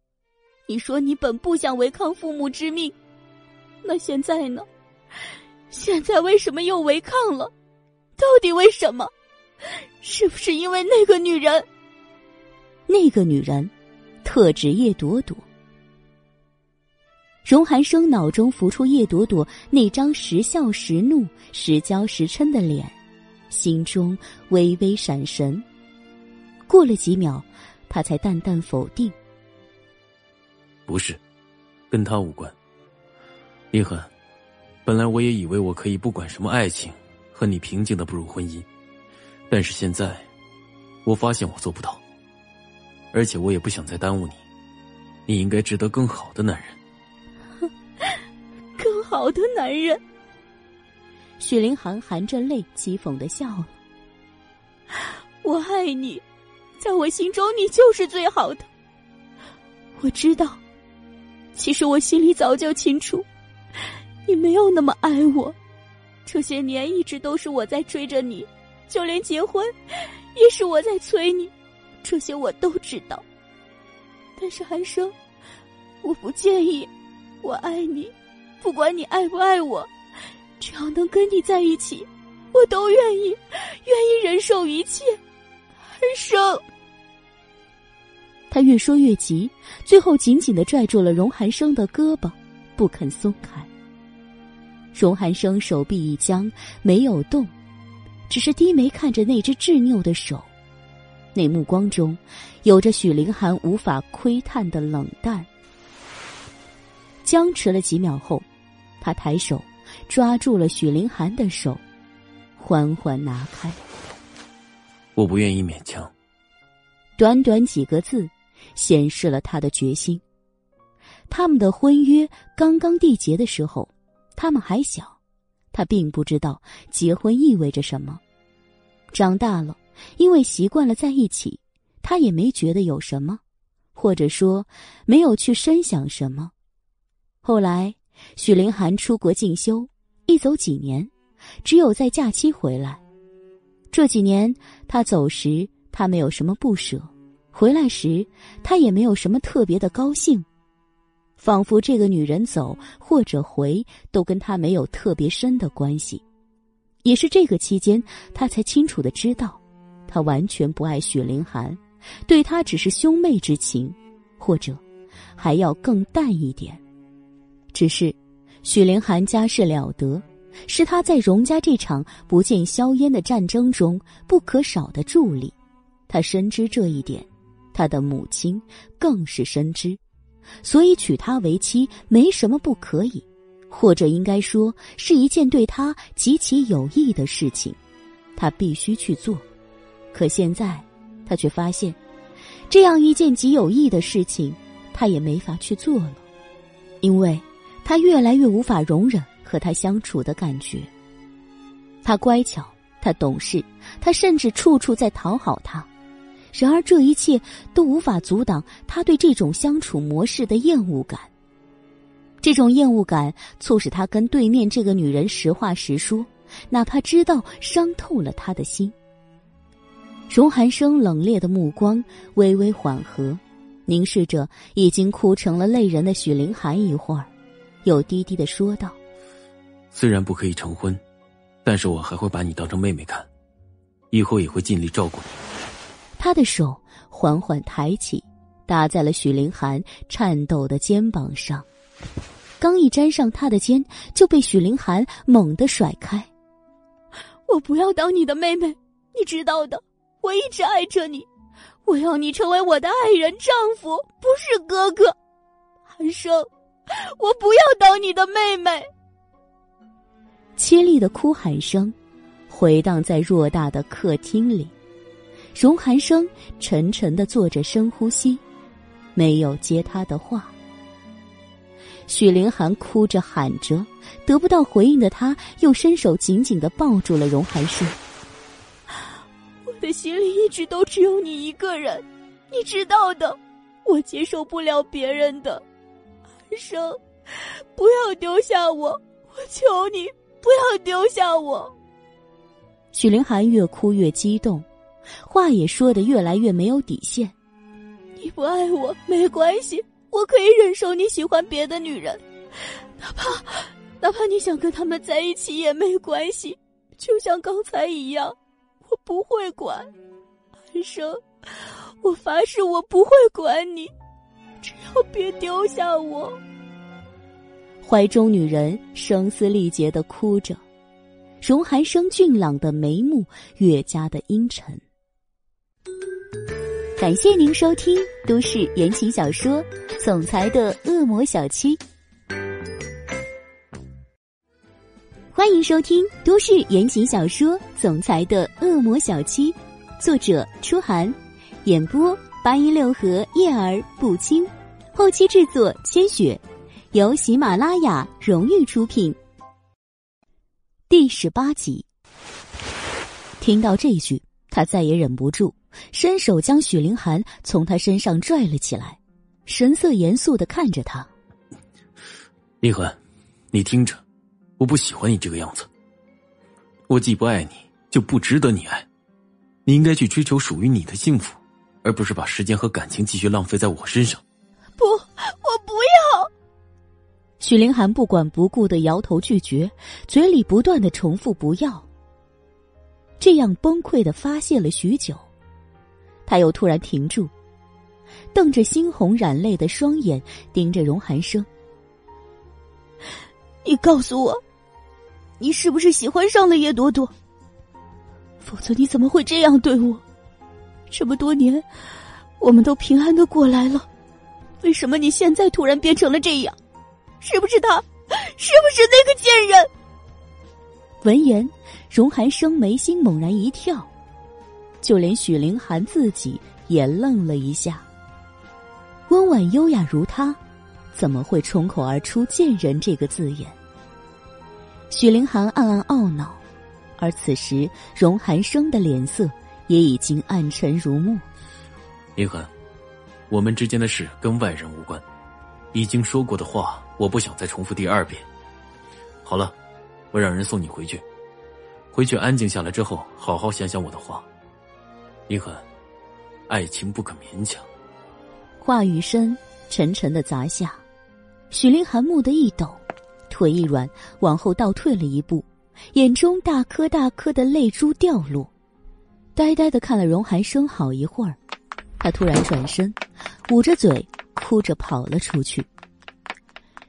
你说你本不想违抗父母之命，那现在呢？现在为什么又违抗了？到底为什么？是不是因为那个女人？那个女人，特指叶朵朵。荣寒生脑中浮出叶朵朵那张时笑时怒、时娇时嗔的脸，心中微微闪神。过了几秒。他才淡淡否定：“不是，跟他无关。林寒，本来我也以为我可以不管什么爱情，和你平静的步入婚姻，但是现在，我发现我做不到。而且我也不想再耽误你，你应该值得更好的男人。更好的男人。”许凌寒含着泪讥讽的笑了：“我爱你。”在我心中，你就是最好的。我知道，其实我心里早就清楚，你没有那么爱我。这些年一直都是我在追着你，就连结婚，也是我在催你。这些我都知道。但是寒生，我不介意，我爱你，不管你爱不爱我，只要能跟你在一起，我都愿意，愿意忍受一切。寒生。他越说越急，最后紧紧的拽住了荣寒生的胳膊，不肯松开。荣寒生手臂一僵，没有动，只是低眉看着那只执拗的手，那目光中有着许凌寒无法窥探的冷淡。僵持了几秒后，他抬手抓住了许凌寒的手，缓缓拿开。我不愿意勉强。短短几个字。显示了他的决心。他们的婚约刚刚缔结的时候，他们还小，他并不知道结婚意味着什么。长大了，因为习惯了在一起，他也没觉得有什么，或者说没有去深想什么。后来，许凌寒出国进修，一走几年，只有在假期回来。这几年他走时，他没有什么不舍。回来时，他也没有什么特别的高兴，仿佛这个女人走或者回都跟他没有特别深的关系。也是这个期间，他才清楚的知道，他完全不爱许凌寒，对他只是兄妹之情，或者还要更淡一点。只是，许凌寒家世了得，是他在荣家这场不见硝烟的战争中不可少的助力，他深知这一点。他的母亲更是深知，所以娶她为妻没什么不可以，或者应该说是一件对他极其有益的事情，他必须去做。可现在，他却发现，这样一件极有益的事情，他也没法去做了，因为他越来越无法容忍和他相处的感觉。他乖巧，他懂事，他甚至处处在讨好他。然而，这一切都无法阻挡他对这种相处模式的厌恶感。这种厌恶感促使他跟对面这个女人实话实说，哪怕知道伤透了他的心。荣寒生冷冽的目光微微缓和，凝视着已经哭成了泪人的许凌寒一会儿，又低低的说道：“虽然不可以成婚，但是我还会把你当成妹妹看，以后也会尽力照顾你。”他的手缓缓抬起，搭在了许凌寒颤抖的肩膀上，刚一沾上他的肩，就被许凌寒猛地甩开。我不要当你的妹妹，你知道的，我一直爱着你，我要你成为我的爱人、丈夫，不是哥哥。寒生，我不要当你的妹妹。凄厉的哭喊声，回荡在偌大的客厅里。荣寒生沉沉的坐着，深呼吸，没有接他的话。许凌寒哭着喊着，得不到回应的他，又伸手紧紧的抱住了荣寒生。我的心里一直都只有你一个人，你知道的，我接受不了别人的。寒生，不要丢下我，我求你不要丢下我。许凌寒越哭越激动。话也说的越来越没有底线。你不爱我没关系，我可以忍受你喜欢别的女人，哪怕哪怕你想跟他们在一起也没关系。就像刚才一样，我不会管。安生，我发誓我不会管你，只要别丢下我。怀中女人声嘶力竭的哭着，荣寒生俊朗的眉目越加的阴沉。感谢您收听都市言情小说《总裁的恶魔小七》，欢迎收听都市言情小说《总裁的恶魔小七》，作者：初寒，演播：八一六合叶儿不清，后期制作：千雪，由喜马拉雅荣誉出品。第十八集，听到这一句，他再也忍不住。伸手将许凌寒从他身上拽了起来，神色严肃的看着他。林寒，你听着，我不喜欢你这个样子。我既不爱你，就不值得你爱。你应该去追求属于你的幸福，而不是把时间和感情继续浪费在我身上。不，我不要。许凌寒不管不顾的摇头拒绝，嘴里不断的重复“不要”。这样崩溃的发泄了许久。他又突然停住，瞪着猩红染泪的双眼，盯着荣寒生：“你告诉我，你是不是喜欢上了叶朵朵？否则你怎么会这样对我？这么多年，我们都平安的过来了，为什么你现在突然变成了这样？是不是他？是不是那个贱人？”闻言，荣寒生眉心猛然一跳。就连许凌寒自己也愣了一下。温婉优雅如她，怎么会冲口而出“贱人”这个字眼？许凌寒暗暗懊恼，而此时荣寒生的脸色也已经暗沉如墨。凌寒，我们之间的事跟外人无关，已经说过的话，我不想再重复第二遍。好了，我让人送你回去，回去安静下来之后，好好想想我的话。林寒，爱情不可勉强。话语声沉沉的砸下，许凌寒蓦地一抖，腿一软，往后倒退了一步，眼中大颗大颗的泪珠掉落，呆呆的看了荣寒生好一会儿，他突然转身，捂着嘴，哭着跑了出去。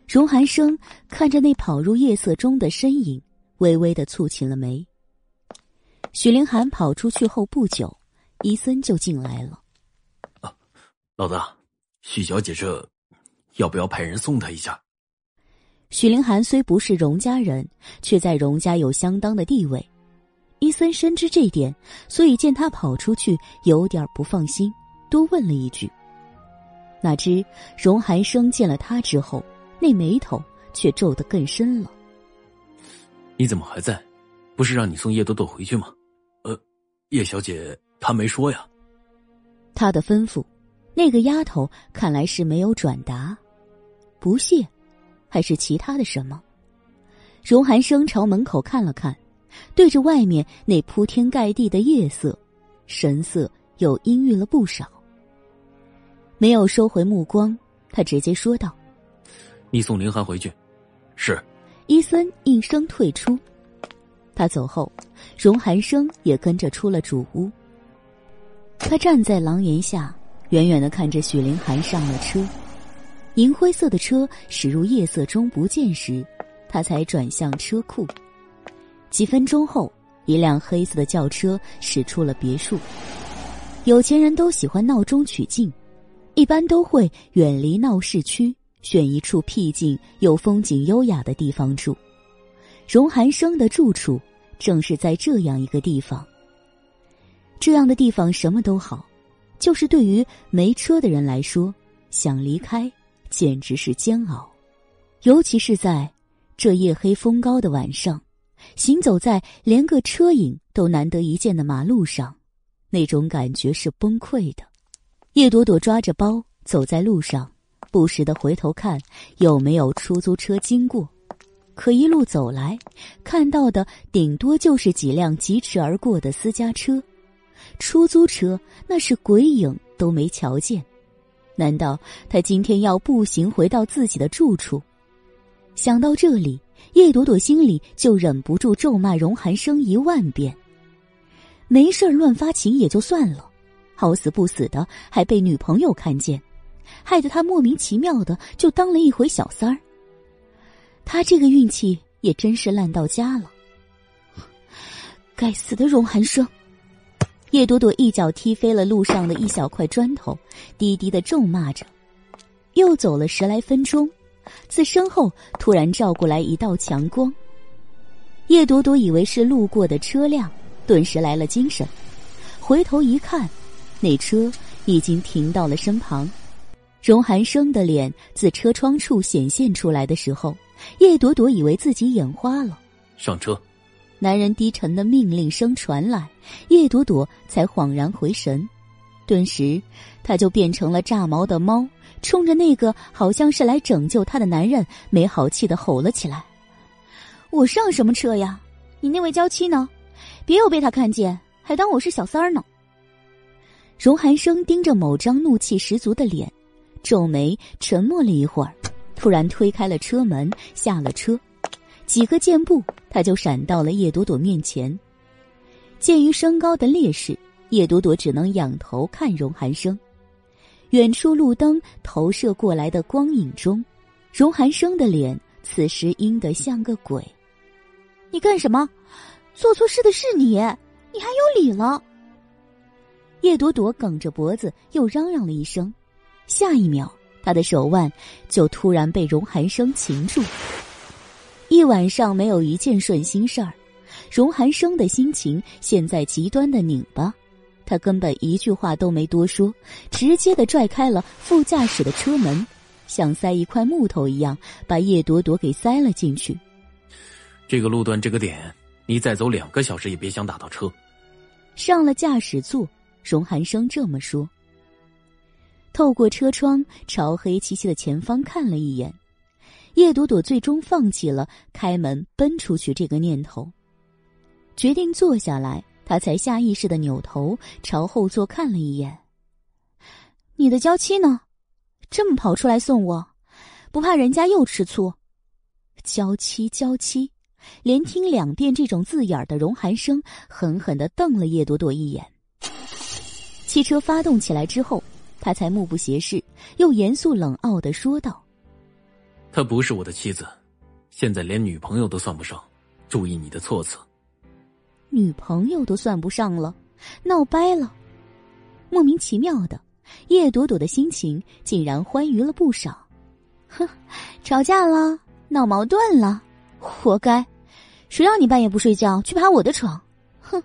荣寒生看着那跑入夜色中的身影，微微的蹙起了眉。许凌寒跑出去后不久。伊森就进来了。啊，老大，许小姐这要不要派人送她一下？许凌寒虽不是荣家人，却在荣家有相当的地位。伊森深知这点，所以见他跑出去，有点不放心，多问了一句。哪知荣寒生见了他之后，那眉头却皱得更深了。你怎么还在？不是让你送叶朵朵回去吗？呃叶小姐她没说呀。他的吩咐，那个丫头看来是没有转达，不屑，还是其他的什么？荣寒生朝门口看了看，对着外面那铺天盖地的夜色，神色又阴郁了不少。没有收回目光，他直接说道：“你送林寒回去。”是。伊森应声退出。他走后，荣寒生也跟着出了主屋。他站在廊檐下，远远的看着许凌寒上了车。银灰色的车驶入夜色中不见时，他才转向车库。几分钟后，一辆黑色的轿车驶出了别墅。有钱人都喜欢闹中取静，一般都会远离闹市区，选一处僻静又风景优雅的地方住。荣寒生的住处正是在这样一个地方。这样的地方什么都好，就是对于没车的人来说，想离开简直是煎熬。尤其是在这夜黑风高的晚上，行走在连个车影都难得一见的马路上，那种感觉是崩溃的。叶朵朵抓着包走在路上，不时的回头看有没有出租车经过，可一路走来，看到的顶多就是几辆疾驰而过的私家车。出租车那是鬼影都没瞧见，难道他今天要步行回到自己的住处？想到这里，叶朵朵心里就忍不住咒骂荣寒生一万遍。没事乱发情也就算了，好死不死的还被女朋友看见，害得他莫名其妙的就当了一回小三儿。他这个运气也真是烂到家了。该死的荣寒生！叶朵朵一脚踢飞了路上的一小块砖头，低低的咒骂着。又走了十来分钟，自身后突然照过来一道强光。叶朵朵以为是路过的车辆，顿时来了精神，回头一看，那车已经停到了身旁。荣寒生的脸自车窗处显现出来的时候，叶朵朵以为自己眼花了。上车。男人低沉的命令声传来，叶朵朵才恍然回神，顿时，她就变成了炸毛的猫，冲着那个好像是来拯救她的男人，没好气的吼了起来：“我上什么车呀？你那位娇妻呢？别又被他看见，还当我是小三儿呢！”荣寒生盯着某张怒气十足的脸，皱眉沉默了一会儿，突然推开了车门，下了车。几个箭步，他就闪到了叶朵朵面前。鉴于身高的劣势，叶朵朵只能仰头看荣寒生。远处路灯投射过来的光影中，荣寒生的脸此时阴得像个鬼。你干什么？做错事的是你，你还有理了？叶朵朵梗着脖子又嚷嚷了一声，下一秒，她的手腕就突然被荣寒生擒住。一晚上没有一件顺心事儿，荣寒生的心情现在极端的拧巴，他根本一句话都没多说，直接的拽开了副驾驶的车门，像塞一块木头一样把叶朵朵给塞了进去。这个路段这个点，你再走两个小时也别想打到车。上了驾驶座，荣寒生这么说。透过车窗朝黑漆漆的前方看了一眼。叶朵朵最终放弃了开门奔出去这个念头，决定坐下来。她才下意识的扭头朝后座看了一眼。你的娇妻呢？这么跑出来送我，不怕人家又吃醋？娇妻，娇妻，连听两遍这种字眼的荣寒生狠狠的瞪了叶朵朵一眼。汽车发动起来之后，他才目不斜视，又严肃冷傲的说道。她不是我的妻子，现在连女朋友都算不上，注意你的措辞。女朋友都算不上了，闹掰了，莫名其妙的，叶朵朵的心情竟然欢愉了不少。哼，吵架了，闹矛盾了，活该！谁让你半夜不睡觉去爬我的床？哼！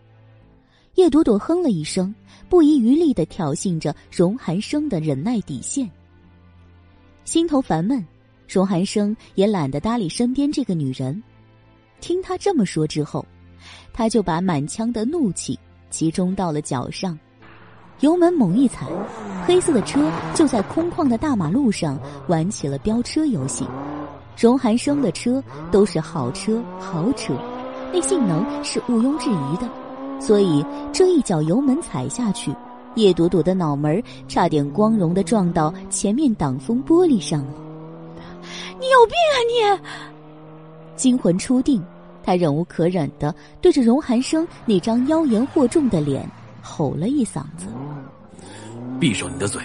叶朵朵哼了一声，不遗余力的挑衅着荣寒生的忍耐底线，心头烦闷。荣寒生也懒得搭理身边这个女人，听他这么说之后，他就把满腔的怒气集中到了脚上，油门猛一踩，黑色的车就在空旷的大马路上玩起了飙车游戏。荣寒生的车都是好车豪车，那性能是毋庸置疑的，所以这一脚油门踩下去，叶朵朵的脑门差点光荣的撞到前面挡风玻璃上了。你有病啊你！惊魂初定，他忍无可忍的对着荣寒生那张妖言惑众的脸吼了一嗓子：“闭上你的嘴！”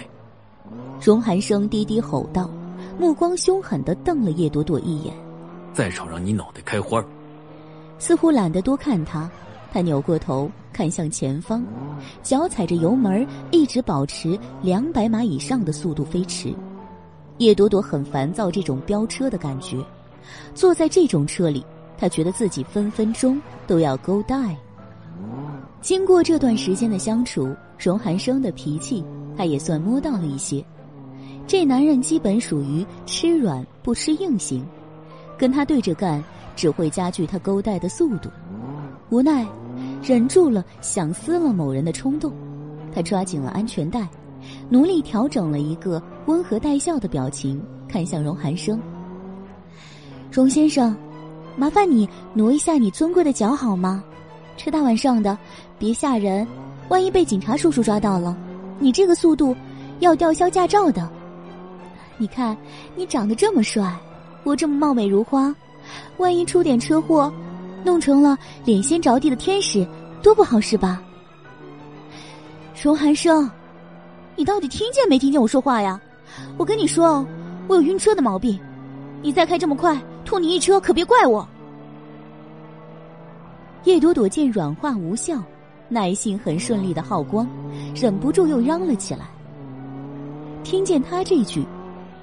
荣寒生低低吼道。目光凶狠的瞪了叶朵朵一眼，再吵让你脑袋开花似乎懒得多看他，他扭过头看向前方，脚踩着油门，一直保持两百码以上的速度飞驰。叶朵朵很烦躁这种飙车的感觉，坐在这种车里，她觉得自己分分钟都要 go die。经过这段时间的相处，荣寒生的脾气他也算摸到了一些。这男人基本属于吃软不吃硬型，跟他对着干只会加剧他勾带的速度。无奈，忍住了想撕了某人的冲动，他抓紧了安全带，努力调整了一个温和带笑的表情，看向荣寒生：“荣先生，麻烦你挪一下你尊贵的脚好吗？这大晚上的，别吓人，万一被警察叔叔抓到了，你这个速度要吊销驾照的。”你看，你长得这么帅，我这么貌美如花，万一出点车祸，弄成了脸先着地的天使，多不好是吧？荣寒生，你到底听见没听见我说话呀？我跟你说哦，我有晕车的毛病，你再开这么快，吐你一车可别怪我。叶朵朵见软化无效，耐性很顺利的耗光，忍不住又嚷了起来。听见他这句。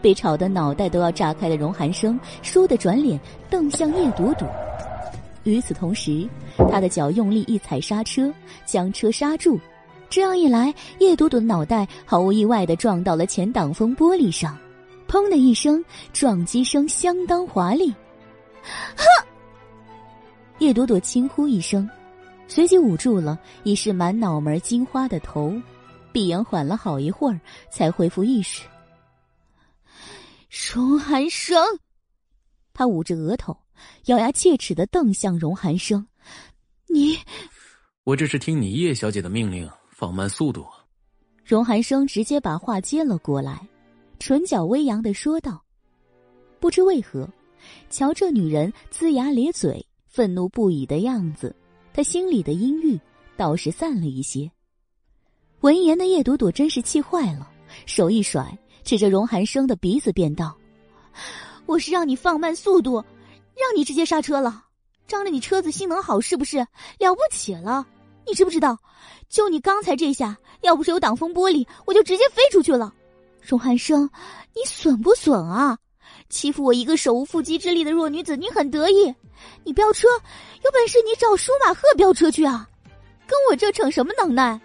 被吵得脑袋都要炸开的荣寒生，倏地转脸瞪向叶朵朵。与此同时，他的脚用力一踩刹车，将车刹住。这样一来，叶朵朵的脑袋毫无意外的撞到了前挡风玻璃上，砰的一声，撞击声相当华丽。哼！叶朵朵轻呼一声，随即捂住了已是满脑门金花的头，闭眼缓了好一会儿，才恢复意识。荣寒生，他捂着额头，咬牙切齿的瞪向荣寒生：“你，我这是听你叶小姐的命令放慢速度。”荣寒生直接把话接了过来，唇角微扬的说道：“不知为何，瞧这女人龇牙咧嘴、愤怒不已的样子，他心里的阴郁倒是散了一些。”闻言的叶朵朵真是气坏了，手一甩。指着荣寒生的鼻子便道：“我是让你放慢速度，让你直接刹车了。仗着你车子性能好，是不是了不起了？你知不知道？就你刚才这下，要不是有挡风玻璃，我就直接飞出去了。荣寒生，你损不损啊？欺负我一个手无缚鸡之力的弱女子，你很得意？你飙车，有本事你找舒马赫飙车去啊！跟我这逞什么能耐？”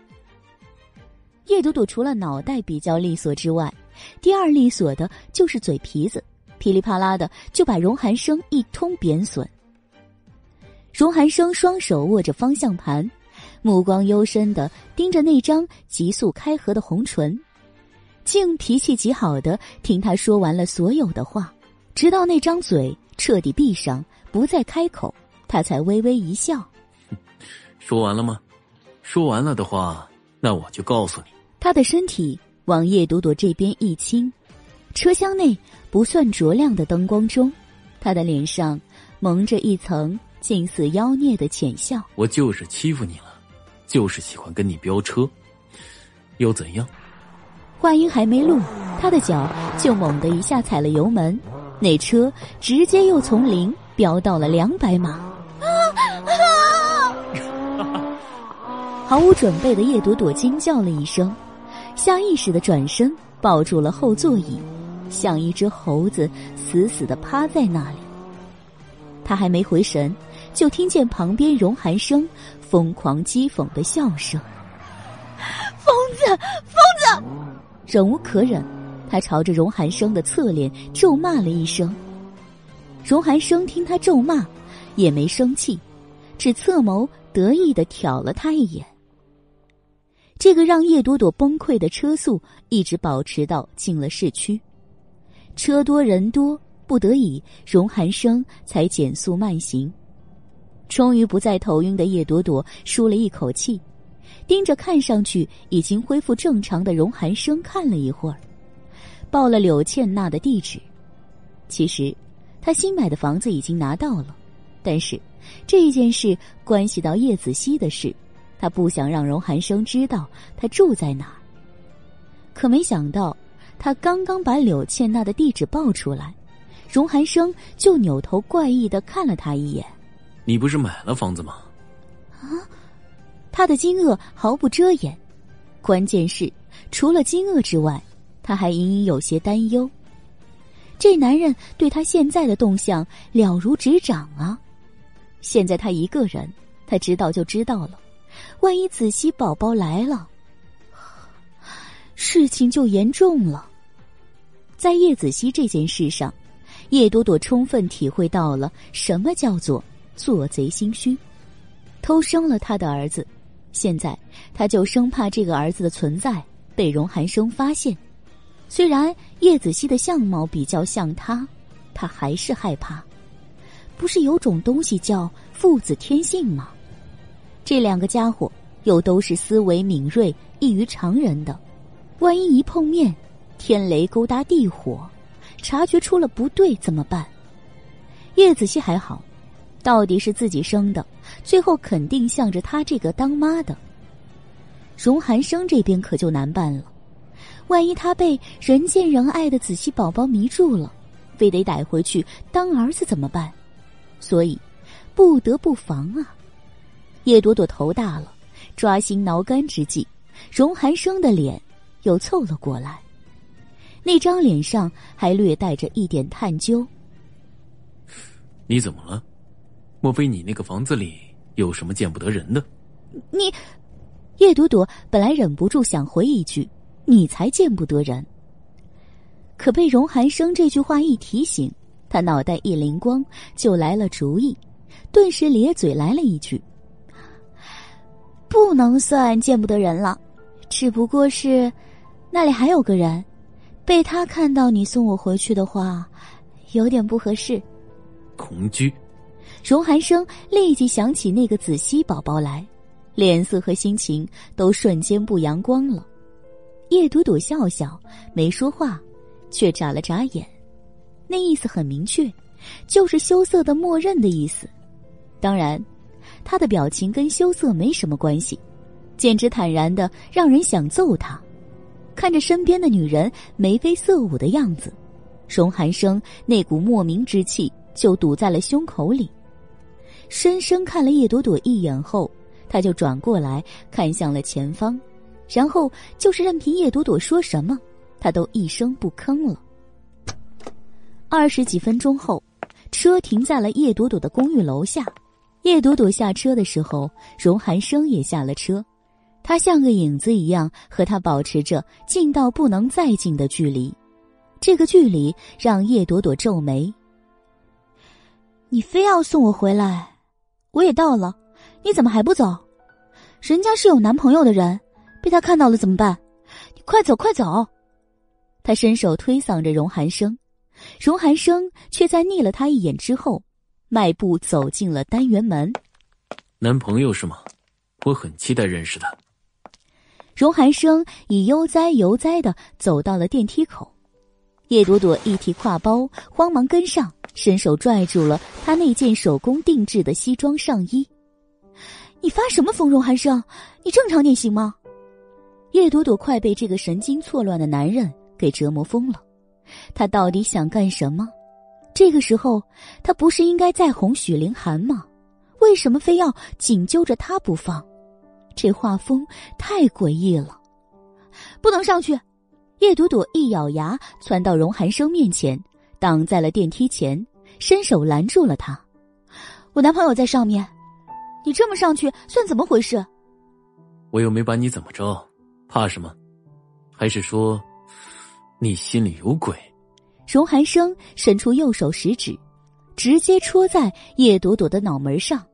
叶朵朵除了脑袋比较利索之外，第二利索的就是嘴皮子，噼里啪啦的就把荣寒生一通贬损。荣寒生双手握着方向盘，目光幽深的盯着那张急速开合的红唇，竟脾气极好的听他说完了所有的话，直到那张嘴彻底闭上，不再开口，他才微微一笑。说完了吗？说完了的话，那我就告诉你，他的身体。往叶朵朵这边一倾，车厢内不算着亮的灯光中，他的脸上蒙着一层近似妖孽的浅笑。我就是欺负你了，就是喜欢跟你飙车，又怎样？话音还没落，他的脚就猛地一下踩了油门，那车直接又从零飙到了两百码。毫无准备的叶朵朵惊叫了一声。下意识的转身抱住了后座椅，像一只猴子死死的趴在那里。他还没回神，就听见旁边荣寒生疯狂讥讽的笑声：“疯子，疯子！”忍无可忍，他朝着荣寒生的侧脸咒骂了一声。荣寒生听他咒骂，也没生气，只侧眸得意的瞟了他一眼。这个让叶朵朵崩溃的车速一直保持到进了市区。车多人多，不得已，荣寒生才减速慢行。终于不再头晕的叶朵朵舒了一口气，盯着看上去已经恢复正常的荣寒生看了一会儿，报了柳倩娜的地址。其实，他新买的房子已经拿到了，但是这一件事关系到叶子熙的事，他不想让荣寒生知道他住在哪。可没想到，他刚刚把柳倩娜的地址报出来，荣寒生就扭头怪异的看了他一眼。你不是买了房子吗？啊！他的惊愕毫不遮掩，关键是除了惊愕之外，他还隐隐有些担忧。这男人对他现在的动向了如指掌啊！现在他一个人，他知道就知道了。万一子熙宝宝来了，事情就严重了。在叶子熙这件事上，叶朵朵充分体会到了什么叫做做贼心虚。偷生了他的儿子，现在他就生怕这个儿子的存在被荣寒生发现。虽然叶子熙的相貌比较像他，他还是害怕。不是有种东西叫父子天性吗？这两个家伙又都是思维敏锐、异于常人的，万一一碰面，天雷勾搭地火，察觉出了不对怎么办？叶子熙还好，到底是自己生的，最后肯定向着他这个当妈的。荣寒生这边可就难办了。万一他被人见人爱的子熙宝宝迷住了，非得逮回去当儿子怎么办？所以不得不防啊！叶朵朵头大了，抓心挠肝之际，荣寒生的脸又凑了过来，那张脸上还略带着一点探究。你怎么了？莫非你那个房子里有什么见不得人的？你，叶朵朵本来忍不住想回一句。你才见不得人。可被荣寒生这句话一提醒，他脑袋一灵光，就来了主意，顿时咧嘴来了一句：“不能算见不得人了，只不过是那里还有个人，被他看到你送我回去的话，有点不合适。”恐惧。荣寒生立即想起那个子熙宝宝来，脸色和心情都瞬间不阳光了。叶朵朵笑笑，没说话，却眨了眨眼，那意思很明确，就是羞涩的默认的意思。当然，他的表情跟羞涩没什么关系，简直坦然的让人想揍他。看着身边的女人眉飞色舞的样子，荣寒生那股莫名之气就堵在了胸口里。深深看了叶朵朵一眼后，他就转过来看向了前方。然后就是任凭叶朵朵说什么，他都一声不吭了。二十几分钟后，车停在了叶朵朵的公寓楼下。叶朵朵下车的时候，荣寒生也下了车，他像个影子一样和他保持着近到不能再近的距离。这个距离让叶朵朵皱眉：“你非要送我回来？我也到了，你怎么还不走？人家是有男朋友的人。”被他看到了怎么办？你快走，快走！他伸手推搡着荣寒生，荣寒生却在睨了他一眼之后，迈步走进了单元门。男朋友是吗？我很期待认识他。荣寒生已悠哉悠哉的走到了电梯口，叶朵朵一提挎包，慌忙跟上，伸手拽住了他那件手工定制的西装上衣。你发什么疯，荣寒生？你正常点行吗？叶朵朵快被这个神经错乱的男人给折磨疯了，他到底想干什么？这个时候，他不是应该在哄许凌寒吗？为什么非要紧揪着他不放？这画风太诡异了！不能上去！叶朵朵一咬牙，窜到荣寒生面前，挡在了电梯前，伸手拦住了他。我男朋友在上面，你这么上去算怎么回事？我又没把你怎么着。怕什么？还是说你心里有鬼？荣寒生伸出右手食指，直接戳在叶朵朵的脑门上。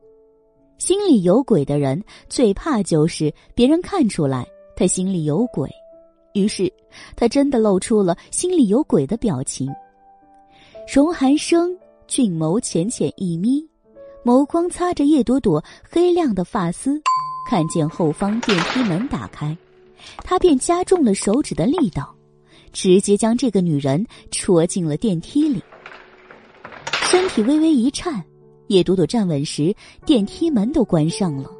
心里有鬼的人最怕就是别人看出来他心里有鬼。于是，他真的露出了心里有鬼的表情。荣寒生俊眸浅浅一眯，眸光擦着叶朵朵黑亮的发丝，看见后方电梯门打开，他便加重了手指的力道，直接将这个女人戳进了电梯里。身体微微一颤，叶朵朵站稳时，电梯门都关上了，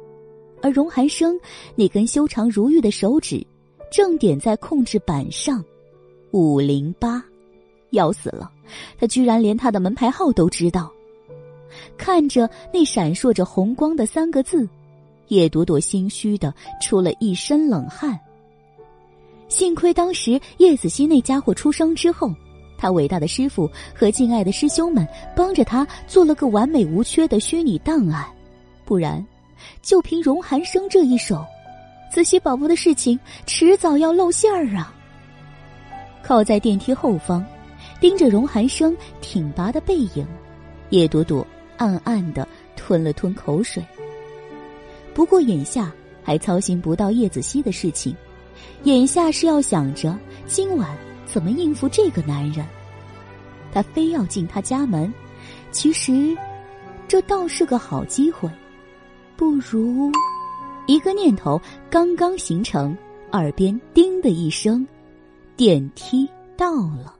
而荣寒生那根修长如玉的手指，正点在控制板上，五零八。要死了！他居然连他的门牌号都知道。看着那闪烁着红光的三个字，叶朵朵心虚的出了一身冷汗。幸亏当时叶子熙那家伙出生之后，他伟大的师傅和敬爱的师兄们帮着他做了个完美无缺的虚拟档案，不然，就凭荣寒生这一手，子熙宝宝的事情迟早要露馅儿啊！靠在电梯后方。盯着荣寒生挺拔的背影，叶朵朵暗暗的吞了吞口水。不过眼下还操心不到叶子熙的事情，眼下是要想着今晚怎么应付这个男人。他非要进他家门，其实这倒是个好机会。不如，一个念头刚刚形成，耳边叮的一声，电梯到了。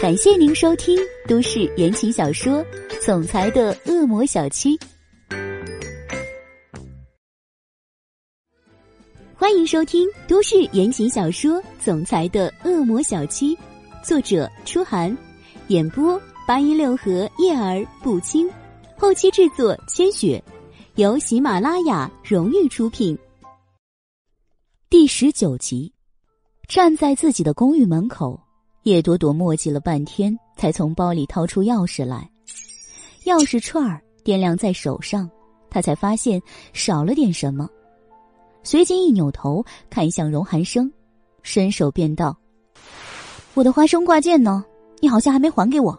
感谢您收听都市言情小说《总裁的恶魔小七》，欢迎收听都市言情小说《总裁的恶魔小七》，作者：初寒，演播：八一六和叶儿不轻，后期制作：千雪，由喜马拉雅荣誉出品。第十九集，站在自己的公寓门口。叶朵朵磨叽了半天，才从包里掏出钥匙来。钥匙串儿掂量在手上，她才发现少了点什么。随即一扭头看向荣寒生，伸手便道：“我的花生挂件呢？你好像还没还给我。”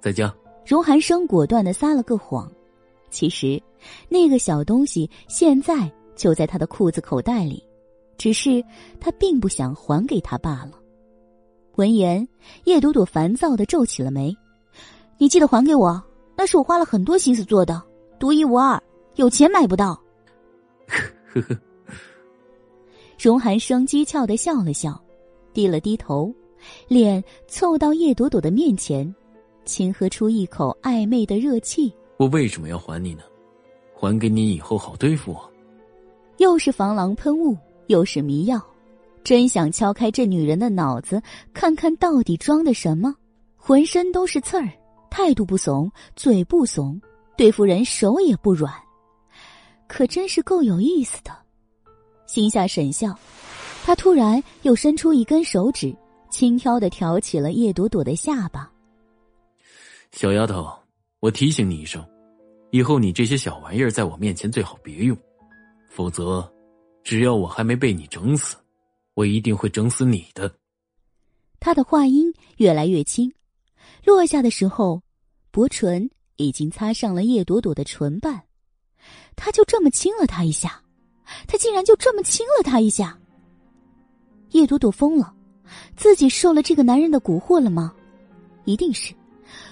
在家。荣寒生果断的撒了个谎，其实那个小东西现在就在他的裤子口袋里，只是他并不想还给他罢了。闻言，叶朵朵烦躁的皱起了眉：“你记得还给我，那是我花了很多心思做的，独一无二，有钱买不到。”呵呵。荣寒生讥诮的笑了笑，低了低头，脸凑到叶朵朵的面前，轻喝出一口暧昧的热气：“我为什么要还你呢？还给你以后好对付我。”又是防狼喷雾，又是迷药。真想敲开这女人的脑子，看看到底装的什么。浑身都是刺儿，态度不怂，嘴不怂，对付人手也不软，可真是够有意思的。心下沈笑，他突然又伸出一根手指，轻挑的挑起了叶朵朵的下巴。小丫头，我提醒你一声，以后你这些小玩意儿在我面前最好别用，否则，只要我还没被你整死。我一定会整死你的。他的话音越来越轻，落下的时候，薄唇已经擦上了叶朵朵的唇瓣。他就这么亲了她一下，他竟然就这么亲了她一下。叶朵朵疯了，自己受了这个男人的蛊惑了吗？一定是，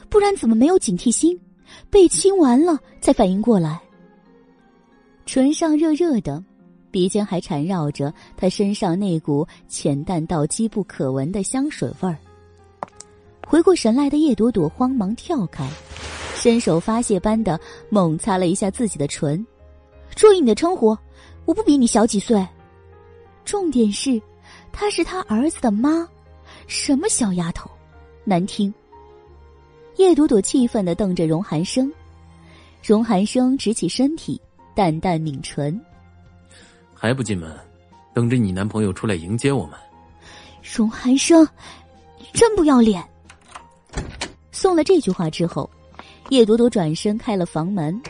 不然怎么没有警惕心？被亲完了才反应过来。唇上热热的。鼻尖还缠绕着他身上那股浅淡到几不可闻的香水味儿。回过神来的叶朵朵慌忙跳开，伸手发泄般的猛擦了一下自己的唇。注意你的称呼，我不比你小几岁。重点是，她是他儿子的妈，什么小丫头，难听。叶朵朵气愤的瞪着荣寒生，荣寒生直起身体，淡淡抿唇。还不进门，等着你男朋友出来迎接我们。荣寒生，真不要脸！送了这句话之后，叶朵朵转身开了房门。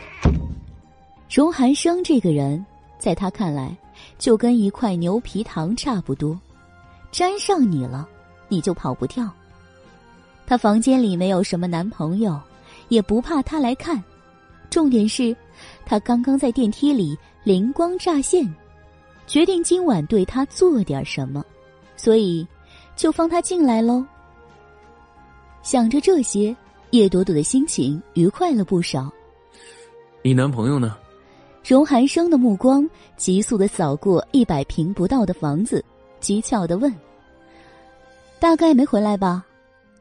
荣寒生这个人，在他看来，就跟一块牛皮糖差不多，粘上你了，你就跑不掉。他房间里没有什么男朋友，也不怕他来看。重点是，他刚刚在电梯里灵光乍现。决定今晚对他做点什么，所以就放他进来喽。想着这些，叶朵朵的心情愉快了不少。你男朋友呢？荣寒生的目光急速的扫过一百平不到的房子，讥诮的问：“大概没回来吧？”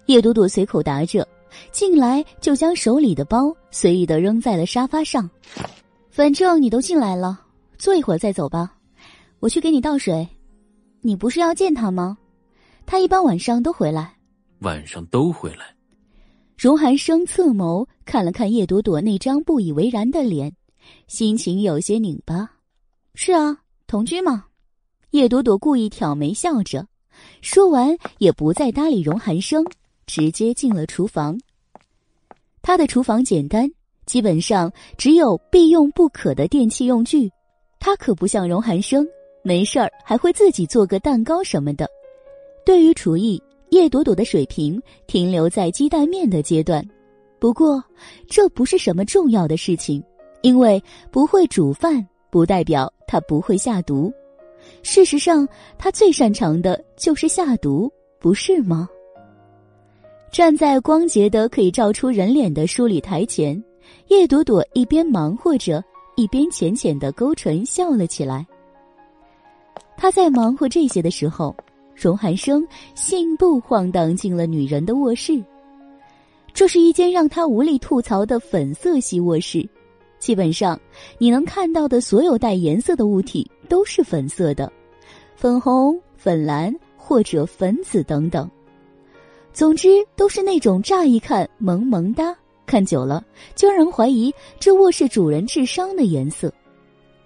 叶朵朵随口答着，进来就将手里的包随意的扔在了沙发上。反正你都进来了，坐一会儿再走吧。我去给你倒水。你不是要见他吗？他一般晚上都回来。晚上都回来。荣寒生侧眸看了看叶朵朵那张不以为然的脸，心情有些拧巴。是啊，同居嘛。叶朵朵故意挑眉笑着，说完也不再搭理荣寒生，直接进了厨房。他的厨房简单，基本上只有必用不可的电器用具。他可不像荣寒生，没事儿还会自己做个蛋糕什么的。对于厨艺。叶朵朵的水平停留在鸡蛋面的阶段，不过这不是什么重要的事情，因为不会煮饭不代表她不会下毒。事实上，她最擅长的就是下毒，不是吗？站在光洁的可以照出人脸的梳理台前，叶朵朵一边忙活着，一边浅浅的勾唇笑了起来。他在忙活这些的时候。荣寒生信步晃荡进了女人的卧室。这是一间让他无力吐槽的粉色系卧室，基本上你能看到的所有带颜色的物体都是粉色的，粉红、粉蓝或者粉紫等等。总之都是那种乍一看萌萌哒，看久了就让人怀疑这卧室主人智商的颜色。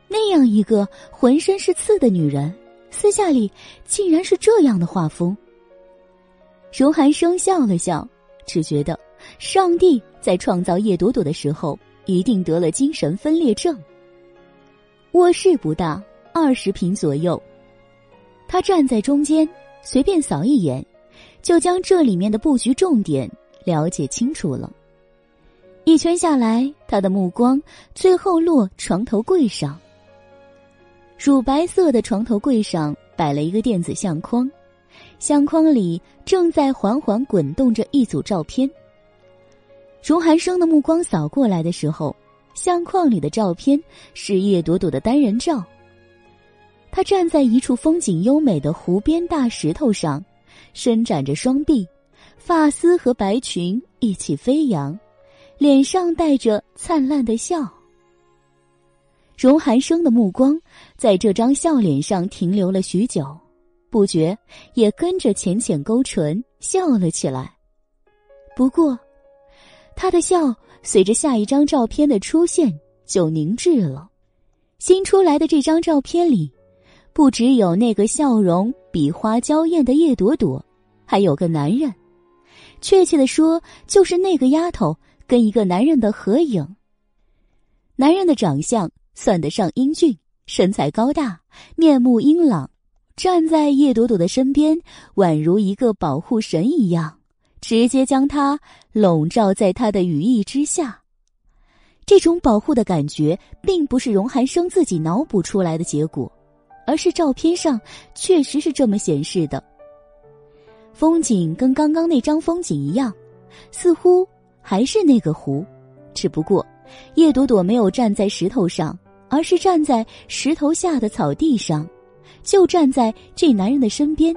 那样一个浑身是刺的女人。私下里竟然是这样的画风。荣寒生笑了笑，只觉得上帝在创造叶朵朵的时候一定得了精神分裂症。卧室不大，二十平左右，他站在中间，随便扫一眼，就将这里面的布局重点了解清楚了。一圈下来，他的目光最后落床头柜上。乳白色的床头柜上摆了一个电子相框，相框里正在缓缓滚动着一组照片。荣寒生的目光扫过来的时候，相框里的照片是叶朵朵的单人照。她站在一处风景优美的湖边大石头上，伸展着双臂，发丝和白裙一起飞扬，脸上带着灿烂的笑。荣寒生的目光在这张笑脸上停留了许久，不觉也跟着浅浅勾唇笑了起来。不过，他的笑随着下一张照片的出现就凝滞了。新出来的这张照片里，不只有那个笑容比花娇艳的叶朵朵，还有个男人，确切的说，就是那个丫头跟一个男人的合影。男人的长相。算得上英俊，身材高大，面目英朗，站在叶朵朵的身边，宛如一个保护神一样，直接将她笼罩在他的羽翼之下。这种保护的感觉，并不是荣寒生自己脑补出来的结果，而是照片上确实是这么显示的。风景跟刚刚那张风景一样，似乎还是那个湖，只不过叶朵朵没有站在石头上。而是站在石头下的草地上，就站在这男人的身边，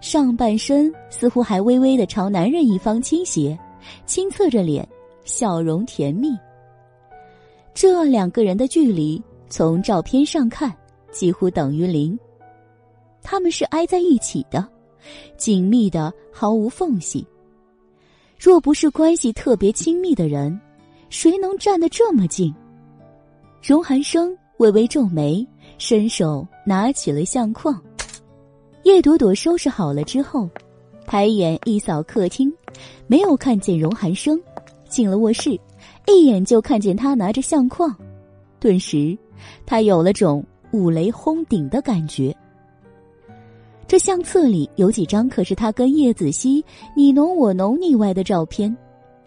上半身似乎还微微的朝男人一方倾斜，轻侧着脸，笑容甜蜜。这两个人的距离从照片上看几乎等于零，他们是挨在一起的，紧密的毫无缝隙。若不是关系特别亲密的人，谁能站得这么近？荣寒生微微皱眉，伸手拿起了相框。叶朵朵收拾好了之后，抬眼一扫客厅，没有看见荣寒生，进了卧室，一眼就看见他拿着相框，顿时，他有了种五雷轰顶的感觉。这相册里有几张可是他跟叶子熙你侬我侬腻歪的照片，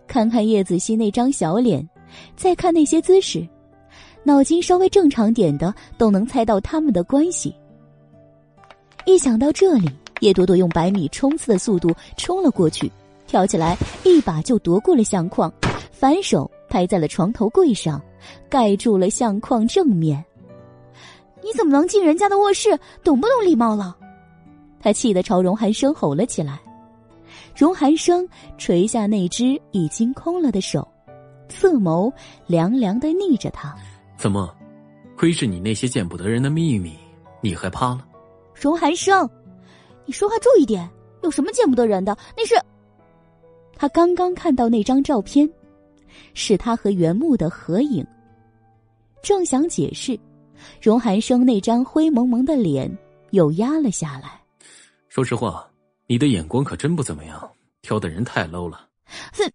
看看叶子熙那张小脸，再看那些姿势。脑筋稍微正常点的都能猜到他们的关系。一想到这里，叶朵朵用百米冲刺的速度冲了过去，跳起来一把就夺过了相框，反手拍在了床头柜上，盖住了相框正面。你怎么能进人家的卧室？懂不懂礼貌了？他气得朝荣寒生吼了起来。荣寒生垂下那只已经空了的手，侧眸凉凉的睨着他。怎么，窥视你那些见不得人的秘密，你害怕了？荣寒生，你说话注意点，有什么见不得人的？那是他刚刚看到那张照片，是他和袁木的合影。正想解释。荣寒生那张灰蒙蒙的脸又压了下来。说实话，你的眼光可真不怎么样，挑的人太 low 了。哼！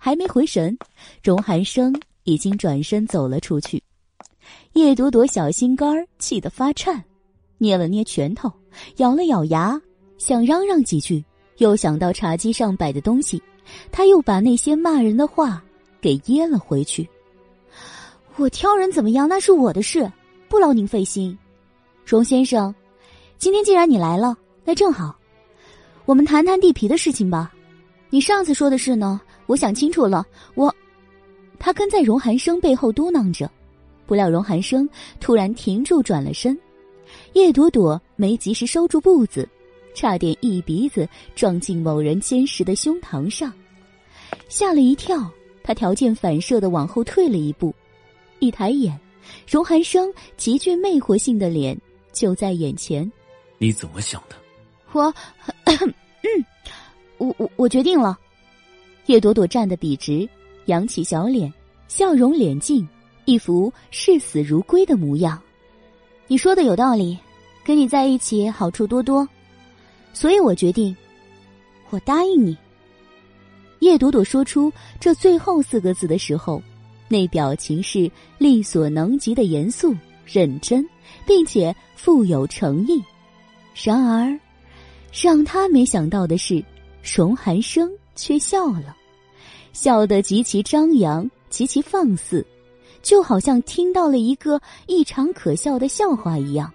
还没回神，荣寒生已经转身走了出去。叶朵朵小心肝气得发颤，捏了捏拳头，咬了咬牙，想嚷嚷几句，又想到茶几上摆的东西，他又把那些骂人的话给噎了回去。我挑人怎么样？那是我的事，不劳您费心。荣先生，今天既然你来了，那正好，我们谈谈地皮的事情吧。你上次说的事呢？我想清楚了。我，他跟在荣寒生背后嘟囔着，不料荣寒生突然停住，转了身。叶朵朵没及时收住步子，差点一鼻子撞进某人坚实的胸膛上，吓了一跳。他条件反射的往后退了一步。一抬眼，荣寒生极具魅惑性的脸就在眼前。你怎么想的？我，嗯，我我我决定了。叶朵朵站得笔直，扬起小脸，笑容脸净，一副视死如归的模样。你说的有道理，跟你在一起好处多多，所以我决定，我答应你。叶朵朵说出这最后四个字的时候。那表情是力所能及的严肃认真，并且富有诚意。然而，让他没想到的是，熊寒生却笑了，笑得极其张扬，极其放肆，就好像听到了一个异常可笑的笑话一样。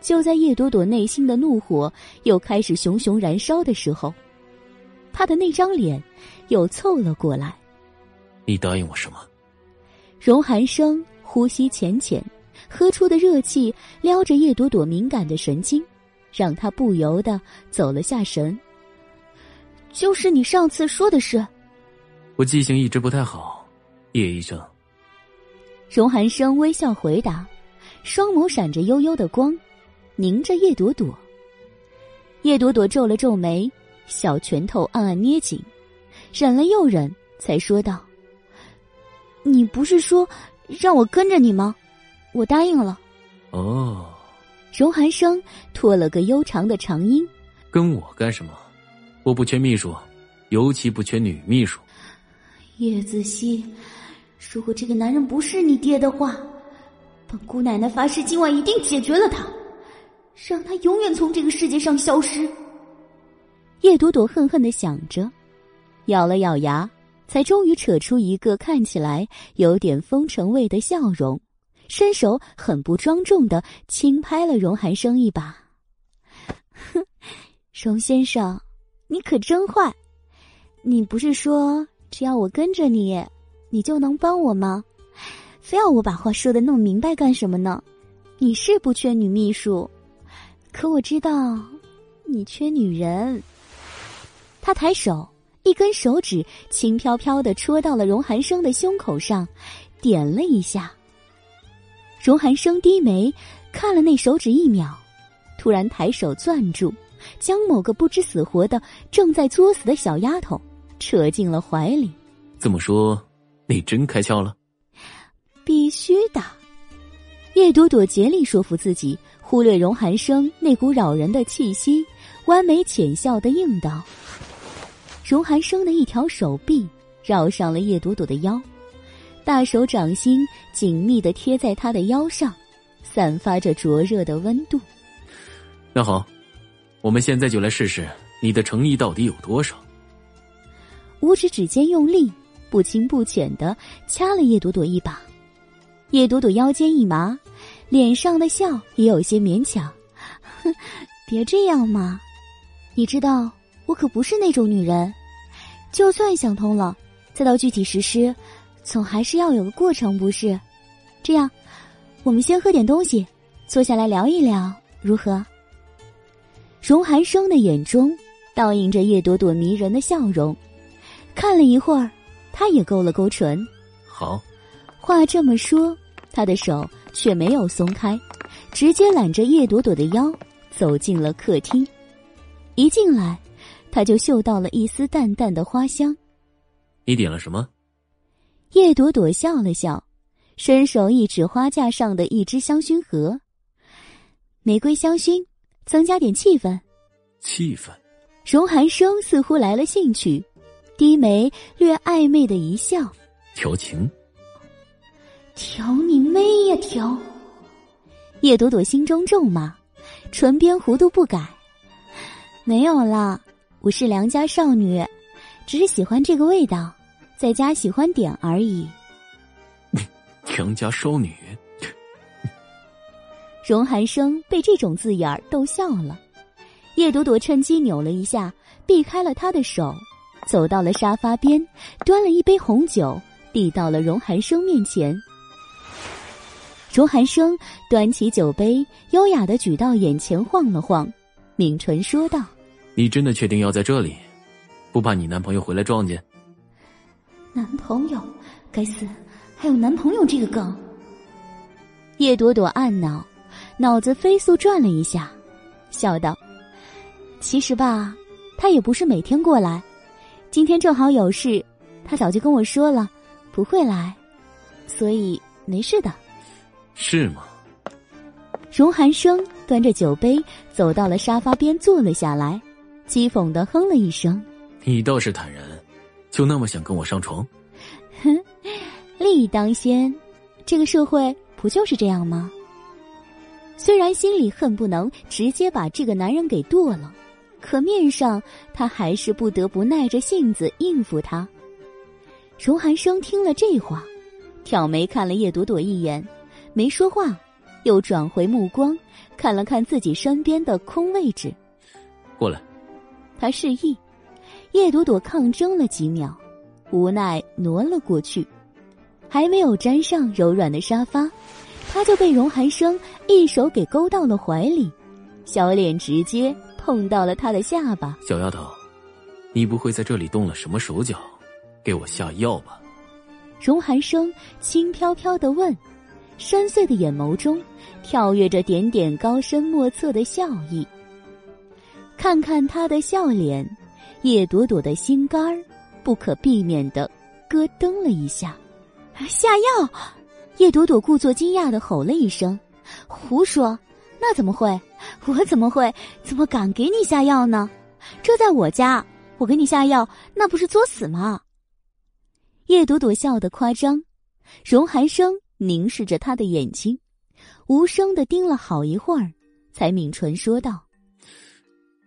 就在叶朵朵内心的怒火又开始熊熊燃烧的时候，他的那张脸又凑了过来。你答应我什么？荣寒生呼吸浅浅，喝出的热气撩着叶朵朵敏感的神经，让她不由得走了下神。就是你上次说的是。我记性一直不太好，叶医生。荣寒生微笑回答，双眸闪着幽幽的光，凝着叶朵朵。叶朵朵皱了皱眉，小拳头暗暗捏紧，忍了又忍，才说道。你不是说让我跟着你吗？我答应了。哦，荣寒生拖了个悠长的长音。跟我干什么？我不缺秘书，尤其不缺女秘书。叶子熙，如果这个男人不是你爹的话，本姑奶奶发誓今晚一定解决了他，让他永远从这个世界上消失。叶朵朵恨恨的想着，咬了咬牙。才终于扯出一个看起来有点风尘味的笑容，伸手很不庄重的轻拍了荣寒生一把。哼，荣先生，你可真坏！你不是说只要我跟着你，你就能帮我吗？非要我把话说的那么明白干什么呢？你是不缺女秘书，可我知道，你缺女人。他抬手。一根手指轻飘飘的戳到了荣寒生的胸口上，点了一下。荣寒生低眉看了那手指一秒，突然抬手攥住，将某个不知死活的正在作死的小丫头扯进了怀里。这么说，你真开窍了？必须的。叶朵朵竭力说服自己，忽略荣寒生那股扰人的气息，弯眉浅笑的应道。荣寒生的一条手臂绕上了叶朵朵的腰，大手掌心紧密的贴在她的腰上，散发着灼热的温度。那好，我们现在就来试试你的诚意到底有多少。五指指尖用力，不轻不浅的掐了叶朵朵一把。叶朵朵腰间一麻，脸上的笑也有些勉强。哼，别这样嘛，你知道我可不是那种女人。就算想通了，再到具体实施，总还是要有个过程，不是？这样，我们先喝点东西，坐下来聊一聊，如何？荣寒生的眼中倒映着叶朵朵迷人的笑容，看了一会儿，他也勾了勾唇。好，话这么说，他的手却没有松开，直接揽着叶朵朵的腰走进了客厅。一进来，他就嗅到了一丝淡淡的花香。你点了什么？叶朵朵笑了笑，伸手一指花架上的一只香薰盒。玫瑰香薰。增加点气氛，气氛。荣寒生似乎来了兴趣，低眉略暧昧的一笑，调情。调你妹呀调！叶朵朵心中咒骂，唇边弧度不改。没有了，我是良家少女，只是喜欢这个味道，在家喜欢点而已。良家少女。荣寒生被这种字眼儿逗笑了，叶朵朵趁机扭了一下，避开了他的手，走到了沙发边，端了一杯红酒，递到了荣寒生面前。荣寒生端起酒杯，优雅的举到眼前晃了晃，抿唇说道：“你真的确定要在这里？不怕你男朋友回来撞见？”男朋友，该死，还有男朋友这个梗。叶朵朵暗恼。脑子飞速转了一下，笑道：“其实吧，他也不是每天过来，今天正好有事，他早就跟我说了，不会来，所以没事的。”是吗？荣寒生端着酒杯走到了沙发边坐了下来，讥讽的哼了一声：“你倒是坦然，就那么想跟我上床？”哼，利益当先，这个社会不就是这样吗？虽然心里恨不能直接把这个男人给剁了，可面上他还是不得不耐着性子应付他。荣寒生听了这话，挑眉看了叶朵朵一眼，没说话，又转回目光看了看自己身边的空位置。过来，他示意，叶朵朵抗争了几秒，无奈挪了过去，还没有沾上柔软的沙发。他就被荣寒生一手给勾到了怀里，小脸直接碰到了他的下巴。小丫头，你不会在这里动了什么手脚，给我下药吧？荣寒生轻飘飘的问，深邃的眼眸中跳跃着点点高深莫测的笑意。看看他的笑脸，叶朵朵的心肝儿不可避免的咯噔了一下。下药。叶朵朵故作惊讶的吼了一声：“胡说！那怎么会？我怎么会？怎么敢给你下药呢？这在我家，我给你下药，那不是作死吗？”叶朵朵笑得夸张，荣寒生凝视着她的眼睛，无声的盯了好一会儿，才抿唇说道：“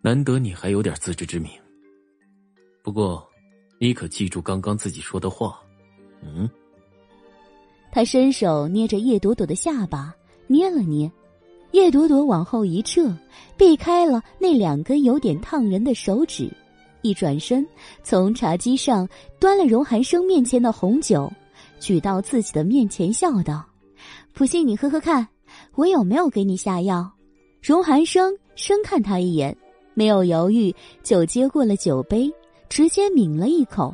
难得你还有点自知之明。不过，你可记住刚刚自己说的话，嗯？”他伸手捏着叶朵朵的下巴，捏了捏，叶朵朵往后一撤，避开了那两根有点烫人的手指，一转身，从茶几上端了荣寒生面前的红酒，举到自己的面前，笑道：“不信你喝喝看，我有没有给你下药？”荣寒生深看他一眼，没有犹豫，就接过了酒杯，直接抿了一口，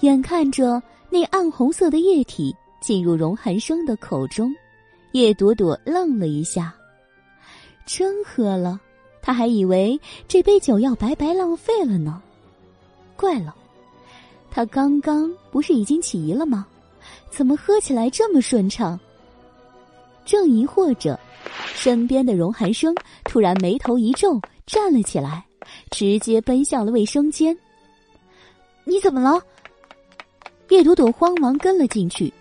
眼看着那暗红色的液体。进入荣寒生的口中，叶朵朵愣了一下，真喝了，他还以为这杯酒要白白浪费了呢。怪了，他刚刚不是已经起疑了吗？怎么喝起来这么顺畅？正疑惑着，身边的荣寒生突然眉头一皱，站了起来，直接奔向了卫生间。你怎么了？叶朵朵慌忙跟了进去。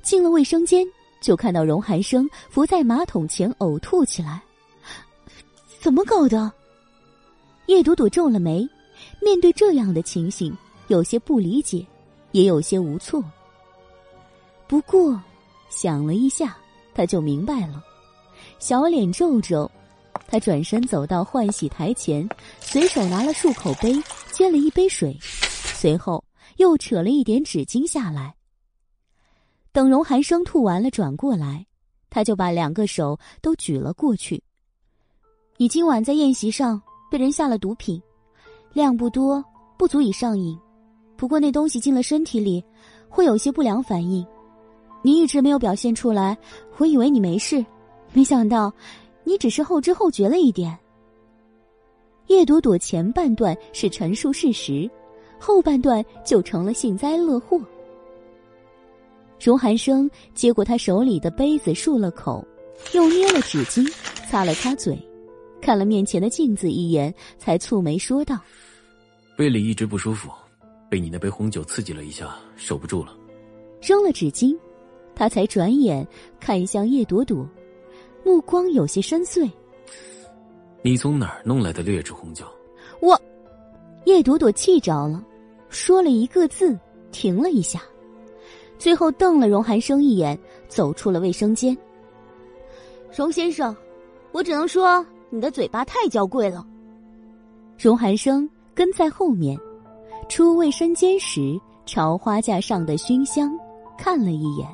进了卫生间，就看到荣寒生伏在马桶前呕吐起来。怎么搞的？叶朵朵皱了眉，面对这样的情形，有些不理解，也有些无措。不过，想了一下，他就明白了，小脸皱皱。他转身走到换洗台前，随手拿了漱口杯，接了一杯水，随后又扯了一点纸巾下来。等荣寒生吐完了，转过来，他就把两个手都举了过去。你今晚在宴席上被人下了毒品，量不多，不足以上瘾。不过那东西进了身体里，会有些不良反应。你一直没有表现出来，我以为你没事，没想到。你只是后知后觉了一点。叶朵朵前半段是陈述事实，后半段就成了幸灾乐祸。荣寒生接过他手里的杯子，漱了口，又捏了纸巾擦了擦嘴，看了面前的镜子一眼，才蹙眉说道：“胃里一直不舒服，被你那杯红酒刺激了一下，守不住了。”扔了纸巾，他才转眼看向叶朵朵。目光有些深邃。你从哪儿弄来的劣质红酒？我，叶朵朵气着了，说了一个字，停了一下，最后瞪了荣寒生一眼，走出了卫生间。荣先生，我只能说你的嘴巴太娇贵了。荣寒生跟在后面，出卫生间时，朝花架上的熏香看了一眼。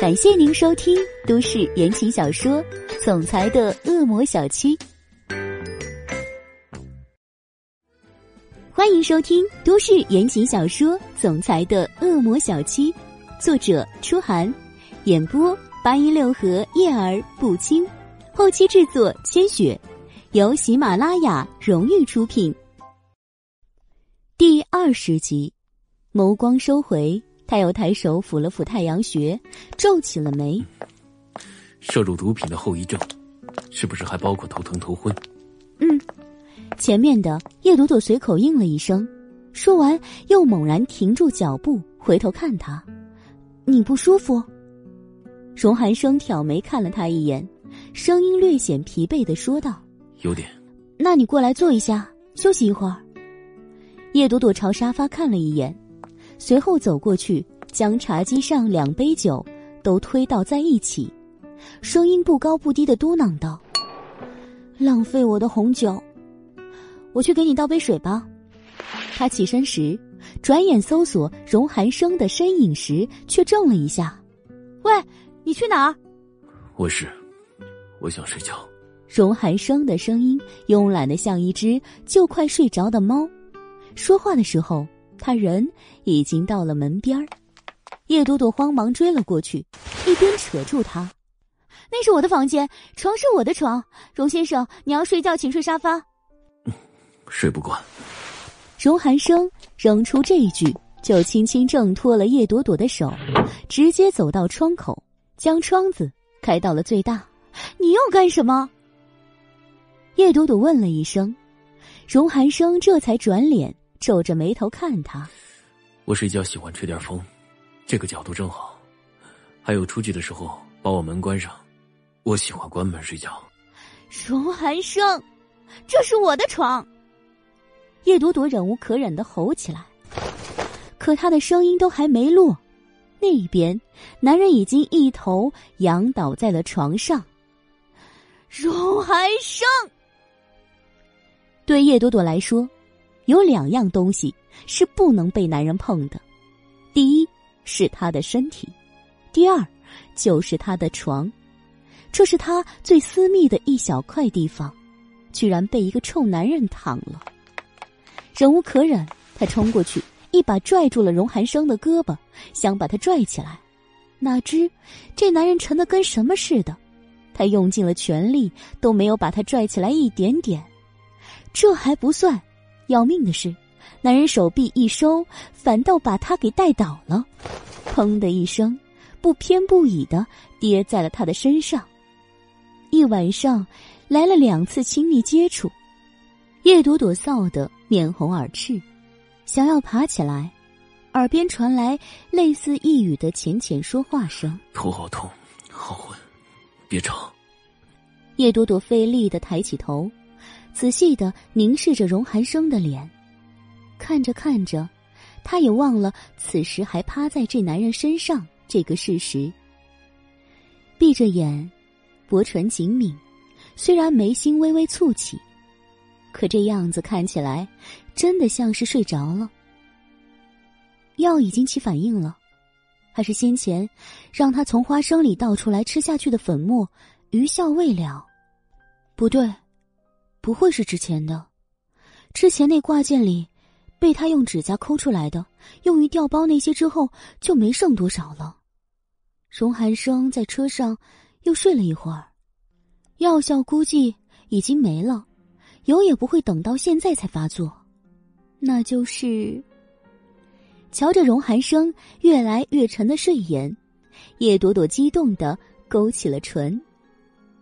感谢您收听都市言情小说《总裁的恶魔小七》，欢迎收听都市言情小说《总裁的恶魔小七》，作者：初寒，演播：八一六和叶儿不轻，后期制作：千雪，由喜马拉雅荣誉出品。第二十集，眸光收回。他又抬手抚了抚太阳穴，皱起了眉。摄入毒品的后遗症，是不是还包括头疼头昏？嗯，前面的叶朵朵随口应了一声，说完又猛然停住脚步，回头看他：“你不舒服？”荣寒生挑眉看了他一眼，声音略显疲惫的说道：“有点。”那你过来坐一下，休息一会儿。叶朵朵朝沙发看了一眼。随后走过去，将茶几上两杯酒都推倒在一起，声音不高不低的嘟囔道：“浪费我的红酒，我去给你倒杯水吧。”他起身时，转眼搜索荣寒生的身影时，却怔了一下：“喂，你去哪儿？”“我是，我想睡觉。”荣寒生的声音慵懒的像一只就快睡着的猫，说话的时候。他人已经到了门边儿，叶朵朵慌忙追了过去，一边扯住他：“那是我的房间，床是我的床，荣先生，你要睡觉请睡沙发。”“睡不惯。”荣寒生扔出这一句，就轻轻挣脱了叶朵朵的手，直接走到窗口，将窗子开到了最大。“你要干什么？”叶朵朵问了一声，荣寒生这才转脸。皱着眉头看他，我睡觉喜欢吹点风，这个角度正好。还有出去的时候把我门关上，我喜欢关门睡觉。荣寒生，这是我的床。叶朵朵忍无可忍的吼起来，可她的声音都还没落，那边男人已经一头仰倒在了床上。荣寒生，对叶朵朵来说。有两样东西是不能被男人碰的，第一是他的身体，第二就是他的床。这是他最私密的一小块地方，居然被一个臭男人躺了。忍无可忍，他冲过去，一把拽住了荣寒生的胳膊，想把他拽起来。哪知这男人沉的跟什么似的，他用尽了全力都没有把他拽起来一点点。这还不算。要命的是，男人手臂一收，反倒把他给带倒了，砰的一声，不偏不倚的跌在了他的身上。一晚上来了两次亲密接触，叶朵朵臊得面红耳赤，想要爬起来，耳边传来类似一语的浅浅说话声：“头好痛，好昏，别吵。”叶朵朵费力的抬起头。仔细的凝视着荣寒生的脸，看着看着，她也忘了此时还趴在这男人身上这个事实。闭着眼，薄唇紧抿，虽然眉心微微蹙起，可这样子看起来真的像是睡着了。药已经起反应了，还是先前让他从花生里倒出来吃下去的粉末余效未了？不对，不会是之前的。之前那挂件里，被他用指甲抠出来的，用于调包那些之后就没剩多少了。荣寒生在车上又睡了一会儿，药效估计已经没了，有也不会等到现在才发作。那就是，瞧着荣寒生越来越沉的睡颜，叶朵朵激动的勾起了唇，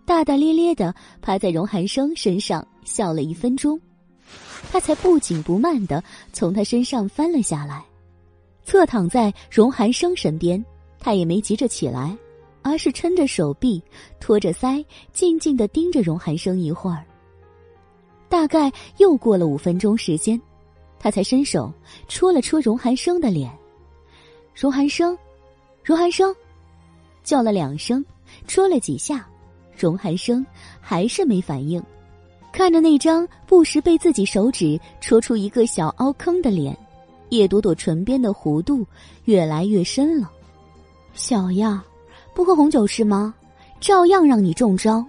大大咧咧的趴在荣寒生身上笑了一分钟。他才不紧不慢的从他身上翻了下来，侧躺在荣寒生身边。他也没急着起来，而是撑着手臂，托着腮，静静的盯着荣寒生一会儿。大概又过了五分钟时间，他才伸手戳了戳荣寒生的脸。荣寒生，荣寒生，叫了两声，戳了几下，荣寒生还是没反应。看着那张不时被自己手指戳出一个小凹坑的脸，叶朵朵唇边的弧度越来越深了。小样，不喝红酒是吗？照样让你中招。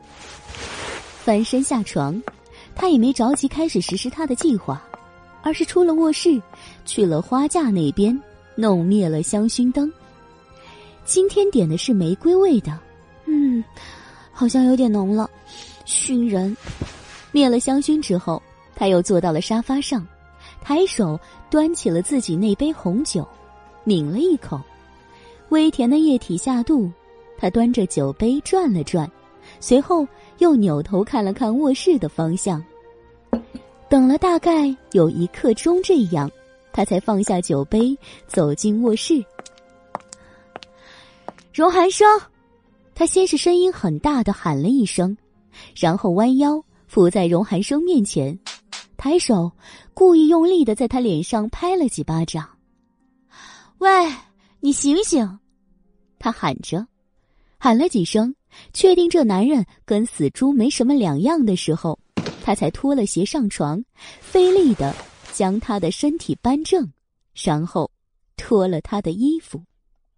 翻身下床，他也没着急开始实施他的计划，而是出了卧室，去了花架那边，弄灭了香薰灯。今天点的是玫瑰味的，嗯，好像有点浓了，熏人。灭了香薰之后，他又坐到了沙发上，抬手端起了自己那杯红酒，抿了一口，微甜的液体下肚，他端着酒杯转了转，随后又扭头看了看卧室的方向，等了大概有一刻钟这样，他才放下酒杯，走进卧室。荣寒生，他先是声音很大的喊了一声，然后弯腰。伏在荣寒生面前，抬手故意用力的在他脸上拍了几巴掌。喂，你醒醒！他喊着，喊了几声，确定这男人跟死猪没什么两样的时候，他才脱了鞋上床，费力的将他的身体扳正，然后脱了他的衣服。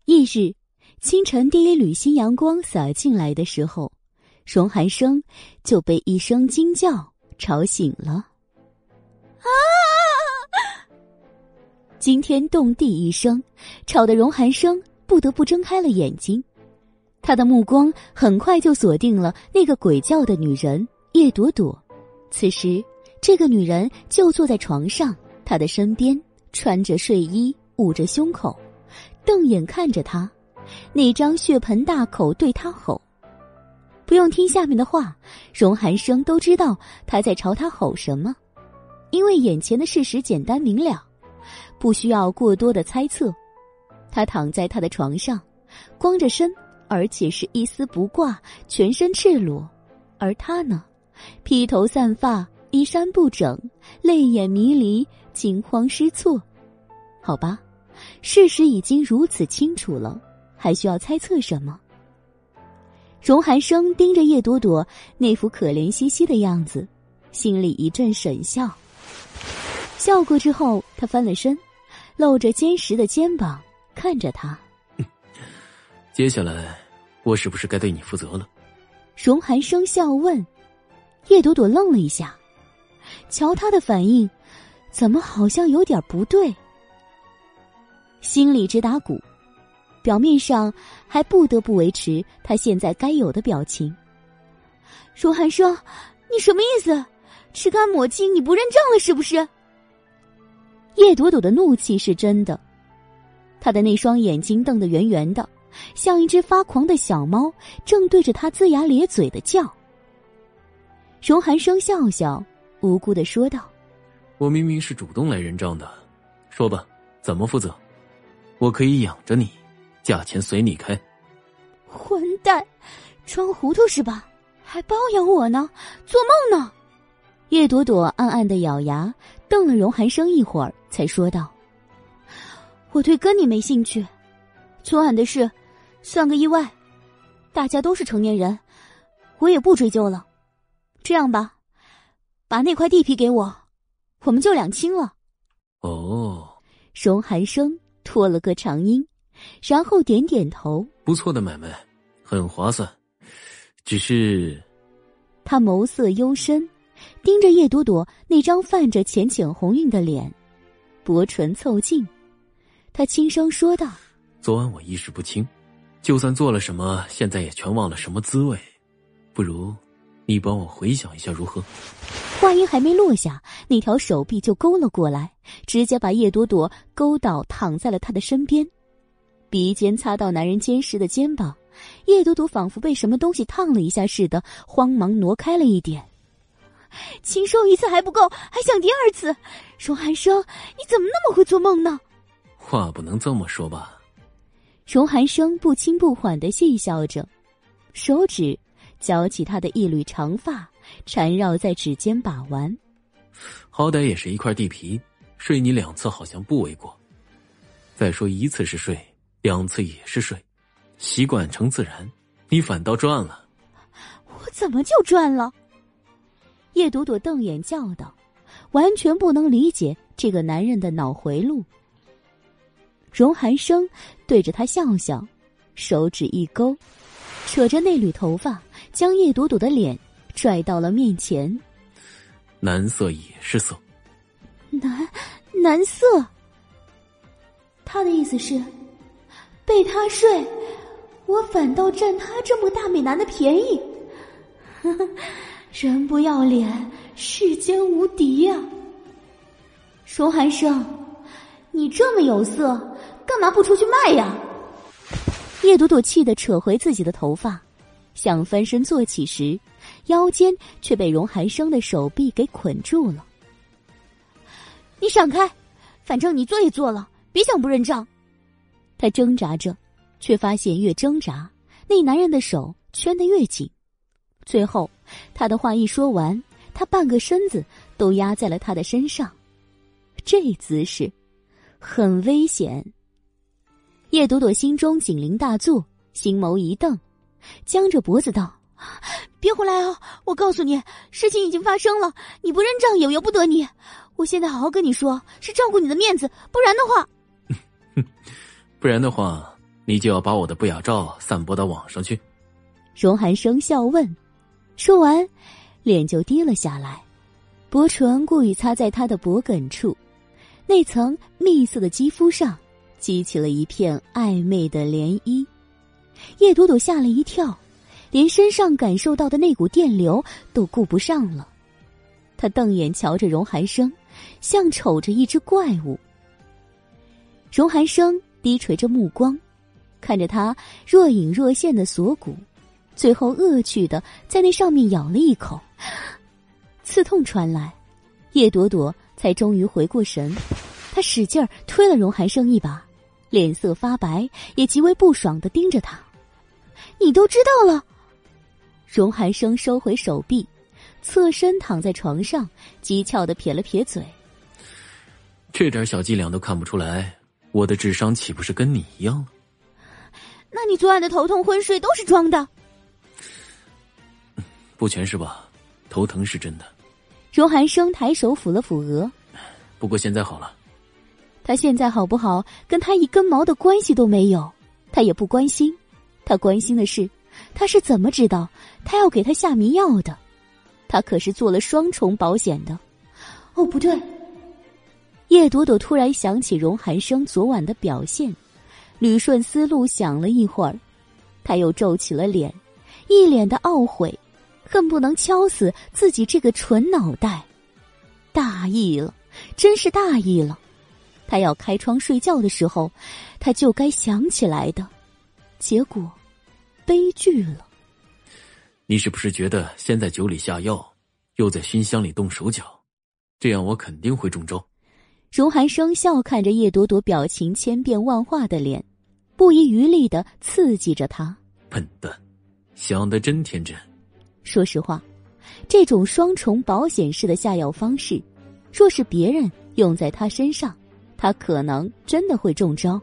翌日清晨第一缕新阳光洒进来的时候。荣寒生就被一声惊叫吵醒了，啊！惊天动地一声，吵得荣寒生不得不睁开了眼睛。他的目光很快就锁定了那个鬼叫的女人叶朵朵。此时，这个女人就坐在床上，她的身边穿着睡衣，捂着胸口，瞪眼看着他，那张血盆大口对他吼。不用听下面的话，荣寒生都知道他在朝他吼什么，因为眼前的事实简单明了，不需要过多的猜测。他躺在他的床上，光着身，而且是一丝不挂，全身赤裸，而他呢，披头散发，衣衫不整，泪眼迷离，惊慌失措。好吧，事实已经如此清楚了，还需要猜测什么？荣寒生盯着叶朵朵那副可怜兮兮的样子，心里一阵沈笑。笑过之后，他翻了身，露着坚实的肩膀看着他。接下来，我是不是该对你负责了？荣寒生笑问。叶朵朵愣了一下，瞧他的反应，怎么好像有点不对？心里直打鼓。表面上还不得不维持他现在该有的表情。荣寒生，你什么意思？吃干抹净，你不认账了是不是？叶朵朵的怒气是真的，他的那双眼睛瞪得圆圆的，像一只发狂的小猫，正对着他龇牙咧嘴的叫。荣寒生笑笑，无辜的说道：“我明明是主动来认账的，说吧，怎么负责？我可以养着你。”价钱随你开。混蛋，装糊涂是吧？还包养我呢？做梦呢！叶朵朵暗暗的咬牙，瞪了荣寒生一会儿，才说道：“我对跟你没兴趣。昨晚的事，算个意外。大家都是成年人，我也不追究了。这样吧，把那块地皮给我，我们就两清了。哦，荣寒生拖了个长音，然后点点头。不错的买卖，很划算。只是，他眸色幽深，盯着叶朵朵那张泛着浅浅红晕的脸，薄唇凑近，他轻声说道：“昨晚我意识不清，就算做了什么，现在也全忘了什么滋味。不如……”你帮我回想一下如何？话音还没落下，那条手臂就勾了过来，直接把叶朵朵勾倒，躺在了他的身边，鼻尖擦到男人坚实的肩膀，叶朵朵仿佛被什么东西烫了一下似的，慌忙挪开了一点。禽兽一次还不够，还想第二次？荣寒生，你怎么那么会做梦呢？话不能这么说吧？荣寒生不轻不缓的戏笑着，手指。绞起他的一缕长发，缠绕在指尖把玩。好歹也是一块地皮，睡你两次好像不为过。再说一次是睡，两次也是睡，习惯成自然，你反倒赚了。我怎么就赚了？叶朵朵瞪眼叫道，完全不能理解这个男人的脑回路。荣寒生对着他笑笑，手指一勾，扯着那缕头发。将叶朵朵的脸拽到了面前。男色也是色，男男色。他的意思是，被他睡，我反倒占他这么大美男的便宜。人不要脸，世间无敌呀！荣寒生，你这么有色，干嘛不出去卖呀？叶朵朵气得扯回自己的头发。想翻身坐起时，腰间却被荣寒生的手臂给捆住了。你闪开，反正你做也做了，别想不认账。他挣扎着，却发现越挣扎，那男人的手圈得越紧。最后，他的话一说完，他半个身子都压在了他的身上。这姿势很危险。叶朵朵心中警铃大作，心眸一瞪。僵着脖子道：“别回来啊！我告诉你，事情已经发生了，你不认账也由不得你。我现在好好跟你说，是照顾你的面子，不然的话，不然的话，你就要把我的不雅照散播到网上去。”荣寒生笑问，说完，脸就低了下来，薄唇故意擦在他的脖梗处，那层蜜色的肌肤上，激起了一片暧昧的涟漪。叶朵朵吓了一跳，连身上感受到的那股电流都顾不上了。他瞪眼瞧着荣寒生，像瞅着一只怪物。荣寒生低垂着目光，看着他若隐若现的锁骨，最后恶趣的在那上面咬了一口，刺痛传来，叶朵朵才终于回过神，他使劲儿推了荣寒生一把，脸色发白，也极为不爽的盯着他。你都知道了，荣寒生收回手臂，侧身躺在床上，讥诮的撇了撇嘴。这点小伎俩都看不出来，我的智商岂不是跟你一样？那你昨晚的头痛昏睡都是装的？不全是吧？头疼是真的。荣寒生抬手抚了抚额，不过现在好了。他现在好不好，跟他一根毛的关系都没有，他也不关心。他关心的是，他是怎么知道他要给他下迷药的？他可是做了双重保险的。哦，不对！叶朵朵突然想起荣寒生昨晚的表现，捋顺思路，想了一会儿，他又皱起了脸，一脸的懊悔，恨不能敲死自己这个蠢脑袋。大意了，真是大意了！他要开窗睡觉的时候，他就该想起来的。结果，悲剧了。你是不是觉得先在酒里下药，又在熏香里动手脚，这样我肯定会中招？荣寒生笑看着叶朵朵表情千变万化的脸，不遗余力的刺激着她。笨蛋，想的真天真。说实话，这种双重保险式的下药方式，若是别人用在他身上，他可能真的会中招，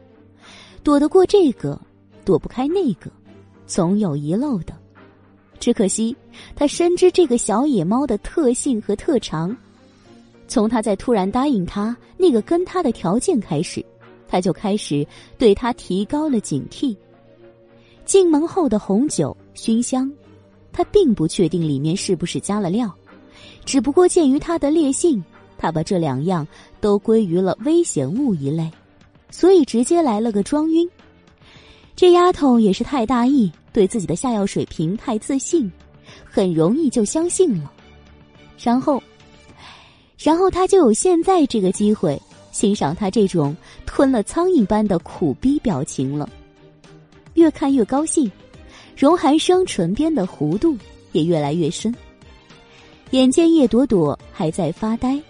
躲得过这个，躲不开那个，总有遗漏的。只可惜，他深知这个小野猫的特性和特长。从他在突然答应他那个跟他的条件开始，他就开始对他提高了警惕。进门后的红酒、熏香，他并不确定里面是不是加了料，只不过鉴于他的烈性，他把这两样都归于了危险物一类，所以直接来了个装晕。这丫头也是太大意，对自己的下药水平太自信，很容易就相信了。然后，然后他就有现在这个机会欣赏他这种吞了苍蝇般的苦逼表情了。越看越高兴，荣寒生唇边的弧度也越来越深。眼见叶朵朵还在发呆，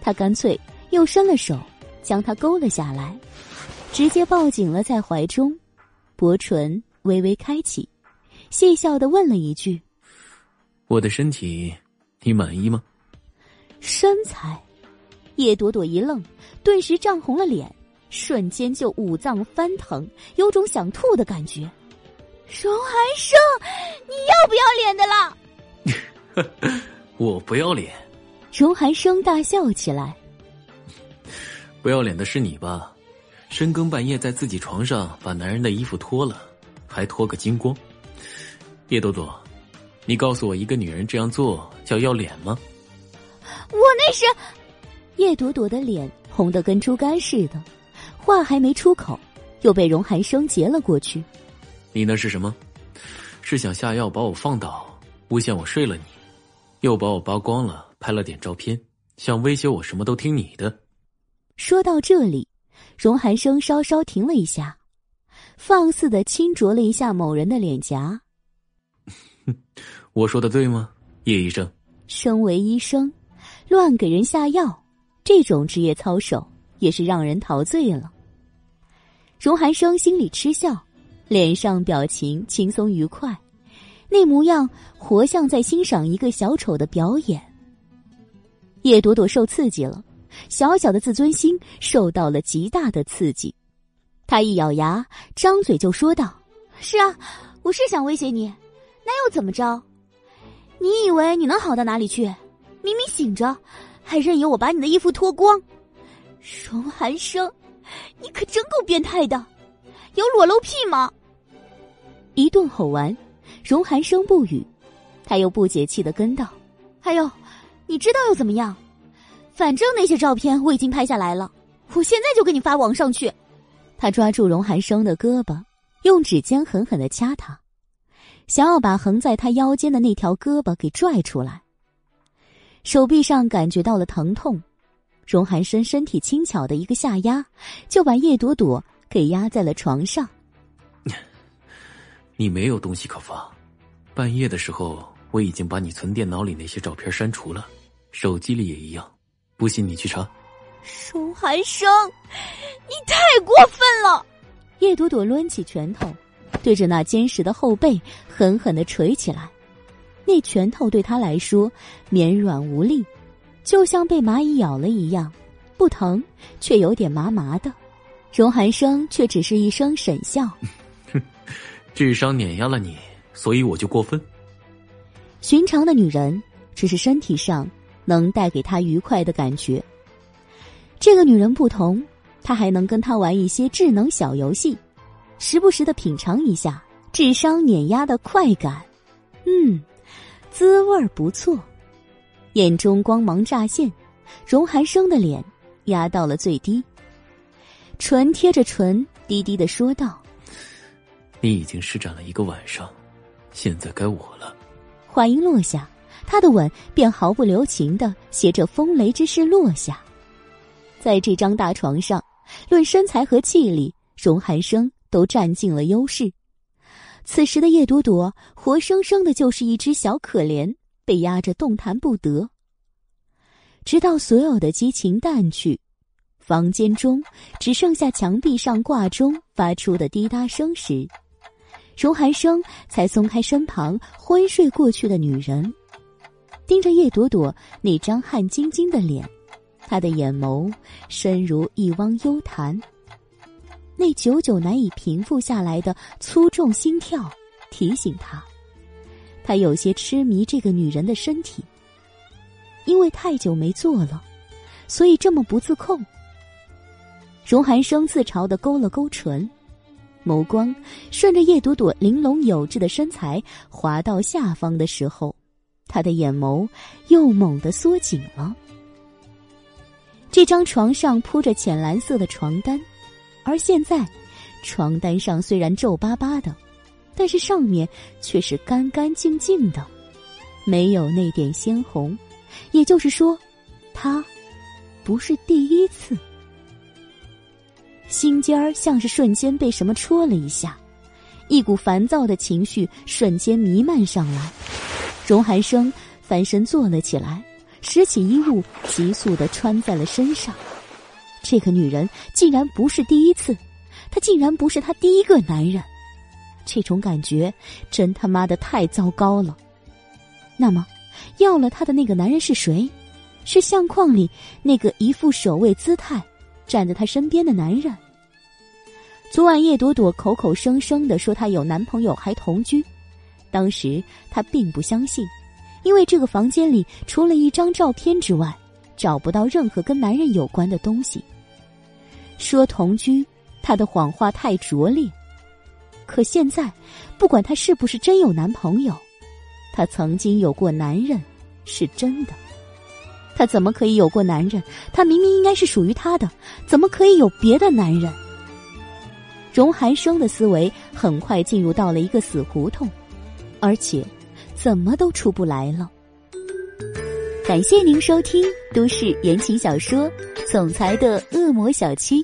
他干脆又伸了手，将她勾了下来，直接抱紧了在怀中，薄唇微微开启，戏笑的问了一句：“我的身体，你满意吗？”身材，叶朵朵一愣，顿时涨红了脸。瞬间就五脏翻腾，有种想吐的感觉。荣寒生，你要不要脸的啦？我不要脸。荣寒生大笑起来。不要脸的是你吧？深更半夜在自己床上把男人的衣服脱了，还脱个精光。叶朵朵，你告诉我，一个女人这样做叫要脸吗？我那是……叶朵朵的脸红的跟猪肝似的。话还没出口，又被荣寒生截了过去。你那是什么？是想下药把我放倒，诬陷我睡了你，又把我扒光了，拍了点照片，想威胁我什么都听你的。说到这里，荣寒生稍稍停了一下，放肆的轻啄了一下某人的脸颊。我说的对吗，叶医生？身为医生，乱给人下药，这种职业操守也是让人陶醉了。荣寒生心里嗤笑，脸上表情轻松愉快，那模样活像在欣赏一个小丑的表演。叶朵朵受刺激了，小小的自尊心受到了极大的刺激，他一咬牙，张嘴就说道：“是啊，我是想威胁你，那又怎么着？你以为你能好到哪里去？明明醒着，还任由我把你的衣服脱光，荣寒生。”你可真够变态的，有裸露癖吗？一顿吼完，荣寒生不语，他又不解气的跟道：“还有，你知道又怎么样？反正那些照片我已经拍下来了，我现在就给你发网上去。”他抓住荣寒生的胳膊，用指尖狠狠的掐他，想要把横在他腰间的那条胳膊给拽出来。手臂上感觉到了疼痛。荣寒生身体轻巧的一个下压，就把叶朵朵给压在了床上。你没有东西可发，半夜的时候我已经把你存电脑里那些照片删除了，手机里也一样，不信你去查。荣寒生，你太过分了！叶朵朵抡起拳头，对着那坚实的后背狠狠的捶起来。那拳头对他来说绵软无力。就像被蚂蚁咬了一样，不疼，却有点麻麻的。荣寒生却只是一声沈笑：“哼 智商碾压了你，所以我就过分。寻常的女人，只是身体上能带给他愉快的感觉。这个女人不同，她还能跟他玩一些智能小游戏，时不时的品尝一下智商碾压的快感。嗯，滋味儿不错。”眼中光芒乍现，荣寒生的脸压到了最低，唇贴着唇，低低的说道：“你已经施展了一个晚上，现在该我了。”话音落下，他的吻便毫不留情的携着风雷之势落下。在这张大床上，论身材和气力，荣寒生都占尽了优势。此时的叶朵朵，活生生的就是一只小可怜。被压着动弹不得，直到所有的激情淡去，房间中只剩下墙壁上挂钟发出的滴答声时，荣寒生才松开身旁昏睡过去的女人，盯着叶朵朵那张汗津津的脸，他的眼眸深如一汪幽潭，那久久难以平复下来的粗重心跳提醒他，他有些痴迷这个女人的身体。因为太久没做了，所以这么不自控。荣寒生自嘲的勾了勾唇，眸光顺着叶朵朵玲珑有致的身材滑到下方的时候，他的眼眸又猛地缩紧了。这张床上铺着浅蓝色的床单，而现在，床单上虽然皱巴巴的，但是上面却是干干净净的，没有那点鲜红。也就是说，他不是第一次。心尖儿像是瞬间被什么戳了一下，一股烦躁的情绪瞬间弥漫上来。荣寒生翻身坐了起来，拾起衣物，急速的穿在了身上。这个女人竟然不是第一次，她竟然不是他第一个男人，这种感觉真他妈的太糟糕了。那么。要了他的那个男人是谁？是相框里那个一副守卫姿态、站在他身边的男人。昨晚叶朵朵口口声声的说她有男朋友还同居，当时她并不相信，因为这个房间里除了一张照片之外，找不到任何跟男人有关的东西。说同居，她的谎话太拙劣。可现在，不管她是不是真有男朋友。他曾经有过男人，是真的。他怎么可以有过男人？他明明应该是属于他的，怎么可以有别的男人？荣寒生的思维很快进入到了一个死胡同，而且怎么都出不来了。感谢您收听都市言情小说《总裁的恶魔小七》。